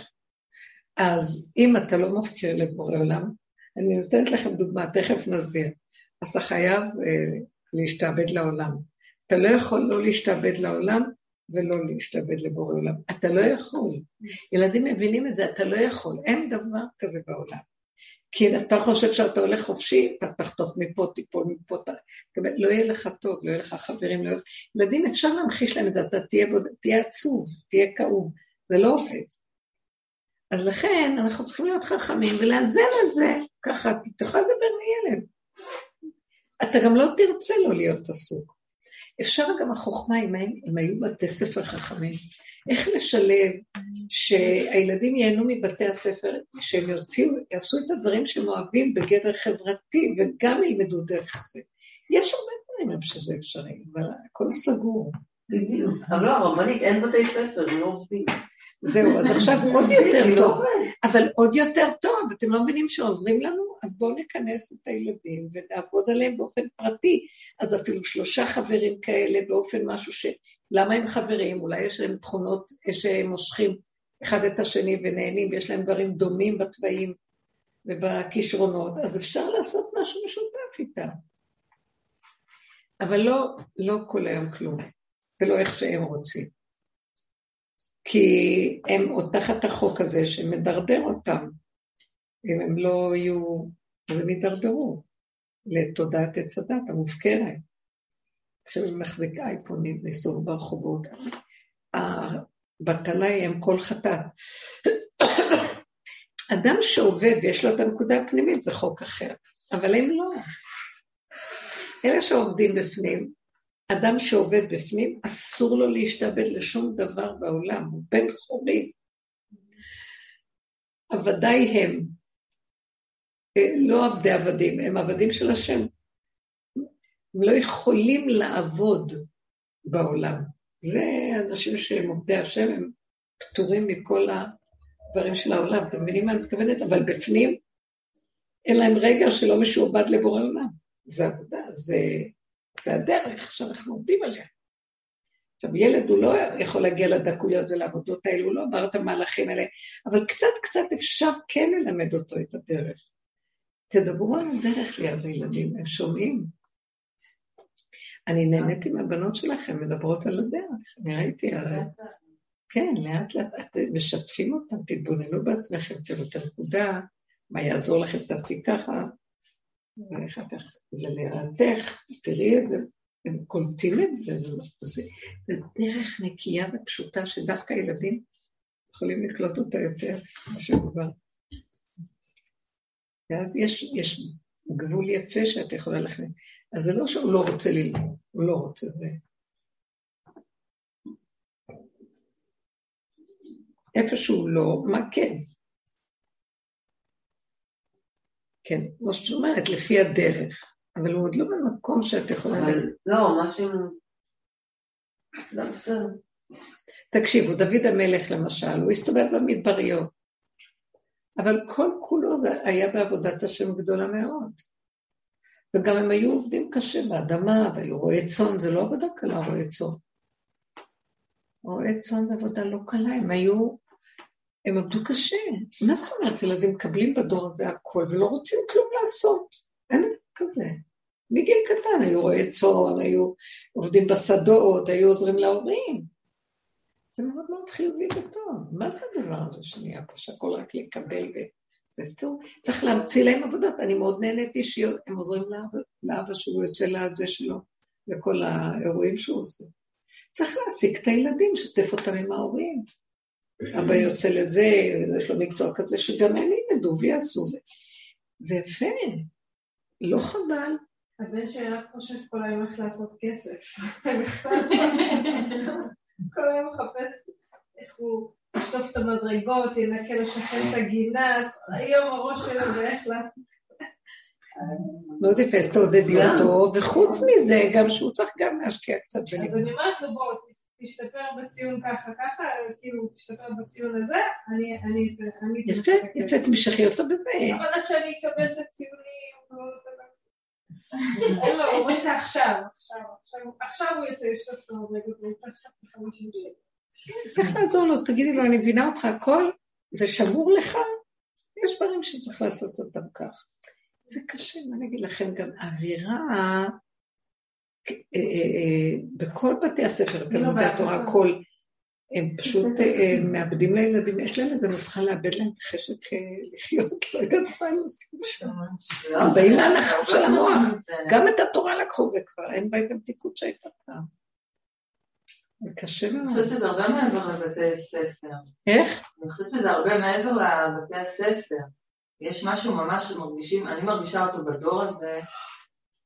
אז אם אתה לא מפקיר לבורא עולם, אני נותנת לכם דוגמה, תכף נסביר. אז אתה חייב אה, להשתעבד לעולם. אתה לא יכול לא להשתעבד לעולם ולא להשתעבד לבורא עולם. אתה לא יכול. ילדים מבינים את זה, אתה לא יכול. אין דבר כזה בעולם. כי אתה חושב שאתה הולך חופשי, אתה תחטוף מפה, תיפול מפה, ת... לא יהיה לך טוב, לא יהיה לך חברים, לא יהיה... ילדים אפשר להמחיש להם את זה, אתה תהיה, בוד... תהיה עצוב, תהיה כאוב, זה לא עובד. אז לכן אנחנו צריכים להיות חכמים ולאזן את זה, ככה, אתה יכול לדבר מילד. אתה גם לא תרצה לא להיות עסוק. אפשר גם החוכמה, אם הם היו בתי ספר חכמים, איך לשלב שהילדים ייהנו מבתי הספר, שהם יוציאו, יעשו את הדברים שהם אוהבים בגדר חברתי וגם ילמדו דרך זה. יש הרבה דברים שזה אפשרי, אבל הכל סגור. בדיוק. אבל לא, הרבנית, אין בתי ספר, הם לא עובדים. זהו, אז עכשיו עוד יותר טוב. אבל עוד יותר טוב, אתם לא מבינים שעוזרים לנו? אז בואו נכנס את הילדים ונעבוד עליהם באופן פרטי. אז אפילו שלושה חברים כאלה באופן משהו ש... למה הם חברים? אולי יש להם תכונות שהם מושכים אחד את השני ונהנים, ויש להם דברים דומים בתוואים ובכישרונות, אז אפשר לעשות משהו משותף איתם. אבל לא, לא כל היום כלום, ולא איך שהם רוצים. כי הם עוד תחת החוק הזה שמדרדר אותם. אם הם לא יהיו, אז הם יידרדרו לתודעת עץ הדת המופקרת. עכשיו היא מחזיקה אייפונים לסור ברחובות. הבטלה היא הם כל חטאת. אדם שעובד ויש לו את הנקודה הפנימית זה חוק אחר, אבל הם לא. אלה שעובדים בפנים, אדם שעובד בפנים, אסור לו להשתעבד לשום דבר בעולם, הוא בן חורים. עבדיי הם, לא עבדי עבדים, הם עבדים של השם. הם לא יכולים לעבוד בעולם. זה אנשים שהם עובדי השם, הם פטורים מכל הדברים של העולם. אתם מבינים מה אני מתכוונת? אבל בפנים אין להם רגע שלא משועבד לבורא עולם. זה עבודה, זה, זה הדרך שאנחנו עובדים עליה. עכשיו, ילד הוא לא יכול להגיע לדקויות ולעבודות האלה, הוא לא עבר את המהלכים האלה, אבל קצת קצת אפשר כן ללמד אותו את הדרך. תדברו על הדרך ליד הילדים, הם שומעים. אני נהניתי מהבנות שלכם, מדברות על הדרך, אני ראיתי על זה. כן, לאט לאט אתם משתפים אותם, תתבוננו בעצמכם, תראו את הנקודה, מה יעזור לכם, תעשי ככה, ואחר כך זה לרעתך, תראי את זה, הם קולטים את זה, זה, זה, זה דרך נקייה ופשוטה שדווקא ילדים יכולים לקלוט אותה יותר מאשר כבר. ואז יש, יש גבול יפה שאת יכולה ללכת. אז זה לא שהוא לא רוצה ללמוד, הוא לא רוצה זה. איפה שהוא לא, מה כן? כן, כמו שאת אומרת, לפי הדרך, אבל הוא עוד לא במקום שאת יכולה... אבל לא, משהו... לא בסדר. תקשיבו, דוד המלך למשל, הוא הסתובב במדבריות, אבל כל כולו זה היה בעבודת השם גדולה מאוד. וגם הם היו עובדים קשה באדמה, והיו רועי צאן, זה לא עבודה קלה, רועי צאן. רועי צאן זה עבודה לא קלה, הם היו, הם עבדו קשה. מה זאת אומרת, ילדים מקבלים בדור הזה הכל ולא רוצים כלום לעשות? אין כזה. מגיל קטן היו רועי צאן, היו עובדים בשדות, היו עוזרים להורים. זה מאוד מאוד חיובי וטוב. מה זה הדבר הזה שנהיה פה, שהכל רק לקבל ו... זה הפקרות. צריך להמציא להם עבודות. אני מאוד נהניתי שהם עוזרים לאבא, לאבא שהוא יוצא לזה שלו, וכל האירועים שהוא עושה. צריך להעסיק את הילדים, לשתף אותם עם ההורים. אבא יוצא לזה, יש לו מקצוע כזה, שגם הם ילמדו ויעשו. זה יפה, לא חבל. הבן שלי רק חושב כל היום איך לעשות כסף. כל היום מחפש איך הוא לשטוף את המדרגות, ינקה לשכן את הגינה, היום הראש שלו ואיך לעשות. מאוד יפה, אז תעודדי אותו, וחוץ מזה, גם שהוא צריך גם להשקיע קצת בלימוד. אז אני אומרת לו, בוא, תשתפר בציון ככה ככה, כאילו, תשתפר בציון הזה, אני... אני, אני יפה, יפה, תמשכי אותו בזה. אבל עד שאני אקבל את הציונים, לו, הוא רוצה עכשיו, עכשיו, עכשיו הוא יוצא לשטוף את המדרגות, הוא יוצא עכשיו בחמישים שקל. צריך לעזור לו, תגידי לו, אני מבינה אותך, הכל, זה שמור לך, יש דברים שצריך לעשות אותם כך. זה קשה, מה אני אגיד לכם, גם אווירה, אה, אה, אה, בכל בתי הספר, תלמודי התורה, הכל, הם פשוט מאבדים לילדים, יש להם איזה נוסחה לאבד להם חשק לחיות, לא יודעת מה הם עושים שם. הם באים מהנחם של המוח, גם את התורה לקחו וכבר אין בהם גם תיקות שהייתה פעם. זה קשה מאוד. אני חושבת שזה הרבה מעבר לבתי ספר. איך? אני חושבת שזה הרבה מעבר לבתי הספר. יש משהו ממש שמרגישים, אני מרגישה אותו בדור הזה.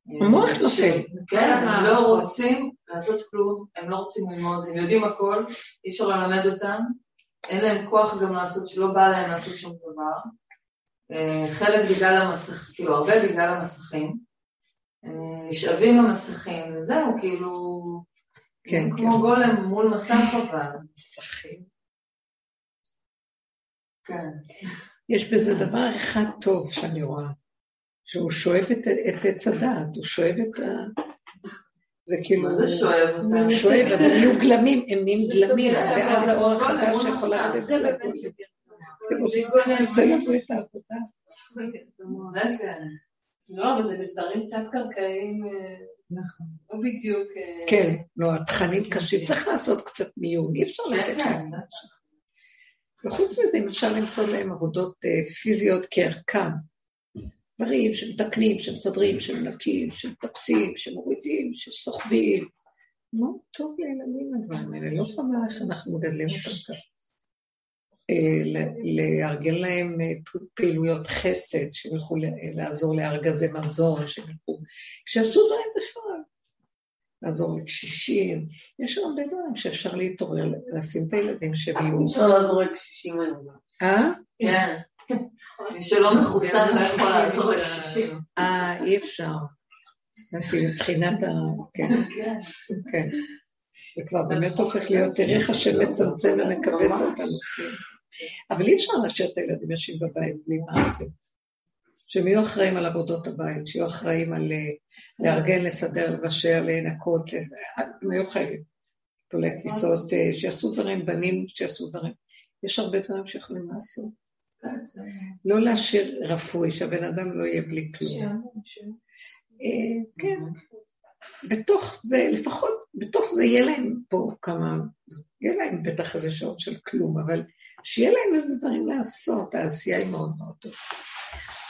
המוח נופל. כן, הם לא רוצים לעשות כלום, הם לא רוצים ללמוד, הם יודעים הכל, אי אפשר ללמד אותם, אין להם כוח גם לעשות, שלא בא להם לעשות שום דבר. אה, חלק בגלל המסכים, כאילו הרבה בגלל המסכים. הם נשאבים למסכים, וזהו, כאילו... כן, כמו כן. גולם מול מסך אבל. מסכים. כן. יש בזה דבר אחד טוב שאני רואה, שהוא שואב את עץ הדעת, הוא שואב את ה... זה כאילו... מה זה שואב? הוא שואב, אז הם נהיו גלמים, הם נהיים גלמים, ואז האור החדש יכול לרדת אליהם. הם עושה לנו את העבודה. זה. לא, אבל זה מסדרים תת-קרקעיים, אה, נכון, לא בדיוק... אה, כן, לא, התכנים קשים, צריך לעשות קצת מיון, אי אפשר כן, לתת כן, להם משהו. וחוץ מזה, אם אפשר למצוא להם עבודות אה, פיזיות כערכם, דברים שמתקנים, שמסדרים, שמנקים, שמטפסים, שמורידים, שסוחבים. מאוד טוב לילדים הדברים האלה, לא חבל איך אנחנו מגדלים אותם ככה. אה, לארגן להם אה, פעילויות חסד, שהם ילכו לעזור לארגזי מזון, שהם ילכו, שיעשו דברים בפועל. לעזור לקשישים, יש הרבה דברים שאפשר להתעורר, לשים את הילדים שהם יהיו... אפשר לעזור לקשישים היום. אה? כן. מי שלא מחוסן לא יכול לעזור לקשישים. אה, אי אפשר. מבחינת ה... כן. כן. זה כבר באמת הופך להיות, תראי איך השם מצמצם ומכווץ אותנו. אבל אי אפשר להשאיר את הילדים יושבים בבית בלי מעשה. שהם יהיו אחראים על עבודות הבית, שיהיו אחראים על אה, לארגן, לסדר, לבשל, לנקות, הם היו חייבים. פולי כביסות, אה, שיעשו דברים, בנים שיעשו דברים. יש הרבה דברים שיכולים לעשות. לא להשאיר רפוי, שהבן אדם לא יהיה בלי כלום. אה, כן. בתוך זה, לפחות בתוך זה יהיה להם פה כמה, יהיה להם בטח איזה שעות של כלום, אבל שיהיה להם איזה דברים לעשות, העשייה היא מאוד מאוד טובה.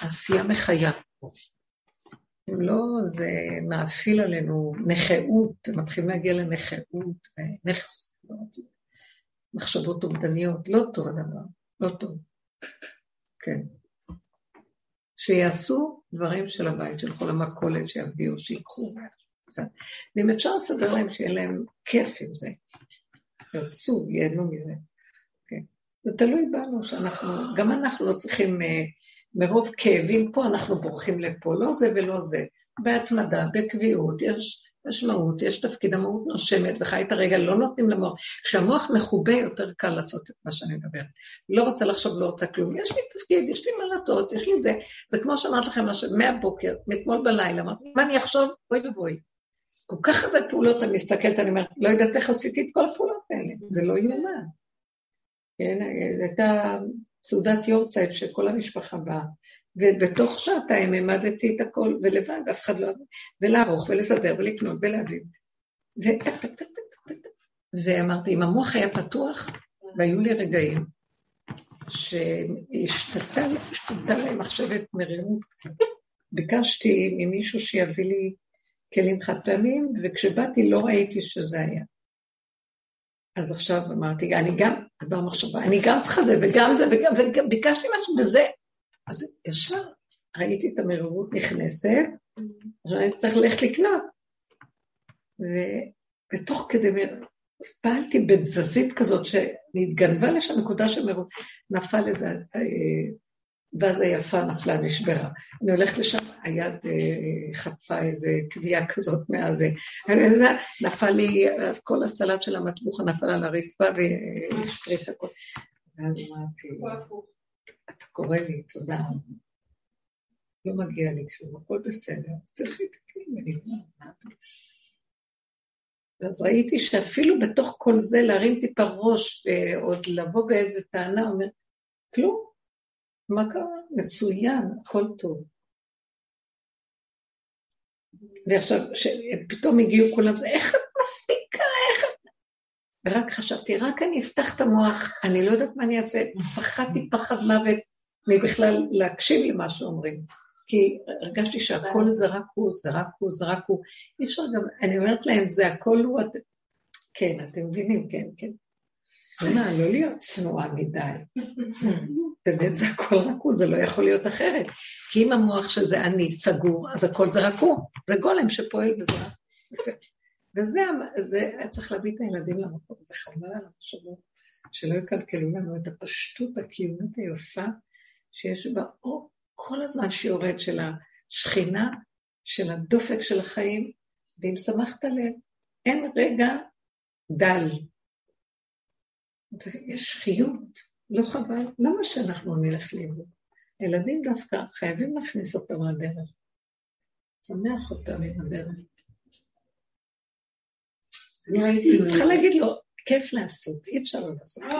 העשייה מחיה. אם לא, זה מאפיל עלינו נכאות, מתחילים להגיע לנכאות, נכס, לא מחשבות אובדניות, לא טוב הדבר, לא טוב. כן. שיעשו דברים של הבית, של כל המכולת, שיביאו, שיקחו. ואם אפשר לסדר להם, שיהיה להם כיף עם זה. ירצו, ייהנו מזה. כן. זה תלוי בנו, שאנחנו, גם אנחנו לא צריכים, אה, מרוב כאבים פה, אנחנו בורחים לפה, לא זה ולא זה. בהתמדה, בקביעות, יש משמעות, יש תפקיד, המהות נושמת וחי את הרגע, לא נותנים למוח. כשהמוח מחובה, יותר קל לעשות את מה שאני מדברת. לא רוצה לחשוב, לא רוצה כלום. יש לי תפקיד, יש לי מה לעשות, יש לי זה. זה כמו שאמרתי לכם, מהבוקר, מאתמול בלילה, אמרתי, מה אני אחשוב? אוי ואבוי. כל כך הרבה פעולות אני מסתכלת, אני אומרת, לא יודעת איך עשיתי את כל הפעולות האלה, זה לא יאומן. כן, הייתה סעודת יורצייט שכל המשפחה באה, ובתוך שעתיים העמדתי את הכל, ולבד, אף אחד לא... ולערוך, ולסדר, ולקנות, ולהביא. וטק, טק, טק, טק, טק, טק. ואמרתי, אם המוח היה פתוח, והיו לי רגעים שהשתתה להם מחשבת מרירות קצת. ביקשתי ממישהו שיביא לי כלים חד פעמים, וכשבאתי לא ראיתי שזה היה. אז עכשיו אמרתי, אני גם, דבר מחשבה, אני גם צריכה זה וגם זה וגם, וגם ביקשתי משהו וזה. אז ישר ראיתי את המרירות נכנסת, עכשיו אני צריך ללכת לקנות. ותוך כדי, פעלתי בתזזית כזאת שנתגנבה לשם נקודה של מרירות, נפל איזה אה, ואזה יפה נפלה, נשברה. אני הולכת לשם, היד אה, חטפה איזה קביעה כזאת מהזה. נפל לי, אז כל הסלט של המטבוחה נפל על הרצפה והשפריץ הכל. ואז אמרתי, אתה קורא לי, תודה. לא מגיע לי כלום, הכל בסדר, צריך להתקן ולגמור, מה אתה רוצה? ואז ראיתי שאפילו בתוך כל זה להרים טיפה ראש ועוד לבוא באיזה טענה, אומר, כלום, מה קרה? מצוין, הכל טוב. ועכשיו, פתאום הגיעו כולם, איך את... ורק חשבתי, רק אני אפתח את המוח, אני לא יודעת מה אני אעשה, פחדתי פחד מוות מבכלל להקשיב למה שאומרים. כי הרגשתי שהכל זה רק הוא, זה רק הוא, זה רק הוא. אי אפשר גם, אני אומרת להם, זה הכל הוא, את... כן, אתם מבינים, כן, כן. מה, לא להיות צנועה מדי. באמת זה הכל רק הוא, זה לא יכול להיות אחרת. כי אם המוח שזה אני סגור, אז הכל זה רק הוא. זה גולם שפועל רק... וזה, זה, צריך להביא את הילדים למקום, זה חבל על המחשבות, שלא יקלקלו לנו את הפשטות הקיומית היפה שיש בה אור כל הזמן שיורד של השכינה, של הדופק של החיים, ואם שמחת לב, אין רגע דל. יש חיות, לא חבל, למה שאנחנו נלך לאיבוד? ילדים דווקא חייבים להכניס אותם לדרך. שמח אותם עם הדרך. אני ראיתי... צריכה להגיד לו, כיף לעשות, אי אפשר לא לעשות. לא,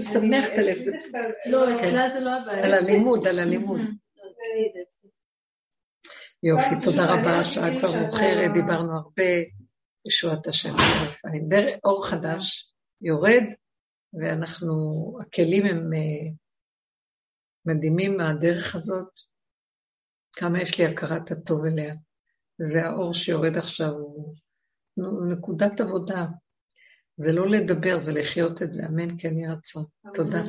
זה משמח את הלב. לא, אצלה זה לא הבעיה. על הלימוד, על הלימוד. יופי, תודה רבה, השעה כבר מאוחרת, דיברנו הרבה, ישועת השם. אור חדש יורד, ואנחנו, הכלים הם אה, מדהימים מהדרך הזאת, כמה יש לי הכרת הטוב אליה. וזה האור שיורד עכשיו, הוא נקודת עבודה. זה לא לדבר, זה לחיות את זה, אמן כן יהיה רצון. תודה.